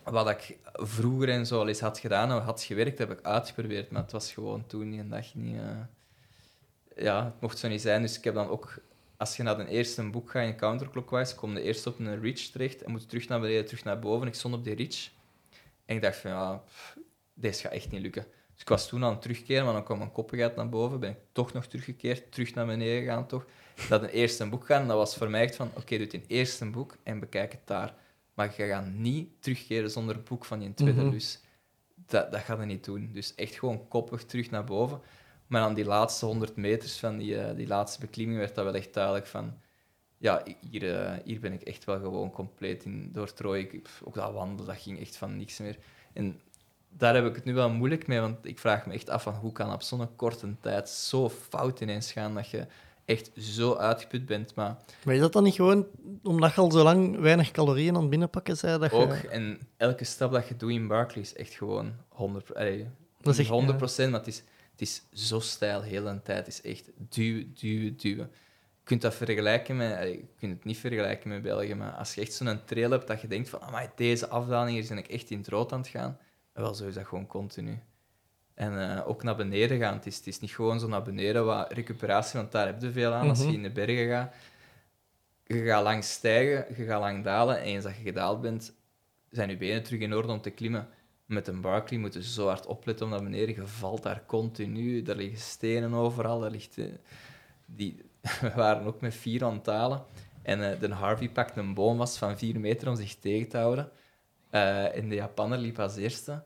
wat ik vroeger en zo al eens had gedaan en had gewerkt, heb ik uitgeprobeerd. Maar het was gewoon toen die dag niet... eh, Ja, het mocht zo niet zijn. Dus ik heb dan ook... Als je naar de eerste boek gaat in counterclockwise, kom je eerst op een ridge terecht en moet terug naar beneden, terug naar boven. Ik stond op die ridge en ik dacht van, ja, deze gaat echt niet lukken. Dus ik was toen aan het terugkeren, maar dan kwam mijn koppigheid naar boven. Ben ik toch nog teruggekeerd, terug naar beneden gegaan toch. Dat een eerste boek gaan, en dat was voor mij echt van, oké, doe het in eerste boek en bekijk het daar. Maar je gaat niet terugkeren zonder het boek van je tweede Mhm. lus. Dat, dat gaat je niet doen. Dus echt gewoon koppig terug naar boven. Maar aan die laatste 100 meters van die, eh, die laatste beklimming werd dat wel echt duidelijk van... Ja, hier, eh, hier ben ik echt wel gewoon compleet in doortrooien. Ook dat wandelen, dat ging echt van niks meer. En daar heb ik het nu wel moeilijk mee, want ik vraag me echt af van hoe kan op zo'n korte tijd zo fout ineens gaan dat je echt zo uitgeput bent. Maar Maar is dat dan niet gewoon omdat je al zo lang weinig calorieën aan het binnenpakken zei? Dat je... ook, en elke stap dat je doet in Barkley is echt gewoon 100 allee, Dat is niet echt- 100 procent, maar het is, het is zo stijl heel de tijd. Het is echt duwen, duwen, duwen. Je kunt dat vergelijken met... allee, Je kunt het niet vergelijken met België, maar als je echt zo'n trail hebt dat je denkt van amai, deze afdaling, hier ben ik echt in het rood aan het gaan. Wel, zo is dat gewoon continu. En eh, ook naar beneden gaan. Het is, het is niet gewoon zo naar beneden wat recuperatie, want daar heb je veel aan als je Mhm. in de bergen gaat. Je gaat lang stijgen, je gaat lang dalen. En eens dat je gedaald bent, zijn je benen terug in orde om te klimmen. Met een Barkley moet je zo hard opletten om naar beneden. Je valt daar continu. Er liggen stenen overal. Er ligt, eh, die, we waren ook met vier aan het halen. En eh, de Harvey pakt een boom vast van vier meter om zich tegen te houden. Eh, en de Japaner liep als eerste.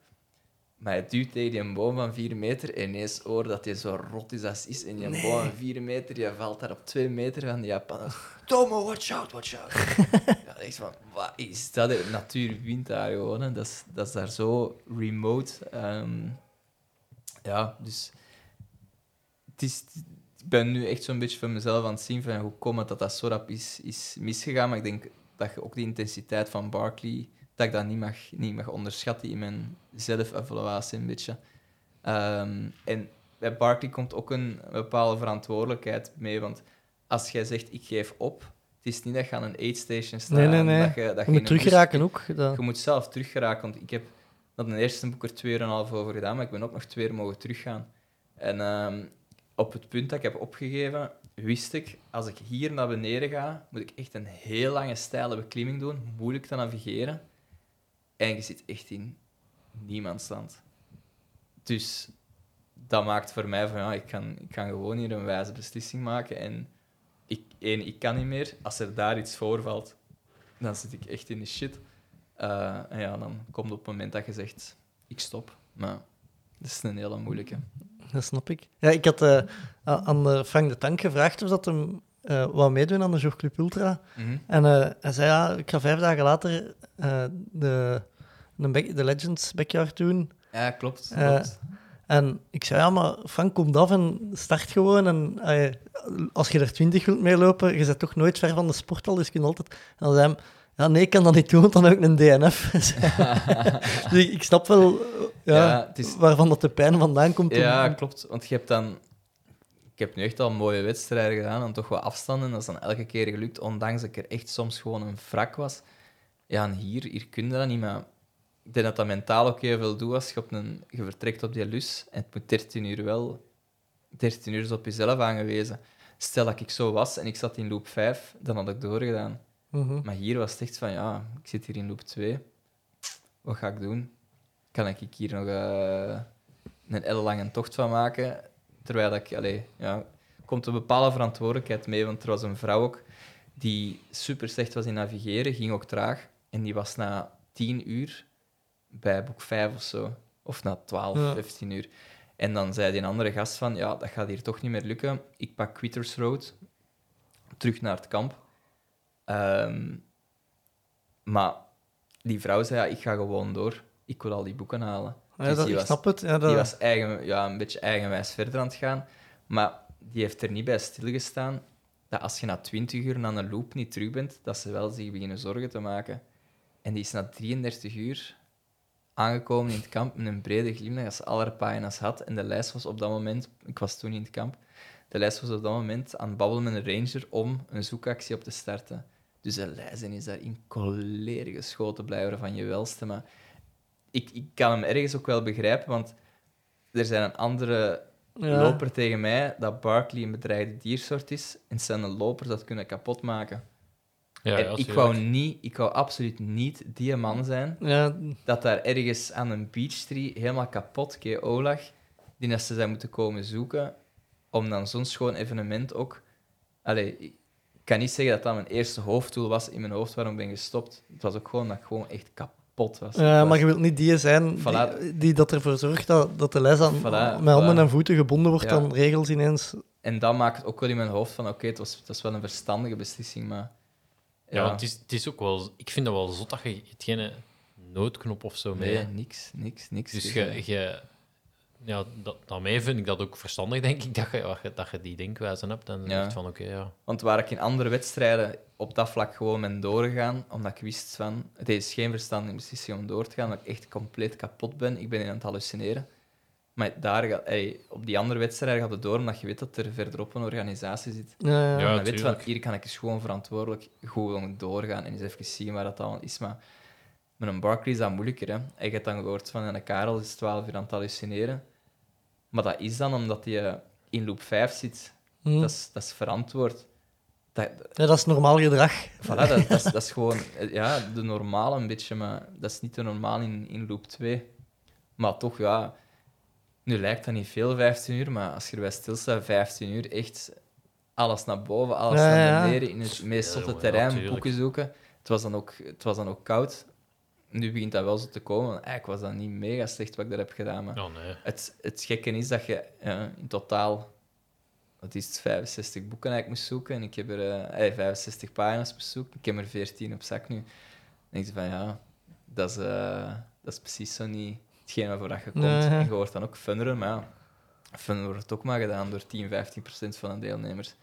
Maar hij duwt tegen die boom van vier meter en ineens hoor dat hij zo rot is als is. En die boom van vier meter, je valt daar op twee meter van de Japaner. Tomo, watch out, watch out. ja, echt van, wat is dat? De natuur wint daar gewoon. hè. Dat is, dat is daar zo remote. Ehm, ja, dus... Het is, ik ben nu echt zo'n beetje voor mezelf aan het zien van hoe komt het dat dat zo rap is, is misgegaan. Maar ik denk dat je ook die intensiteit van Barkley, dat ik dat niet mag, niet mag onderschatten in mijn zelfevaluatie een beetje. Ehm, en bij Barkley komt ook een bepaalde verantwoordelijkheid mee, want als jij zegt ik geef op, het is niet dat je aan een aid station staat. Nee, nee, nee. Dat je, dat Je moet teruggeraken ook. Dat... je moet zelf teruggeraken, want ik heb dat de eerste boek er twee en een half over gedaan, maar ik ben ook nog twee uur mogen teruggaan. En ehm, op het punt dat ik heb opgegeven, wist ik, als ik hier naar beneden ga, moet ik echt een heel lange steile beklimming doen, moeilijk te navigeren. En je zit echt in niemandsland. Dus dat maakt voor mij van, ja, ik kan, ik kan gewoon hier een wijze beslissing maken. En ik, één, ik kan niet meer. Als er daar iets voorvalt, dan zit ik echt in de shit. Eh, en ja, dan komt op het moment dat je zegt, ik stop. Maar dat is een hele moeilijke. Dat snap ik. Ja, ik had eh, aan Frank de Tank gevraagd of dat hem eh wou meedoen aan de Jogclub Ultra. Mhm. En hij zei, ja, ik ga vijf dagen later de, de, Legends Backyard doen. Ja, klopt. Eh, klopt. En ik zei, ja, maar Frank, komt af en start gewoon. En als je er twintig wilt meelopen, je bent toch nooit ver van de sporthal, dus je kunt altijd... En dan zei hij, ja, nee, ik kan dat niet doen, want dan heb ik een DNF. dus ik, snap wel ja, Ja, het is- waarvan dat de pijn vandaan komt. om- Ja, om- klopt. Want je hebt dan... Ik heb nu echt al mooie wedstrijden gedaan en toch wat afstanden. Dat is dan elke keer gelukt, ondanks dat ik er echt soms gewoon een wrak was. Ja, en hier, hier kun je dat niet, maar ik denk dat dat mentaal ook heel veel doet als je, op een, je vertrekt op die lus en het moet 13 uur wel... 13 uur is op jezelf aangewezen. Stel dat ik zo was en ik zat in loop 5, dan had ik doorgedaan. Mhm. Maar hier was het echt van, ja, ik zit hier in loop 2. Wat ga ik doen? Kan ik hier nog eh, een ellenlange tocht van maken? Terwijl ik, allee, ja, komt een bepaalde verantwoordelijkheid mee, want er was een vrouw ook die super slecht was in navigeren, ging ook traag. En die was na 10 uur bij boek 5 of zo. Of na 12, Ja. 15 uur. En dan zei die andere gast van, ja, dat gaat hier toch niet meer lukken. Ik pak Quitters Road, terug naar het kamp. Ehm, maar die vrouw zei, ja, ik ga gewoon door. Ik wil al die boeken halen. Ja, Dus dat, die ik was- snap het. Ja, dat, Die was eigen, ja, een beetje eigenwijs verder aan het gaan. Maar die heeft er niet bij stilgestaan dat als je na 20 uur naar een loop niet terug bent, dat ze wel zich beginnen zorgen te maken. En die is na 33 uur aangekomen in het kamp met een brede glimlach als ze alle pagina's had. En de lijst was op dat moment, ik was toen in het kamp, de lijst was op dat moment aan het babbelen met een ranger om een zoekactie op te starten. Dus de lijst is daar in colère geschoten blijven van je welste. Maar ik, ik kan hem ergens ook wel begrijpen, want er zijn een andere Ja. loper tegen mij dat Barkley een bedreigde diersoort is. En zijn lopers dat kunnen kapotmaken. Ja, en ik, wou niet, ik wou absoluut niet die man zijn ja, dat daar ergens aan een beachtree helemaal kapot KO lag, die dat ze zijn moeten komen zoeken, om dan zo'n schoon evenement ook... Allee, ik kan niet zeggen dat dat mijn eerste hoofddoel was in mijn hoofd waarom ik ben gestopt. Het was ook gewoon dat ik gewoon echt kapot was. Ja, maar je wilt niet die zijn Voilà. die, die dat ervoor zorgt dat, dat de lijst aan, Voilà, met handen voilà. en voeten gebonden wordt Ja. aan regels ineens. En dat maakt het ook wel in mijn hoofd van, oké, het, was, het was wel een verstandige beslissing, maar... Ja, het, is, het is ook wel... Ik vind dat wel zot dat je het geen noodknop of zo mee... Nee, niks, niks, niks. Dus Dus, je, je, ja, dat, daarmee vind ik dat ook verstandig, denk ik, dat je, dat je, die denkwijze hebt en Ja. van oké, ja. Want waar ik in andere wedstrijden op dat vlak gewoon ben doorgegaan, omdat ik wist van, het is geen verstandige beslissing om door te gaan, dat ik echt compleet kapot ben. Ik ben aan het hallucineren. Maar daar, ga- ey, op die andere wedstrijden gaat het door, omdat je weet dat er verderop een organisatie zit. Ja, ja. Ja, dan weet van, tuurlijk. hier kan ik eens gewoon verantwoordelijk gewoon doorgaan en eens even zien waar dat allemaal is. Maar met een Barkley is dat moeilijker. Hè? En je hebt dan gehoord van, een Karel is 12 uur aan het hallucineren. Maar dat is dan omdat hij in loop 5 zit. Hm. Dat, is, dat is verantwoord. Dat, Ja, dat is normaal gedrag. Voilà, dat, dat, is, dat is gewoon eh, ja, de normale een beetje, maar dat is niet de normaal in, in loop 2. Maar toch, ja... Nu lijkt dat niet veel, 15 uur, maar als je erbij stilstaat, 15 uur, echt alles naar boven, alles Ja, naar ja. beneden, in het meest zotte terrein, boeken zoeken. Het was, dan ook, het was dan ook koud. Nu begint dat wel zo te komen. want Eigenlijk was dat niet mega slecht wat ik daar heb gedaan, maar... Oh, nee. Het, het gekke is dat je eh, in totaal, wat is het, 65 boeken eigenlijk moest zoeken. En ik heb er eh, eh, 65 pagina's moest zoeken. Ik heb er 14 op zak nu. Dan denk je van ja, dat is, eh, dat is precies zo niet hetgeen waarvoor dat je komt. Nee. En je wordt dan ook funneren, maar ja, funneren wordt ook maar gedaan door 10, 15 procent van de deelnemers.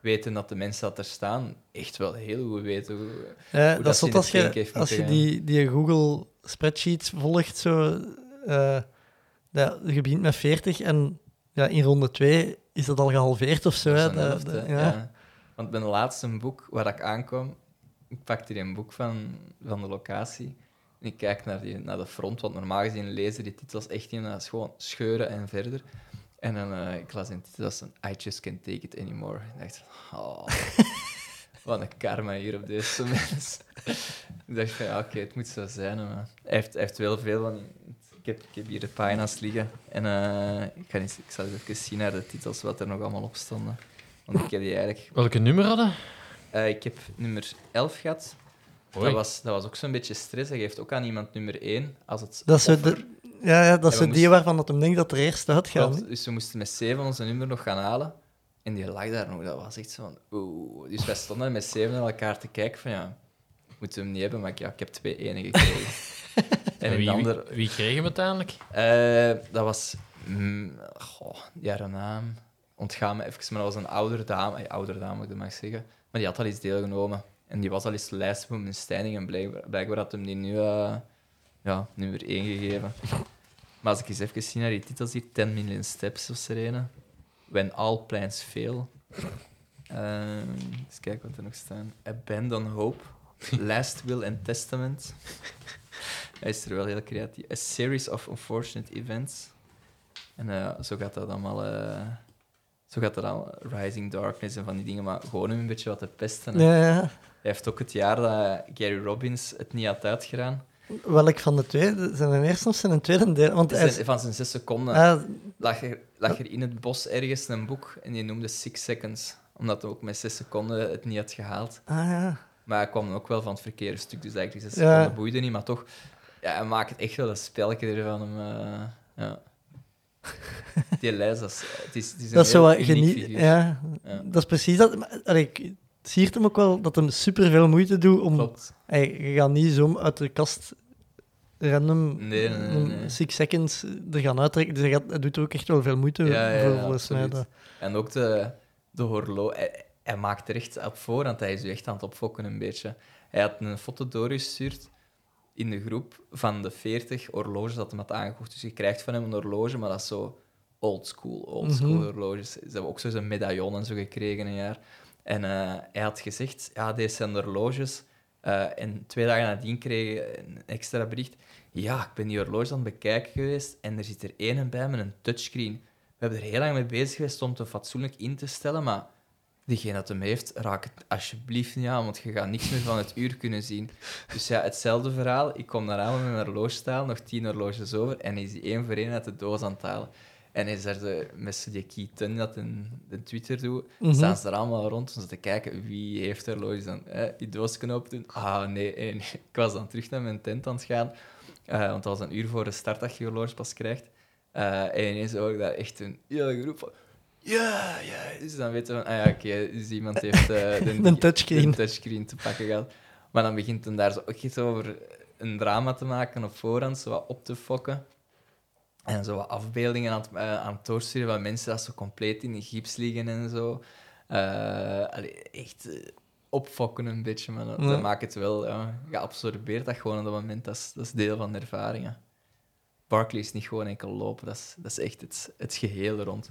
Weten dat de mensen dat er staan echt wel heel goed weten hoe, Ja, dat dat als je, als je die, die Google spreadsheets volgt. Zo, eh, dat, je begint met 40 en ja, in ronde 2 is dat al gehalveerd of zo. Hè? helft, ja. Ja. Want de laatste boek waar ik aankwam, ik pakte hier een boek van, van de locatie. En ik kijk naar, die, naar de front, want normaal gezien lezen die titels echt niet. Dat is gewoon scheuren en verder. En dan, eh, ik las een titel, dat is een I just can't take it anymore. Ik dacht, oh, wat een karma hier op deze mens. ik dacht van, ja, oké, het moet zo zijn. Maar hij, heeft, hij heeft wel veel van... Ik heb, ik heb hier de pagina's liggen. En eh, ik, ga eens, ik zal eens even zien naar de titels, wat er nog allemaal op stonden. Want ik heb die eigenlijk... Welke nummer hadden? Eh, ik heb nummer 11 gehad. Dat was, dat was ook zo'n beetje stress. Hij geeft ook aan iemand nummer 1. Als het Dat offer- de, ja, ja, dat is En we zo die moesten- waarvan dat hem denkt dat er eerst uitgaan. Klopt, dus we moesten met 7 onze nummer nog gaan halen. En die lag daar nog. Dat was echt zo van... Oeh. Dus wij stonden daar met 7 naar elkaar te kijken van... Ja, moeten we hem niet hebben, maar ik- ja, ik heb twee ene gekregen. en wie, wie, wie kreeg hem uiteindelijk? Eh, dat was... Mm, goh, ja, haar naam ontgaan me even, maar dat was een oudere dame. Eh, oudere dame, moet ik dat maar zeggen. Maar die had al eens deelgenomen. En die was al eens de lijst voor mijn Steining. En blijkbaar, blijkbaar had hem die nu eh, ja, nummer 1 gegeven. Maar als ik eens even zie naar die titels hier, 10 Million Steps of Serena. When All Plans Fail. Ehm eens kijken wat er nog staan. Abandon Hope. Last Will and Testament. Hij is er wel heel creatief. A Series of Unfortunate Events. En eh, zo gaat dat allemaal... eh, zo gaat dat allemaal. Rising Darkness en van die dingen, maar gewoon een beetje wat te pesten. Ja, ja. Hij heeft ook het jaar dat Gary Robbins het niet had uitgedaan. Welk van de twee? Zijn een eerste of zijn een tweede deel? Want hij Van zijn zes seconden ah, lag, er, lag er in het bos ergens een boek en die noemde Six Seconds. Omdat hij ook met zes seconden het niet had gehaald. ah, ja. Maar hij kwam ook wel van het verkeerde stuk, dus eigenlijk die zes Ja. seconden boeide niet. Maar toch, ja, hij maakt echt wel een spelletje ervan. Om, eh, ja. Die lijst, dat is, het is, het is een Dat is zo wat. Ja, Ja. dat is precies dat. maar, ik- siert hem ook wel dat hem superveel moeite doet om... Klopt. Hey, je gaat niet zo uit de kast random Nee, nee, nee, six seconds er gaan uittrekken. Dus hij, gaat, hij doet er ook echt wel veel moeite Ja, ja, voor, volgens mij. En ook de, de horloge. Hij, hij maakt er echt op voor, want hij is u echt aan het opfokken een beetje. Hij had een foto doorgestuurd in de groep van de 40 horloges dat hij had aangekocht. Dus je krijgt van hem een horloge, maar dat is zo old school, old school Mhm. horloges. Ze hebben ook zo zijn medaillon en zo gekregen een jaar. En eh, hij had gezegd, ja, deze zijn horloges. Eh, en twee dagen nadien kreeg ik een extra bericht. Ja, ik ben die horloge aan het bekijken geweest en er zit er één bij met een touchscreen. We hebben er heel lang mee bezig geweest om het fatsoenlijk in te stellen, maar diegene dat hem heeft, raak het alsjeblieft niet aan, want je gaat niks meer van het uur kunnen zien. Dus ja, hetzelfde verhaal. Ik kom daar aan met mijn horlogestaal, nog tien horloges over, en is die één voor één uit de doos aan het halen. En is zo, met z'n die key dat in de Twitter doet, Mhm. staan ze er allemaal rond om te kijken wie heeft horloges dan. Eh, die doos kunnen open doen. Ah, nee, eh, nee. Ik was dan terug naar mijn tent aan het gaan, eh, want dat was een uur voor de start dat je horloge pas krijgt. Eh, en ineens hoor ik daar echt een hele groep van... Ja, ja. Dus dan weten we van, ah ja, oké, dus iemand heeft de, Een touchscreen. de touchscreen te pakken gehad. Maar dan begint hij daar zo ook iets over een drama te maken op voorhand, zo wat op te fokken. En zo wat afbeeldingen aan het, eh, aan het doorsturen van mensen dat zo compleet in de gips liggen en zo. Eh, allee, echt eh, opfokken een beetje, maar dat, Ja. dat maakt het wel... Ja, je absorbeert dat gewoon op dat moment, dat is, dat is deel van de ervaring. hè. Barkley is niet gewoon enkel lopen, dat is, dat is echt het, het geheel rond.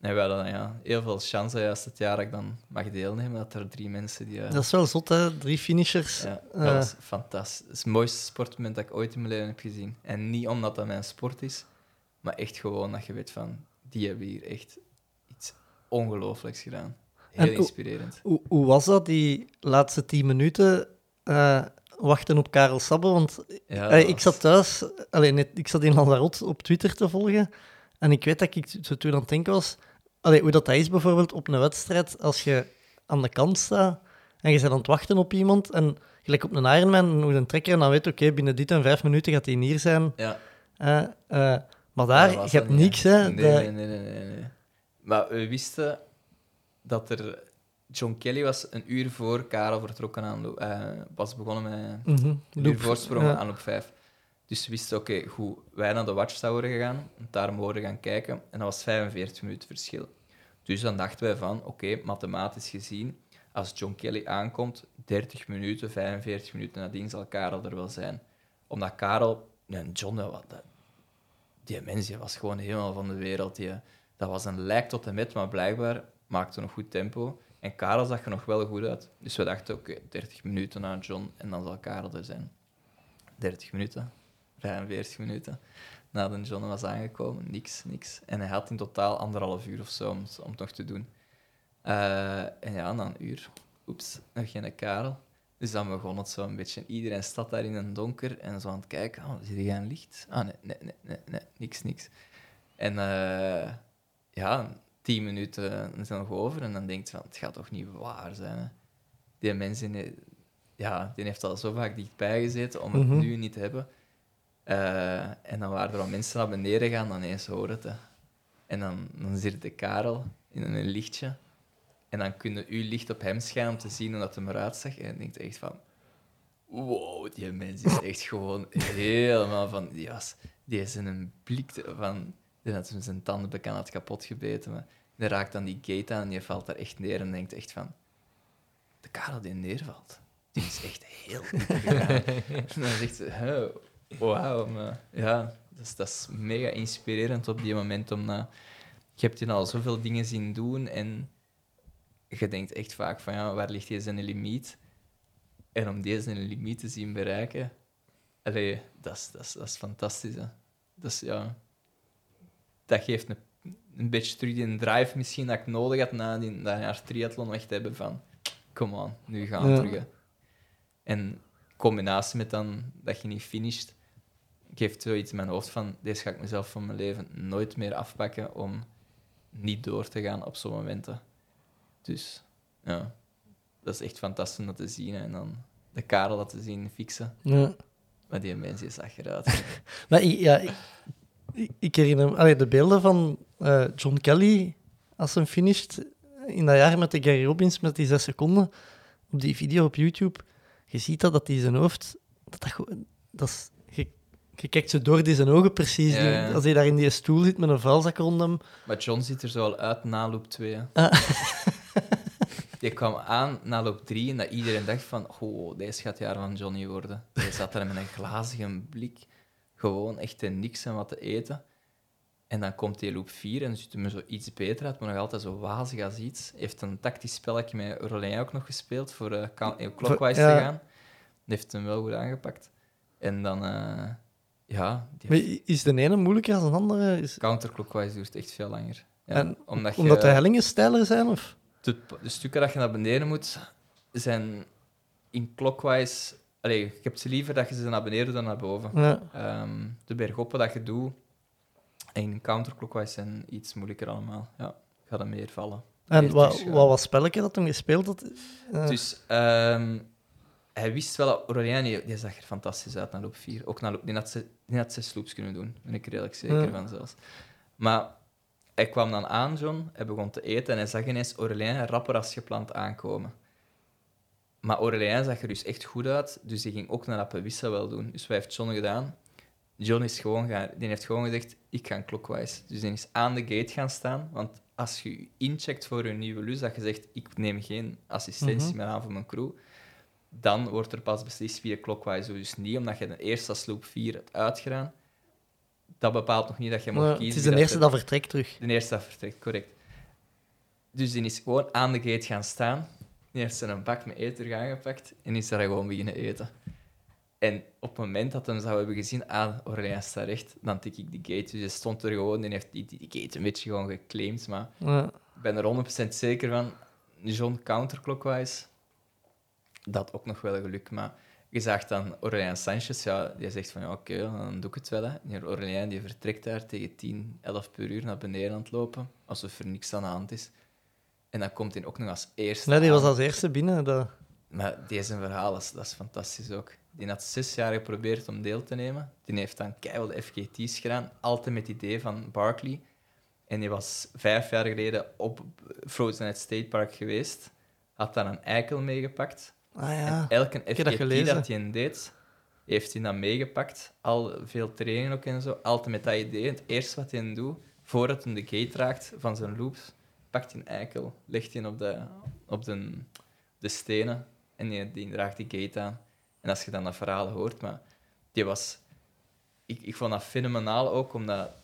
En we hadden ja, heel veel chance juist het jaar dat ik dan mag deelnemen, dat er drie mensen die... eh, Dat is wel zot, hè? Drie finishers. ja, Eh, dat was fantastisch. Het is het mooiste sportmoment dat ik ooit in mijn leven heb gezien. En niet omdat dat mijn sport is, maar echt gewoon dat je weet van, die hebben hier echt iets ongelooflijks gedaan. Heel En inspirerend. Hoe, hoe was dat, die laatste tien minuten? eh, wachten op Karel Sabbe, want Ja, eh, ik zat thuis, alleen net, ik zat in Lanzarote op Twitter te volgen en ik weet dat ik zo toen aan het denken was, allee, hoe dat, dat is bijvoorbeeld op een wedstrijd, als je aan de kant staat en je bent aan het wachten op iemand en gelijk op een Ironman, hoe een trekker en dan weet oké, binnen dit en vijf minuten gaat hij hier zijn. Ja. Eh, maar daar, je hebt niks, hè. Nee, De- nee, nee, nee, nee, nee. Maar we wisten dat er... John Kelly was een uur voor Karel vertrokken aan eh, was begonnen met Mhm, een uur voorsprong Ja. aan loop 5. Dus we wisten, oké, goed, wij naar de Watchtower gegaan, want daar mogen gaan kijken. En dat was 45 minuten verschil. Dus dan dachten wij van, oké, mathematisch gezien, als John Kelly aankomt, 30 minuten, 45 minuten nadien zal Karel er wel zijn. Omdat Karel, ja, John, dat, wa- dat- die mens die was gewoon helemaal van de wereld. Dat was een lijk tot en met, maar blijkbaar maakte nog goed tempo. En Karel zag er nog wel goed uit. Dus we dachten, oké, 30 minuten na John en dan zal Karel er zijn. 30 minuten, 45 minuten nadat John was aangekomen, niks, niks. En hij had in totaal anderhalf uur of zo om, om het nog te doen. Eh, en ja, na een uur, oeps, nog geen Karel. Dus dan begon het zo een beetje. Iedereen staat daar in een donker en zo aan het kijken. Oh, zie je een licht? Ah, nee, nee, nee, nee, nee niks, niks. En eh, ja, tien minuten zijn nog over en dan denkt je van, het gaat toch niet waar zijn. Hè? Die mensen, ja, die heeft al zo vaak dichtbij gezeten om het Mhm. nu niet te hebben. Eh, en dan waren er al mensen naar beneden gaan, dan eens horen het. En dan, dan zit de Karel in een lichtje. En dan kun je uw licht op hem schijnen om te zien hoe dat hem eruit zag. En dan denkt je echt van... Wow, die mens is echt gewoon helemaal van... Was, die is in een blik van... Die had zijn tanden bekend had kapot gebeten. Maar die raakt dan die gate aan en die valt daar echt neer en denkt echt van... De Karel die neervalt, die is echt heel en dan zegt ze... "Huh, Wauw, maar ja, dat is, dat is mega inspirerend op die moment. Omdat je hebt je al zoveel dingen zien doen en je denkt echt vaak van ja, waar ligt hier zijn limiet? En om deze limiet te zien bereiken, allee, dat, is, dat, is, dat is fantastisch. Hè. Dat, is, ja, dat geeft een, een beetje terug die drive misschien dat ik nodig had na die, dat jaar triathlon echt te hebben van come on, nu gaan we Ja. terug. hè. En in combinatie met dan dat je niet finisht, geeft zoiets in mijn hoofd van deze ga ik mezelf van mijn leven nooit meer afpakken om niet door te gaan op zo'n momenten. Dus ja, dat is echt fantastisch om dat te zien. hè. En dan de Karel dat te zien fixen. Ja. Maar die mens is achteruit. Maar ja, ik, herinner me allee, de beelden van eh, John Kelly als hij finished in dat jaar met de Gary Robbins met die zes seconden op die video op YouTube. Je ziet dat, dat die zijn hoofd... Dat dat dat is, je, kijkt zo door die zijn ogen precies. Ja, die- ja. als hij daar in die stoel zit met een vuilzak rond hem. maar John ziet er zo al uit na loop 2. hè. Ah. Die kwam aan na loop 3 en dat iedereen dacht van oh, deze gaat het jaar van Johnny worden. Hij zat daar met een glazige blik, gewoon echt in niks en wat te eten. En dan komt hij loop 4 en ziet hem zo iets beter uit, maar nog altijd zo wazig als iets. Heeft een tactisch spelletje met Rolijn ook nog gespeeld voor eh, eh, clockwise Ja. te gaan. Die heeft hem wel goed aangepakt. En dan, eh, ja, die Maar is de ene moeilijker dan de andere? Is, counterclockwise duurt echt veel langer. Ja, En omdat je, omdat de hellingen steiler zijn? Of? de, de stukken dat je naar beneden moet, zijn in clockwise... Allee, je hebt ze liever dat je ze naar beneden doet dan naar boven. Ja. Ehm, de bergoppen dat je doet en counterclockwise zijn iets moeilijker allemaal. Ja, gaat er meer vallen. En Meer wat, terugschuiven. wat was het spelletje dat hem gespeeld had? Eh, Dus ehm, hij wist wel dat die, zag er fantastisch uit na loop 4. Ook na loop, die had, ze, die had zes loops kunnen doen, ben ik er redelijk zeker Ja. van zelfs. Maar hij kwam dan aan, John, hij begon te eten en hij zag ineens Aurelien rapper als gepland aankomen. Maar Aurelien zag er dus echt goed uit, dus die ging ook een rappe wissel wel doen. Dus wat heeft John gedaan? John is gewoon gaan, die heeft gewoon gezegd, ik ga clockwise. Dus die is aan de gate gaan staan, want als je incheckt voor je nieuwe lus, dat je zegt, ik neem geen assistentie Mhm. meer aan voor mijn crew, dan wordt er pas beslist via clockwise. Dus niet omdat je de eerste als loop 4 hebt uitgedaan, dat bepaalt nog niet dat je mag maar kiezen. het is de eerste er- dat vertrekt terug. de eerste dat vertrekt, correct. Dus die is gewoon aan de gate gaan staan. Die heeft zijn bak met eten aangepakt en is daar gewoon beginnen eten. En op het moment dat hem zou hebben gezien, ah, Aurélien staat recht, dan tik ik die gate. Dus hij stond er gewoon en heeft die, die, die gate een beetje gewoon geclaimd. Maar Ja. ik ben er 100% zeker van, John counterclockwise, dat ook nog wel geluk. Maar je zag dan Aurelien Sanchez, ja, die zegt van ja, oké, dan doe ik het wel. Hè. En Aurelien die vertrekt daar tegen 10, 11 per uur naar beneden aan het lopen, alsof er niks aan de hand is. En dan komt hij ook nog als eerste. Nee, die was als eerste binnen. Dat... Maar deze verhaal, dat is, dat is fantastisch ook. Die had zes jaar geprobeerd om deel te nemen. Die heeft dan keihard FGT's gedaan, altijd met het idee van Barkley. En die was vijf jaar geleden op Frozen at State Park geweest. Had dan een eikel meegepakt. Ah ja. Elke heb dat FGT gelezen. dat hij deed, heeft hij dan meegepakt. Al veel trainingen ook en zo. Altijd met dat idee. Het eerste wat hij doet, voordat hij de gate raakt van zijn loops, pakt hij een eikel, legt hij op de, op de, de stenen en die, die draagt die gate aan. En als je dan dat verhaal hoort, maar die was... Ik, ik vond dat fenomenaal ook, omdat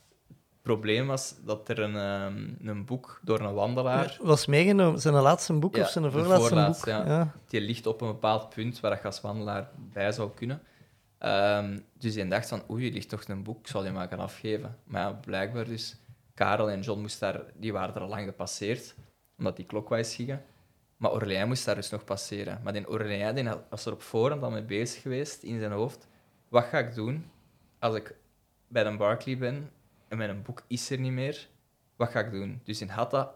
probleem was dat er een, ehm, een boek door een wandelaar... Was meegenomen. Zijn laatste boek Ja, of zijn de voorlaatste voorlaatste, boek? ja. die ligt op een bepaald punt waar je als wandelaar bij zou kunnen. Ehm, dus hij dacht van, oei, ligt toch een boek, ik zal die maar gaan afgeven. Maar ja, blijkbaar dus, Karel en John moesten daar, die waren er al lang gepasseerd, omdat die klokwijs gingen. Maar Aurelien moest daar dus nog passeren. Maar die Aurelien die was er op voorhand al mee bezig geweest in zijn hoofd. Wat ga ik doen als ik bij een Barkley ben en mijn boek is er niet meer? Wat ga ik doen? Dus hij had dat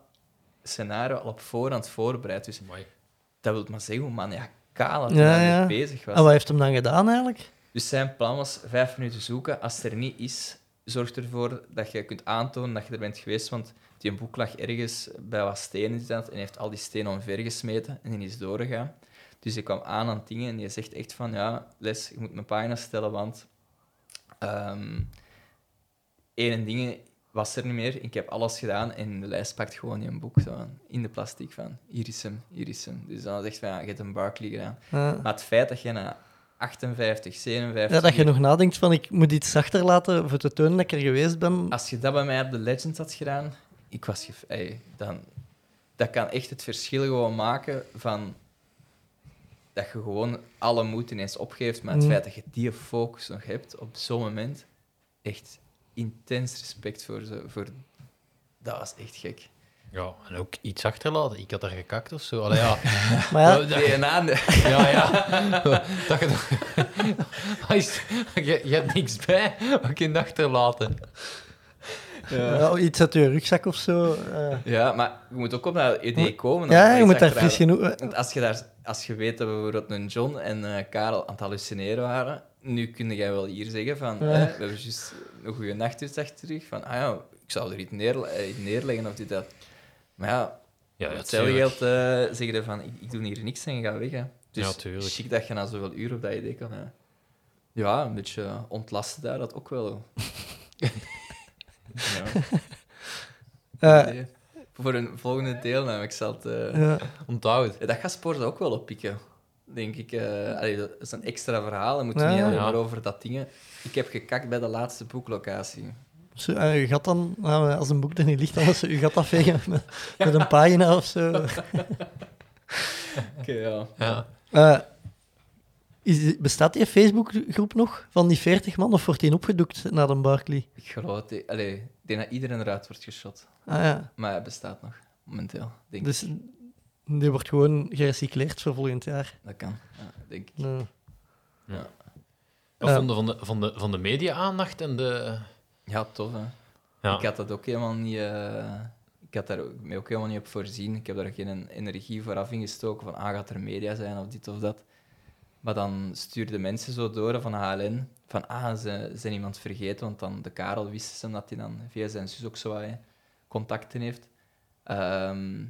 scenario al op voorhand voorbereid. Dus Mooi. dat wil maar zeggen hoe maniacaal Ja, hij daarmee ja. bezig was. En wat heeft hem dan gedaan eigenlijk? Dus zijn plan was vijf minuten zoeken. Als het er niet is, zorg ervoor dat je kunt aantonen dat je er bent geweest. Want die boek lag ergens bij wat stenen en heeft al die stenen omvergesmeten en die is doorgegaan. Dus ik kwam aan aan dingen en je zegt echt van ja, Les, je moet mijn pagina stellen, want ehm één ding was er niet meer. Ik heb alles gedaan en de lijst pakt gewoon in een boek zo, in de plastic van hier is hem, hier is hem. Dus dan zegt van ja, je hebt een Barkley gedaan. Ja. Maar het feit dat je na 58, 57... Ja, dat je nog nadenkt van ik moet iets achterlaten voor te tonen dat ik er geweest ben. Als je dat bij mij op de Legend had gedaan, ik was gef- ey, dan, dat kan echt het verschil gewoon maken van dat je gewoon alle moed ineens opgeeft, maar het Mm. feit dat je die focus nog hebt op zo'n moment, echt intens respect voor ze. Voor, dat was echt gek. Ja, en ook iets achterlaten. Ik had daar gekakt of zo. Allee, ja. Maar ja, Dat- DNA, ja, ja. Dat je, je, je hebt niks bij. Wat kun je achterlaten? ja, iets uit je rugzak of zo. eh. ja, maar je moet ook op dat idee komen. ja, je moet daar fris genoeg... Want als je, daar, als je weet dat we bijvoorbeeld een John en eh, Karel aan het hallucineren waren, nu kun jij wel hier zeggen van, Ja. eh, we hebben juist een goede nachtrust achter terug, van, ah ja, ik zou er iets, neer, eh, iets neerleggen of dit, dat. Maar ja, Ja, hetzelfde tuurlijk. geld eh zeggen van, ik, ik doe hier niks en ga weg. Hè. Dus Ja, chic dat je na zoveel uur op dat idee kan. Hè. Ja, een beetje ontlasten daar, dat ook wel. ja, Eh. Voor een volgende deelname, ik zal het... eh, ja. Onthoud. ja, dat gaat sport ook wel oppikken, denk ik. eh allee, dat is een extra verhaal. Je moet Ja. niet alleen Ja. maar over dat dingen. Ik heb gekakt bij de laatste boeklocatie. Zo, eh, je gaat dan, nou, als een boek er niet ligt, dan is je gaat afvegen met, met een pagina of zo. Oké, ja. Ja. Eh, is, bestaat die Facebookgroep nog van die 40 man of wordt die opgedoekt naar een Barkley? Ik geloof het. Allee, ik denk dat iedereen eruit wordt geschot. Ah ja, Maar hij bestaat nog, momenteel. Denk dus ik. Die wordt gewoon gerecycleerd voor volgend jaar. Dat kan, ja, denk ik. Wat Ja. vonden van de, van de, van de media-aandacht en de... Ja, tof, hè. Ja. Ik had dat ook helemaal niet... eh, ik had daar ook, mij ook helemaal niet op voorzien. Ik heb daar geen energie vooraf ingestoken van, ah, gaat er media zijn of dit of dat. Maar dan stuurden mensen zo door van HLN van, ah, ze zijn iemand vergeten, want dan de Karel wist ze dat hij dan via zijn zus ook zo wat, hè, contacten heeft. Ehm,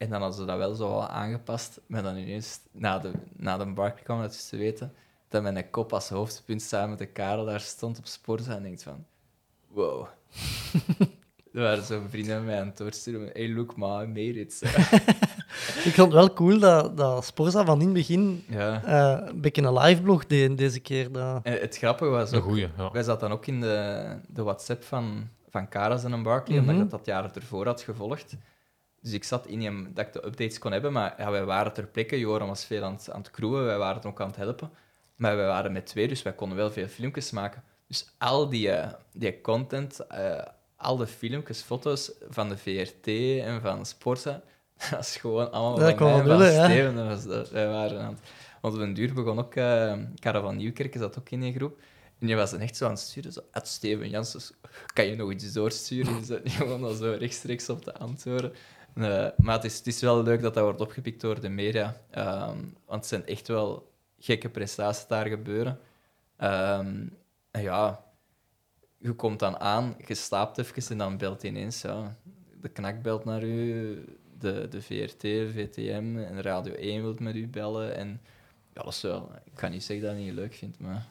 en dan hadden ze dat wel zo wel aangepast, maar dan ineens, na de, na de Barkley kwam dat dus te weten, dat mijn kop als hoofdpunt samen met de Karel daar stond op sport en denkt van, wow. Er waren zo vrienden van mij aan het doorsturen. Hey, look, ma, I made it. ik vond het wel cool dat, dat Sporza van in het begin ja. eh, een beetje een live blog deed deze keer. Dat... En het grappige was ook, goeie, ja. wij zaten dan ook in de, de WhatsApp van, van Karas en Barkley, Mhm. omdat ik dat dat jaar ervoor had gevolgd. Dus ik zat in hem dat ik de updates kon hebben, maar ja, wij waren ter plekke. Joram was veel aan het, aan het crewen, wij waren ook aan het helpen. Maar wij waren met twee, dus wij konden wel veel filmpjes maken. Dus al die, eh, die content, eh, al de filmpjes, foto's van de VRT en van Sporza, dat is gewoon allemaal Ja, van mij en wel van lullen, ja. Steven. Dat was, dat, wij waren aan het... Want op een duur begon ook... eh Karel van Nieuwkerk zat ook in die groep. En die was dan echt zo aan het sturen. Zo, "Ed Steven Janssens, kan je nog iets doorsturen? Die gewoon al zo rechtstreeks op te antwoorden. Eh, maar het is, het is wel leuk dat dat wordt opgepikt door de media. Ehm, want het zijn echt wel gekke prestaties daar gebeuren. Ehm, en ja, je komt dan aan, je slaapt even en dan belt ineens. Ja, de knak belt naar u, de, de VRT, VTM en Radio 1 wil met u bellen. En ja, dat is wel... Ik kan niet zeggen dat ik het niet leuk vind, maar...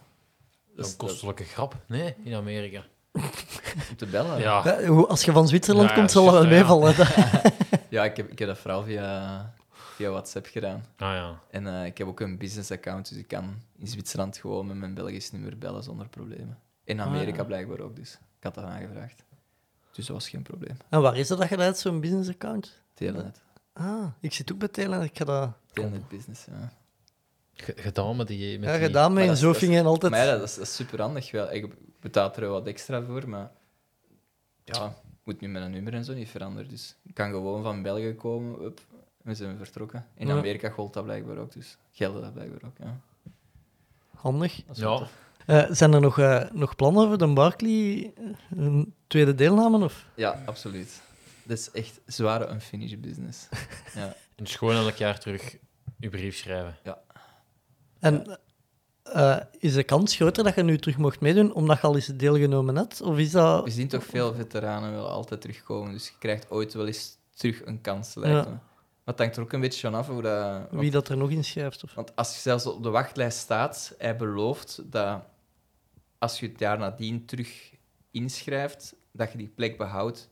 Dat is een kostelijke grap. Nee, in Amerika. om te bellen. Ja. Als je van Zwitserland Ja, komt, zal dat wel juist, ja. Ja, ik heb, ik heb dat vooral via, via WhatsApp gedaan. Ah ja. En eh, ik heb ook een business account, dus ik kan in Zwitserland gewoon met mijn Belgisch nummer bellen zonder problemen. In Amerika Ah, ja. blijkbaar ook, dus ik had dat aangevraagd. Dus dat was geen probleem. En waar is dat dat je dat hebt, zo'n business account? Telenet. Ah, ik zit ook bij Telenet. Ik ga dat... Telenet business, ja. G- Gedaan met die... Met Ja, gedaan met Maar in dat is- dat is- Zofingen altijd... Maar ja, dat is, dat is super handig. Wel. Ik betaal er wel wat extra voor, maar ja, moet nu mijn nummer en zo niet veranderen. Dus ik kan gewoon van België komen, up, we zijn vertrokken. In Ja. Amerika gold dat blijkbaar ook, dus gelden dat blijkbaar ook. Ja. Handig. Ja. Eh, zijn er nog, eh, nog plannen voor de Barkley? eh, Een tweede deelname? Of? ja, absoluut. Dat is echt zware unfinished business. Ja. En dus gewoon elk jaar terug je brief schrijven. En eh, is de kans groter dat je nu terug mocht meedoen, omdat je al eens deelgenomen hebt? Of is dat... We zien toch veel veteranen wel altijd terugkomen, dus je krijgt ooit wel eens terug een kans, lijkt Ja. me. Maar het hangt er ook een beetje van af hoe dat... want- Wie dat er nog inschrijft? Of... Want als je zelfs op de wachtlijst staat, hij belooft dat als je het jaar nadien terug inschrijft, dat je die plek behoudt.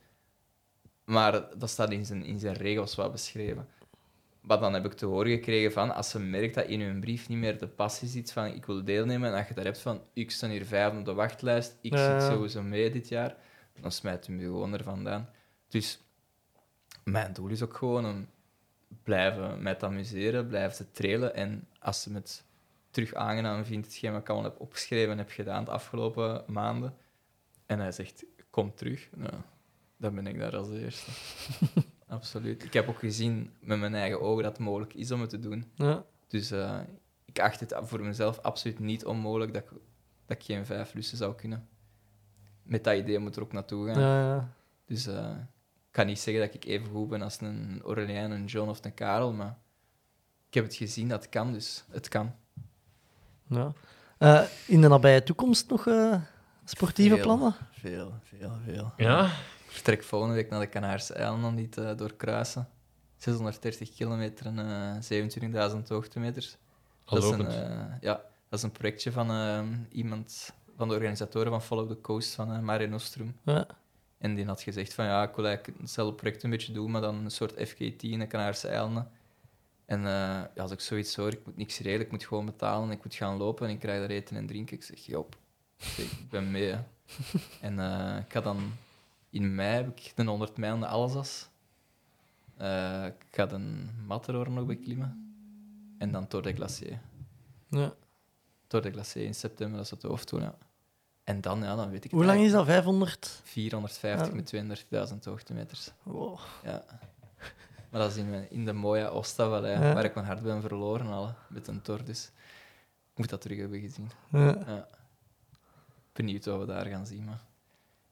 Maar dat staat in zijn, in zijn regels wel beschreven. Maar dan heb ik te horen gekregen van, als ze merkt dat in hun brief niet meer de passie zit van ik wil deelnemen, en dat je daar hebt van ik sta hier vijf op de wachtlijst, ik Ja. zit sowieso mee dit jaar, dan smijt hij me gewoon er vandaan. Dus mijn doel is ook gewoon om blijven met amuseren, blijven te trailen. En als ze het terug aangenaam vindt, hetgeen wat ik allemaal heb opgeschreven en heb gedaan de afgelopen maanden, en hij zegt, kom terug, nou, dan ben ik daar als eerste. Absoluut. Ik heb ook gezien met mijn eigen ogen dat het mogelijk is om het te doen. Ja. Dus eh, ik acht het voor mezelf absoluut niet onmogelijk dat ik, dat ik geen vijf lussen zou kunnen. Met dat idee moet er ook naartoe gaan. Ja, ja. Dus eh, ik kan niet zeggen dat ik even goed ben als een Aurelien, een John of een Karel, maar ik heb het gezien dat het kan, dus het kan. ja. Eh, in de nabije toekomst nog eh, sportieve Veel. plannen? Veel, veel, veel. Ja? Ik vertrek volgende week naar de Canarische eilanden niet eh, doorkruisen. 630 kilometer en eh 27.000 hoogtemeters. Al Dat is, een, eh, ja, dat is een projectje van eh, iemand van de organisatoren van Follow the Coast, van eh Mare Nostrum. Ja. En die had gezegd van ja, ik wil eigenlijk hetzelfde project een beetje doen, maar dan een soort FKT in de Canarische eilanden. En eh, ja, als ik zoiets hoor, ik moet niks regelen, ik moet gewoon betalen, ik moet gaan lopen en ik krijg daar eten en drinken. Ik zeg, joh, ik ben mee. hè. en eh, ik ga dan in mei heb ik de 100 mijl Alsas. Eh, ik ga de Matterhorn nog beklimmen. En dan Tour de Glacier. Ja. Tour de Glacier in september, dat is het hoofddoel, ja. En dan, ja, dan weet ik het Hoe lang is dat? 500? 450 Ja. met 32.000 hoogtemeters. Wow. Ja. Maar dat is in, mijn- in de mooie Oostavallei, Ja. waar ik mijn hart ben verloren al, met een tor. Dus ik moet dat terug hebben gezien. Ja. Ja. Benieuwd wat we daar gaan zien. Maar...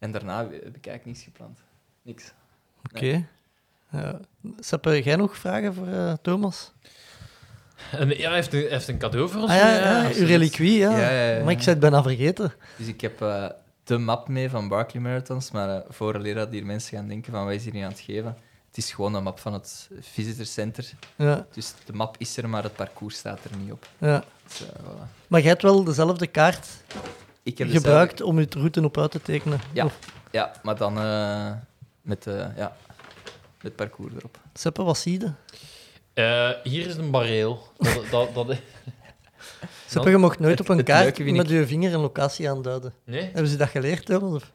En daarna heb ik eigenlijk niks gepland. Niks. Oké. Ja. Seppe, jij nog vragen voor eh, Thomas? En, ja, hij heeft, een, hij heeft een cadeau voor ons. Ah ja, ja, uw reliquie, ja. Ja, ja, ja. Maar ik zei het bijna vergeten. Dus ik heb eh, de map mee van Barkley Marathons, maar uh, voor dat hier mensen gaan denken van wat is hier nu aan het geven. Het is gewoon een map van het visitor center. Ja, Dus de map is er, maar het parcours staat er niet op. ja. Dus, eh, voilà. Maar jij hebt wel dezelfde kaart Ik heb gebruikt om je route op uit te tekenen. Ja. Of- Ja, maar dan eh, met, eh ja, met parcours erop. Seppe, wat zie je? Eh, hier is een bareel. Dat, dat, dat, Seppe, je mocht nooit op een het kaart met ik- je vinger een locatie aanduiden. nee? Hebben ze dat geleerd? Of?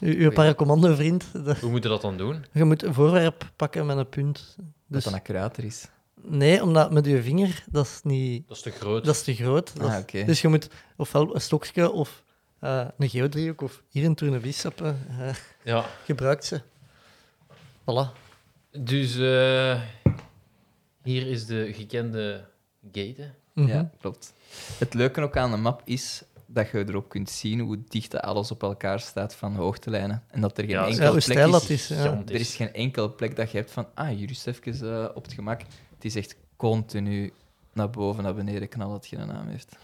U- Uw paracommando-vriend. dat- Hoe moeten we dat dan doen? Je moet een voorwerp pakken met een punt. Dat Dus, dan accurater is. Nee, omdat met je vinger, dat is, niet, Dat is te groot. dat is te groot. Dat Ah, is-. Dus je moet ofwel een stokje of eh, een geodriehoek of hier een tournevis eh, Ja. gebruikt ze. Voilà. Dus eh, hier is de gekende gate. Mhm. Ja, klopt. Het leuke ook aan de map is dat je erop kunt zien hoe dicht alles op elkaar staat van hoogtelijnen. En dat er geen Ja, hoe plek is. dat is. Ja. gigantisch. Er is geen enkele plek dat je hebt van, ah, hier is even eh, op het gemak. Het is echt continu naar boven, naar beneden knallen dat je een naam heeft.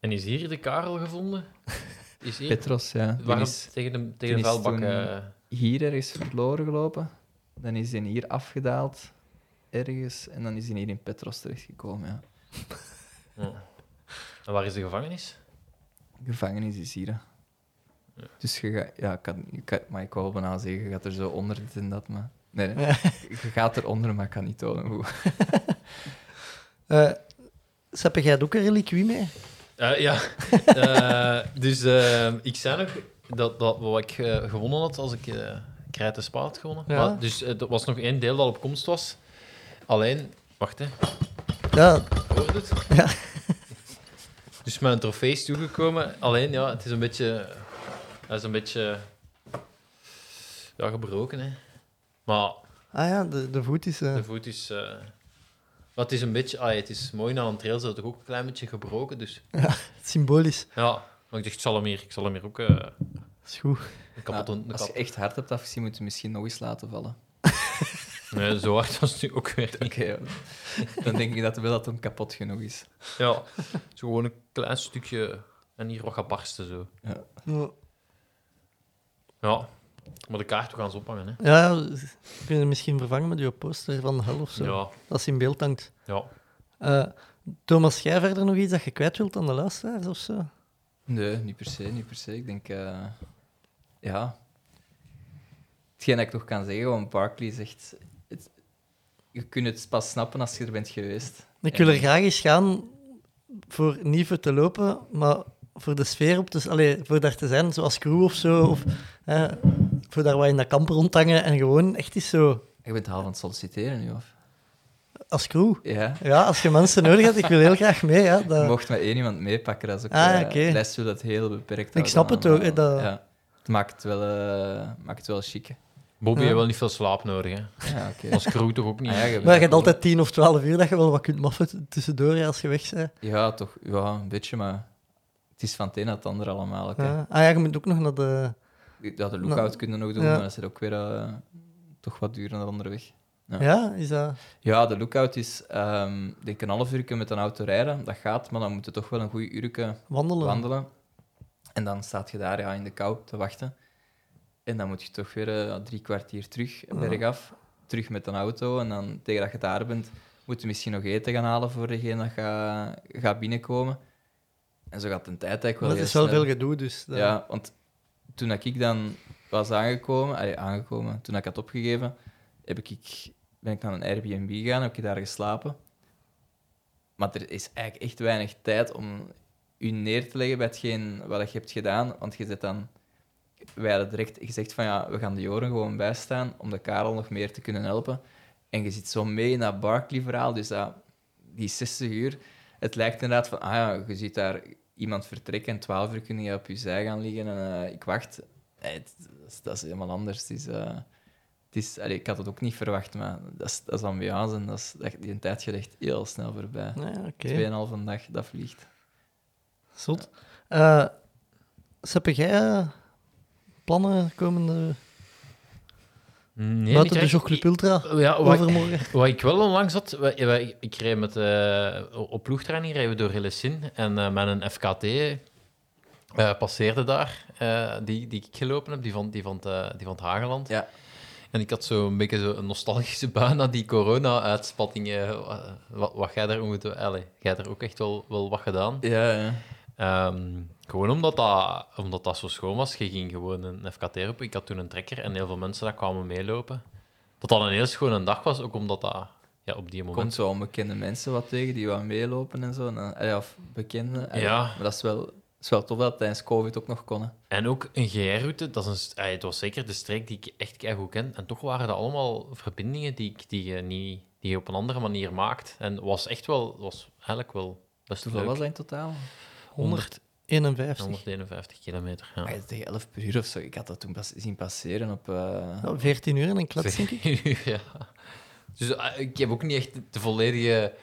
En is hier de Karel gevonden? Is hier? Petros, ja. Die Waarom is tegen de, tegen de vuilbak? eh, hier ergens verloren gelopen. Dan is hij hier afgedaald, ergens. En dan is hij hier in Petros terechtgekomen, ja. ja. En waar is de gevangenis? Gevangenis is hier, hè. Dus je gaat... Ja, ik kan, ik kan, maar ik wou bijna zeggen, je gaat er zo onder dit en dat, maar... Nee, nee. je gaat eronder, maar ik kan niet tonen hoe. Eh, Seppe, jij ook een reliquie mee? Eh, ja, Eh, dus ik zei nog dat, dat wat ik gewonnen had als ik uh, krijt de spa had gewonnen. Ja. Maar, dus er was nog één deel dat op komst was. Alleen, wacht hè, Ja, hoor je het? Ja. Dus mijn trofee is toegekomen. Alleen, ja, het is een beetje... Hij is een beetje... Ja, gebroken, hè. Maar ah ja, de, de voet is... eh, de voet is... eh maar het is een beetje... Ah, het is mooi na een trail, is dat toch ook een klein beetje gebroken, dus... symbolisch. Ja, maar ik dacht, ik zal hem hier, ik zal hem hier ook... eh is goed. een kapot... Een als je echt hard hebt afgezien, moet je misschien nog eens laten vallen. Nee, zo hard was het nu ook weer niet. Oké, dan denk ik dat wel dat hem kapot genoeg is. Ja, zo gewoon een klein stukje en hier wat gebarsten zo. Ja, Ja, maar de kaart we gaan ze ophangen, hè. ja we kunnen misschien vervangen met je poster van de hel of zo. Ja, Dat is in beeld hangt. ja. Eh, Thomas, jij verder nog iets dat je kwijt wilt aan de luisteraars of zo? Nee, niet per se, niet per se. Ik denk, eh, ja. Hetgeen dat ik nog kan zeggen, want Barkley zegt, het, je kunt het pas snappen als je er bent geweest. Ik wil er graag eens gaan voor niet voor te lopen, maar voor de sfeer op te... Allee, voor daar te zijn, zoals crew of zo. Of eh, voor daar wat in dat kamp rondhangen en gewoon echt eens zo... Je bent half aan het solliciteren nu, of? Als crew. Ja. Ja, als je mensen nodig hebt, ik wil heel graag mee. Ja, Je dat... mocht maar één iemand meepakken, dat is ook... Ah, eh, oké. Les wil dat heel beperkt Ik snap het ook, hè, dat- Ja. Het maakt het wel, maakt het wel chic, hè. Bobby Ja. heeft wel niet veel slaap nodig, hè. Ja, oké. Als crew toch ook niet. Ja, je Maar je hebt altijd tien of twaalf uur dat je wel wat kunt maffen tussendoor ja, als je weg bent. Ja, toch. Ja, een beetje, maar... Het is van het een naar het ander allemaal. Ja. Ah ja, je moet ook nog naar de... Ja, de lookout kunnen nog doen, Ja. maar dat is ook weer eh, toch wat duurder dan onderweg. Ja. Ja, is dat... Ja, de lookout is ehm denk een half uur met een auto rijden. Dat gaat, maar dan moet je toch wel een goed uur Wandelen. wandelen. En dan staat je daar ja, in de kou te wachten. En dan moet je toch weer eh, drie kwartier terug, bergaf. Terug met een auto. En dan tegen dat je daar bent, moet je misschien nog eten gaan halen voor degene dat gaat, gaat binnenkomen. En zo gaat de tijd eigenlijk wel Maar het is wel snel. veel gedoe, dus... dat- Ja, want toen ik dan was aangekomen, aangekomen, toen ik had opgegeven, heb ik, ben ik naar een Airbnb gegaan, heb ik daar geslapen. Maar er is eigenlijk echt weinig tijd om u neer te leggen bij hetgeen wat je hebt gedaan, want je zit dan... Wij hadden direct gezegd van ja, we gaan de Joren gewoon bijstaan om de Karel nog meer te kunnen helpen. En je zit zo mee in dat Barkley-verhaal, dus dat, die 60 uur, het lijkt inderdaad van, ah ja, je ziet daar iemand vertrekken en 12 uur kun je op je zij gaan liggen en eh, ik wacht. Nee, het- dat, is, dat is helemaal anders. Het is, eh, het is, allee, ik had het ook niet verwacht, maar dat is, dat is ambiance en dat is, dat, die tijd gaat echt heel snel voorbij. Ja, oké. Tweeënhalve dag, dat vliegt. Zot. Eh Seppe, jij eh, plannen komende... Nee, buiten de. Jogclub Ultra Ja, wat, overmorgen? wat ik wel onlangs had, ik reed met, eh, op ploegtraining rijden we door Hillesin en eh, met een FKT eh, passeerde daar, eh, die, die ik gelopen heb, die van, die van, het, die van het Hageland. Ja. En ik had zo een beetje zo een nostalgische bui na die corona-uitspattingen. Wat, wat jij daar moet... Allee, jij er ook echt wel, wel wat gedaan. Ja, ja. Ehm, gewoon omdat dat, omdat dat zo schoon was. Je ging gewoon een FKT op. Ik had toen een trekker en heel veel mensen dat kwamen meelopen. Dat dat een heel schone dag was, ook omdat dat ja, op die komt moment... zo onbekende mensen wat tegen die wat meelopen en zo. En, of bekende. Ja. Maar dat is wel, is wel tof dat het tijdens COVID ook nog kon. hè. En ook een GR-route, dat is een, het was zeker de streek die ik echt goed ken. En toch waren dat allemaal verbindingen die, ik- die, je, niet, die je op een andere manier maakt. En was echt wel, was eigenlijk wel best Hoeveel leuk. was dat in totaal? 151. 151 kilometer, ja. Ah, tegen 11 per uur of zo. Ik had dat toen pas zien passeren op... eh, Ja, 14 uur en een klets, denk ik. ja. Dus eh, ik heb ook niet echt de volledige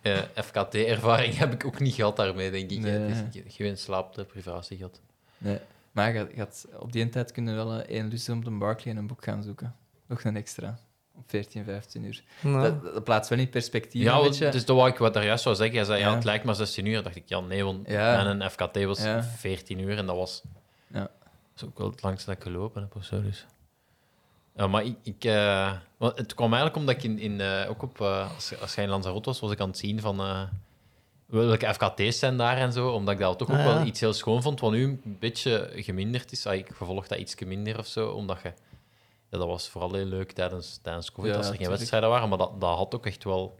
eh, FKT-ervaring heb ik ook niet gehad daarmee, denk ik. Nee. Het is geen slaapdeprivatie gehad. Nee. Maar je, had- je had op die tijd kunnen we wel eh, één lust op de Barclay en een boek gaan zoeken. Nog een extra. Op 14, 15 uur. Nou, Dat, dat plaatst wel in perspectief Ja, een want- beetje. dus dat wou ik wat daar juist zou zeggen. Hij zei, ja. Ja. het lijkt maar 16 uur. Dan dacht ik, ja, nee, want Ja. mijn FKT was Ja. 14 uur en dat was... Ja. Dat is ook wel het langste dat ik gelopen heb of zo, dus... Ja, maar ik... ik eh, want het kwam eigenlijk omdat ik in, in, eh, ook op... eh, als, als jij in Lanzarote was, was ik aan het zien van... eh, welke FKT's zijn daar en zo, omdat ik dat toch ook Ah, ja. wel iets heel schoon vond, wat nu een beetje geminderd is. Ah, ik vervolg dat iets minder of zo, omdat je... Ja, dat was vooral heel leuk tijdens, tijdens COVID, Ja, als er geen wedstrijden waren, maar dat, dat had ook echt wel...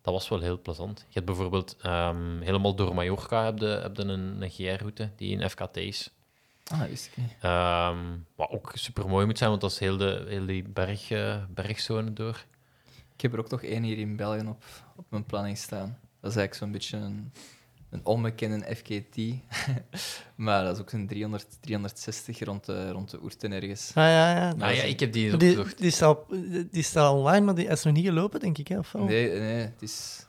Dat was wel heel plezant. Je hebt bijvoorbeeld ehm, helemaal door Mallorca heb je, heb je een, een GR-route die in FKT is. Ah, wist ik niet. Ehm, wat ook super mooi moet zijn, want dat is heel, de, heel die berg, eh, bergzone door. Ik heb er ook nog één hier in België op, op mijn planning staan. Dat is eigenlijk zo'n beetje een, een onbekende FKT. maar dat is ook een 300, 360 rond de, rond de Oerten ergens. ah, ja, ja. Nou ja, ik heb die opgezocht. die, staat, die staat online, maar die is nog niet gelopen, denk ik. Hè, of wel? Nee, nee, het is...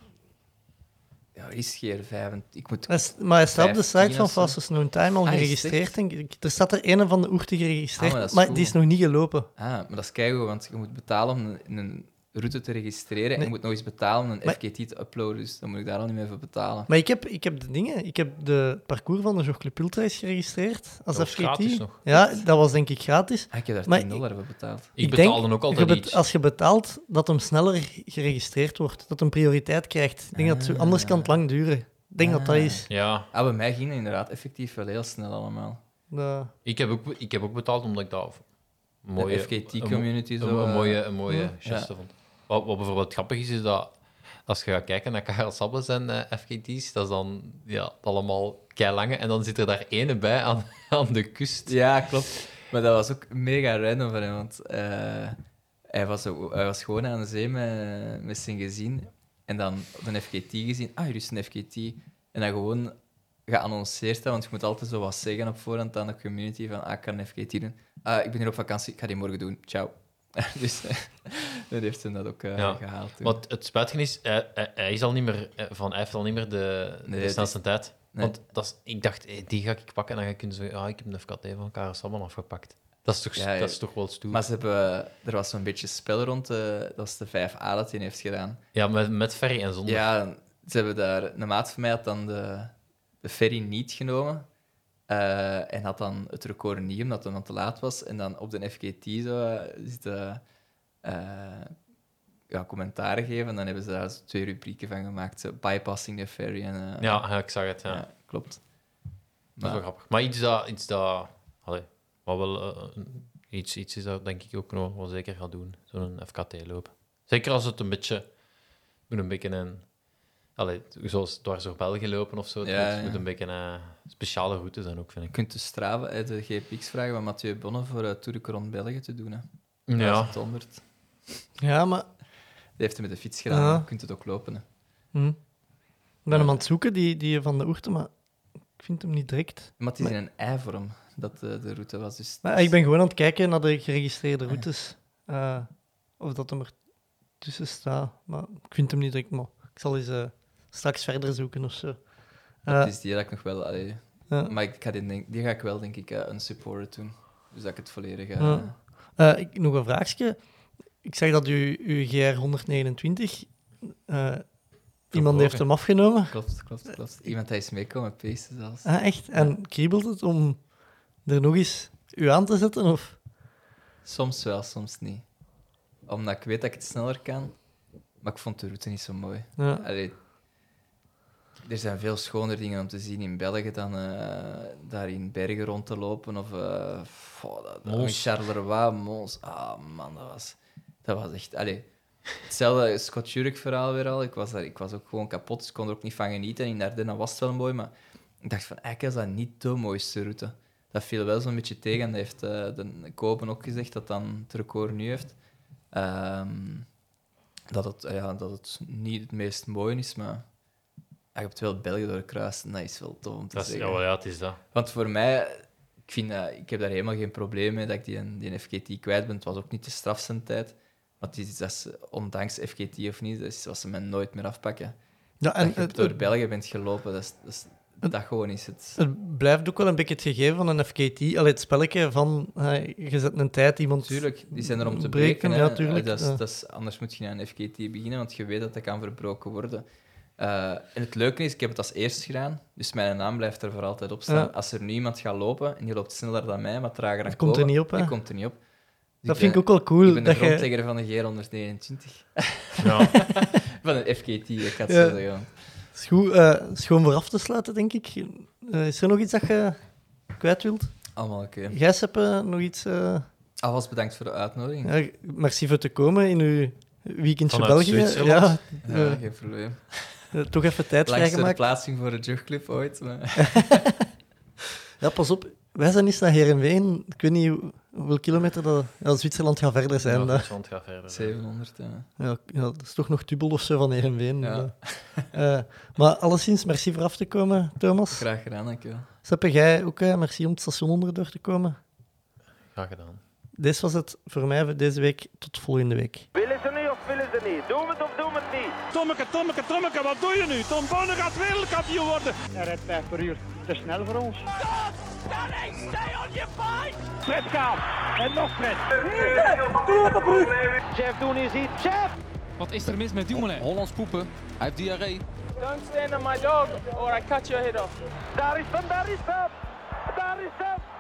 Ja, is geen 25. Ik moet... Is- maar hij staat op de 15 site van. Fastest Known Time al Ah, geregistreerd, denk ik. Er staat er een van de oerten geregistreerd, Ah, maar maar, die is nog niet gelopen. Ah, maar dat is keigoed, want je moet betalen om een, een route te registreren. En Nee. je moet nog eens betalen om een Maar- FKT te uploaden. Dus dan moet ik daar al niet meer voor betalen. Maar ik heb, ik heb de dingen, ik heb de parcours van de Jogclub Ultra is geregistreerd als Dat gratis nog. Ja, dat was denk ik gratis. Ah, ik heb daar Maar 10 dollar voor betaald. Ik, Ik betaalde denk, ook altijd je bet- iets. Als je betaalt, dat hem sneller geregistreerd wordt. Dat hem prioriteit krijgt. Ik denk dat het, anders kan het lang duren. Ik denk dat dat Ah. is. Ja, Ah, bij mij ging het inderdaad effectief wel heel snel allemaal. Ik heb, ook, ik heb ook betaald omdat ik dat een mooie... een FKT-community een, zo... een eh, mooie, een mooie ja. geste vond. Wat, wat bijvoorbeeld grappig is, is dat als je gaat kijken naar Karel Sabbes en eh, FKT's, dat is dan ja, allemaal keilange. En dan zit er daar ene bij aan, aan de kust. Ja, klopt. Maar dat was ook mega random van hem, want eh, hij, was, hij was gewoon aan de zee met, met zijn gezin. En dan een FKT gezien. Ah, hier is een FKT. En dan gewoon geannonceerd, want je moet altijd zo wat zeggen op voorhand aan de community van ah, ik kan een doen. Ah, ik ben hier op vakantie, ik ga die morgen doen. Ciao. dus eh, dan heeft hij dat ook eh, Ja. gehaald. toen. Wat het spijtige is, hij, is al niet meer, eh, van, hij heeft al niet meer de, Nee, de snelste tijd. Nee. Want dat is, ik dacht, die ga ik pakken en dan ga ik kunnen zeggen, ah, ik heb een FKT van Karel Sabban afgepakt. Dat is toch, Ja. Dat is toch wel stoer. Maar ze hebben, er was zo'n beetje spel rond, de, dat was de 5A dat hij heeft gedaan. Ja, met, met ferry en zonder. Ja, ze hebben daar... Een maat van mij had dan de, de ferry niet genomen. Eh, en had dan het record niet, omdat het dan te laat was. En dan op de FKT zo eh, zitten eh, ja, commentaren geven. En dan hebben ze daar twee rubrieken van gemaakt. Zo, bypassing the ferry. En, Ja, ik zag het. Ja. ja, klopt. Dat is Maar- wel grappig. Maar iets dat... Iets dat allee, wat wel, iets, iets is dat denk ik ook nog wel zeker gaat doen. Zo'n FKT lopen. Zeker als het een beetje... Een beetje een... Allee, zoals dwars door België lopen of zo. Het Ja, moet, ja. moet een beetje een speciale route zijn ook, vind Je ik. kunt de Strava uit de GPX vragen van Mathieu Bonne voor uh, Tour de rond België te doen. Hè. Ja, 1100. Ja, maar Die heeft hij met de fiets gedaan. Ja. Je kunt het ook lopen. Hè. hm. ik ben hem aan het zoeken, die, die van de oerten, maar ik vind hem niet direct. Maar het is in een ei-vorm dat de, de route was. Dus Maar ik ben gewoon aan het kijken naar de geregistreerde routes. Eh, of dat hem er tussen staat. Maar ik vind hem niet direct, maar ik zal eens eh, straks verder zoeken of zo. Eh, Het is die dat ik nog wel... Allee. Maar ik ga die, denk, die ga ik wel, denk ik, uh, unsupported doen. Dus dat ik het volledig... eh. Eh, ik, nog een vraagje. Ik zeg dat u uw GR 129... eh, iemand heeft hem afgenomen. Klopt, klopt, klopt. Iemand hij is meekomen pesten zelfs. Ah, echt? En kriebelt het om er nog eens u aan te zetten? Of? Soms wel, soms niet. Omdat ik weet dat ik het sneller kan. Maar ik vond de route niet zo mooi. Ja. Allee, er zijn veel schoner dingen om te zien in België dan eh, daar in bergen rond te lopen. Of uh, oh, dat, Mons. Charleroi, Mons. Ah man, dat was, dat was echt... Allee, hetzelfde Scott Jurek verhaal weer al. Ik was, daar, ik was ook gewoon kapot, dus ik kon er ook niet van genieten. En in Ardennen was het wel mooi, maar ik dacht van, eigenlijk is dat niet de mooiste route. Dat viel wel zo'n beetje tegen. Dat heeft uh, de Kopen ook gezegd, dat dan het record nu heeft. Um, dat, het, ja, dat het niet het meest mooie is, maar je hebt wel België doorkruist en dat is wel tof om te dat is, zeggen. Ja, wel, ja, het is dat. Want voor mij, ik, vind, uh, ik heb daar helemaal geen probleem mee dat ik die, die FGT kwijt ben. Het was ook niet de strafste tijd. Maar het is, dat is, ondanks FGT of niet, dat is wat ze mij nooit meer afpakken. Ja, en dat je het, door het, België bent gelopen. Dat, is, dat, is- dat gewoon is het. het blijft ook wel een beetje het gegeven van een FKT. Allee, het spelletje van eh, je zet een tijd iemand... Tuurlijk, die zijn er om te breken, breken. ja, Dat is, ja. dat is, anders moet je aan een FKT beginnen, want je weet dat dat kan verbroken worden. Eh, en het leuke is, ik heb het als eerste gedaan, dus mijn naam blijft er voor altijd op staan. Ja. Als er nu iemand gaat lopen en die loopt sneller dan mij, maar trager dan Dat komt er niet op, hè? Die komt er niet op. Dus Dat vind ik ook wel cool. Ik ben de je, grondlegger van de G129. Ja. van een FKT, ik ga het Ja. zo zeggen. is goed, eh, is gewoon voor af te sluiten, denk ik. Eh, is er nog iets dat je kwijt wilt? Allemaal oké. Gijs, heb je nog iets... eh, Alvast bedankt voor de uitnodiging. ja, merci voor te komen in uw weekendje Vanuit België. Ja, Ja, geen probleem. Eh, toch even tijd Langste vrijgemaakt. plaatsing voor de jugclub ooit. Maar... Ja, pas op. Wij zijn eens naar Heerenveen. Ik weet niet hoe- hoeveel kilometer dat... Ja, Zwitserland gaat verder zijn. Ja, Duitsland gaat verder. 700. ja. Ja, ja, dat is toch nog dubbel of zo van Heerenveen. Ja. Eh, maar alleszins, merci voor af te komen, Thomas. Graag gedaan, dankjewel. Seppe, jij ook, eh, merci om het station onderdoor te komen. Graag gedaan. Dit was het voor mij voor deze week. Tot volgende week. Willen ze niet of willen ze niet? Doen we het of doen we het niet? Tommeke, Tommeke, Tommeke, wat doe je nu? Tom Bonne gaat wereldkampioen worden. Hij rijdt 5 per uur. Te snel voor ons. Fred gaat. En nog Fred. Jeff doen is iets. Jeff! Wat is er mis met Dumoulin? Hollands poepen. Hij heeft diarree. Don't stand on my dog or I cut your head off. Daar is hem, daar is hem. Daar is hem.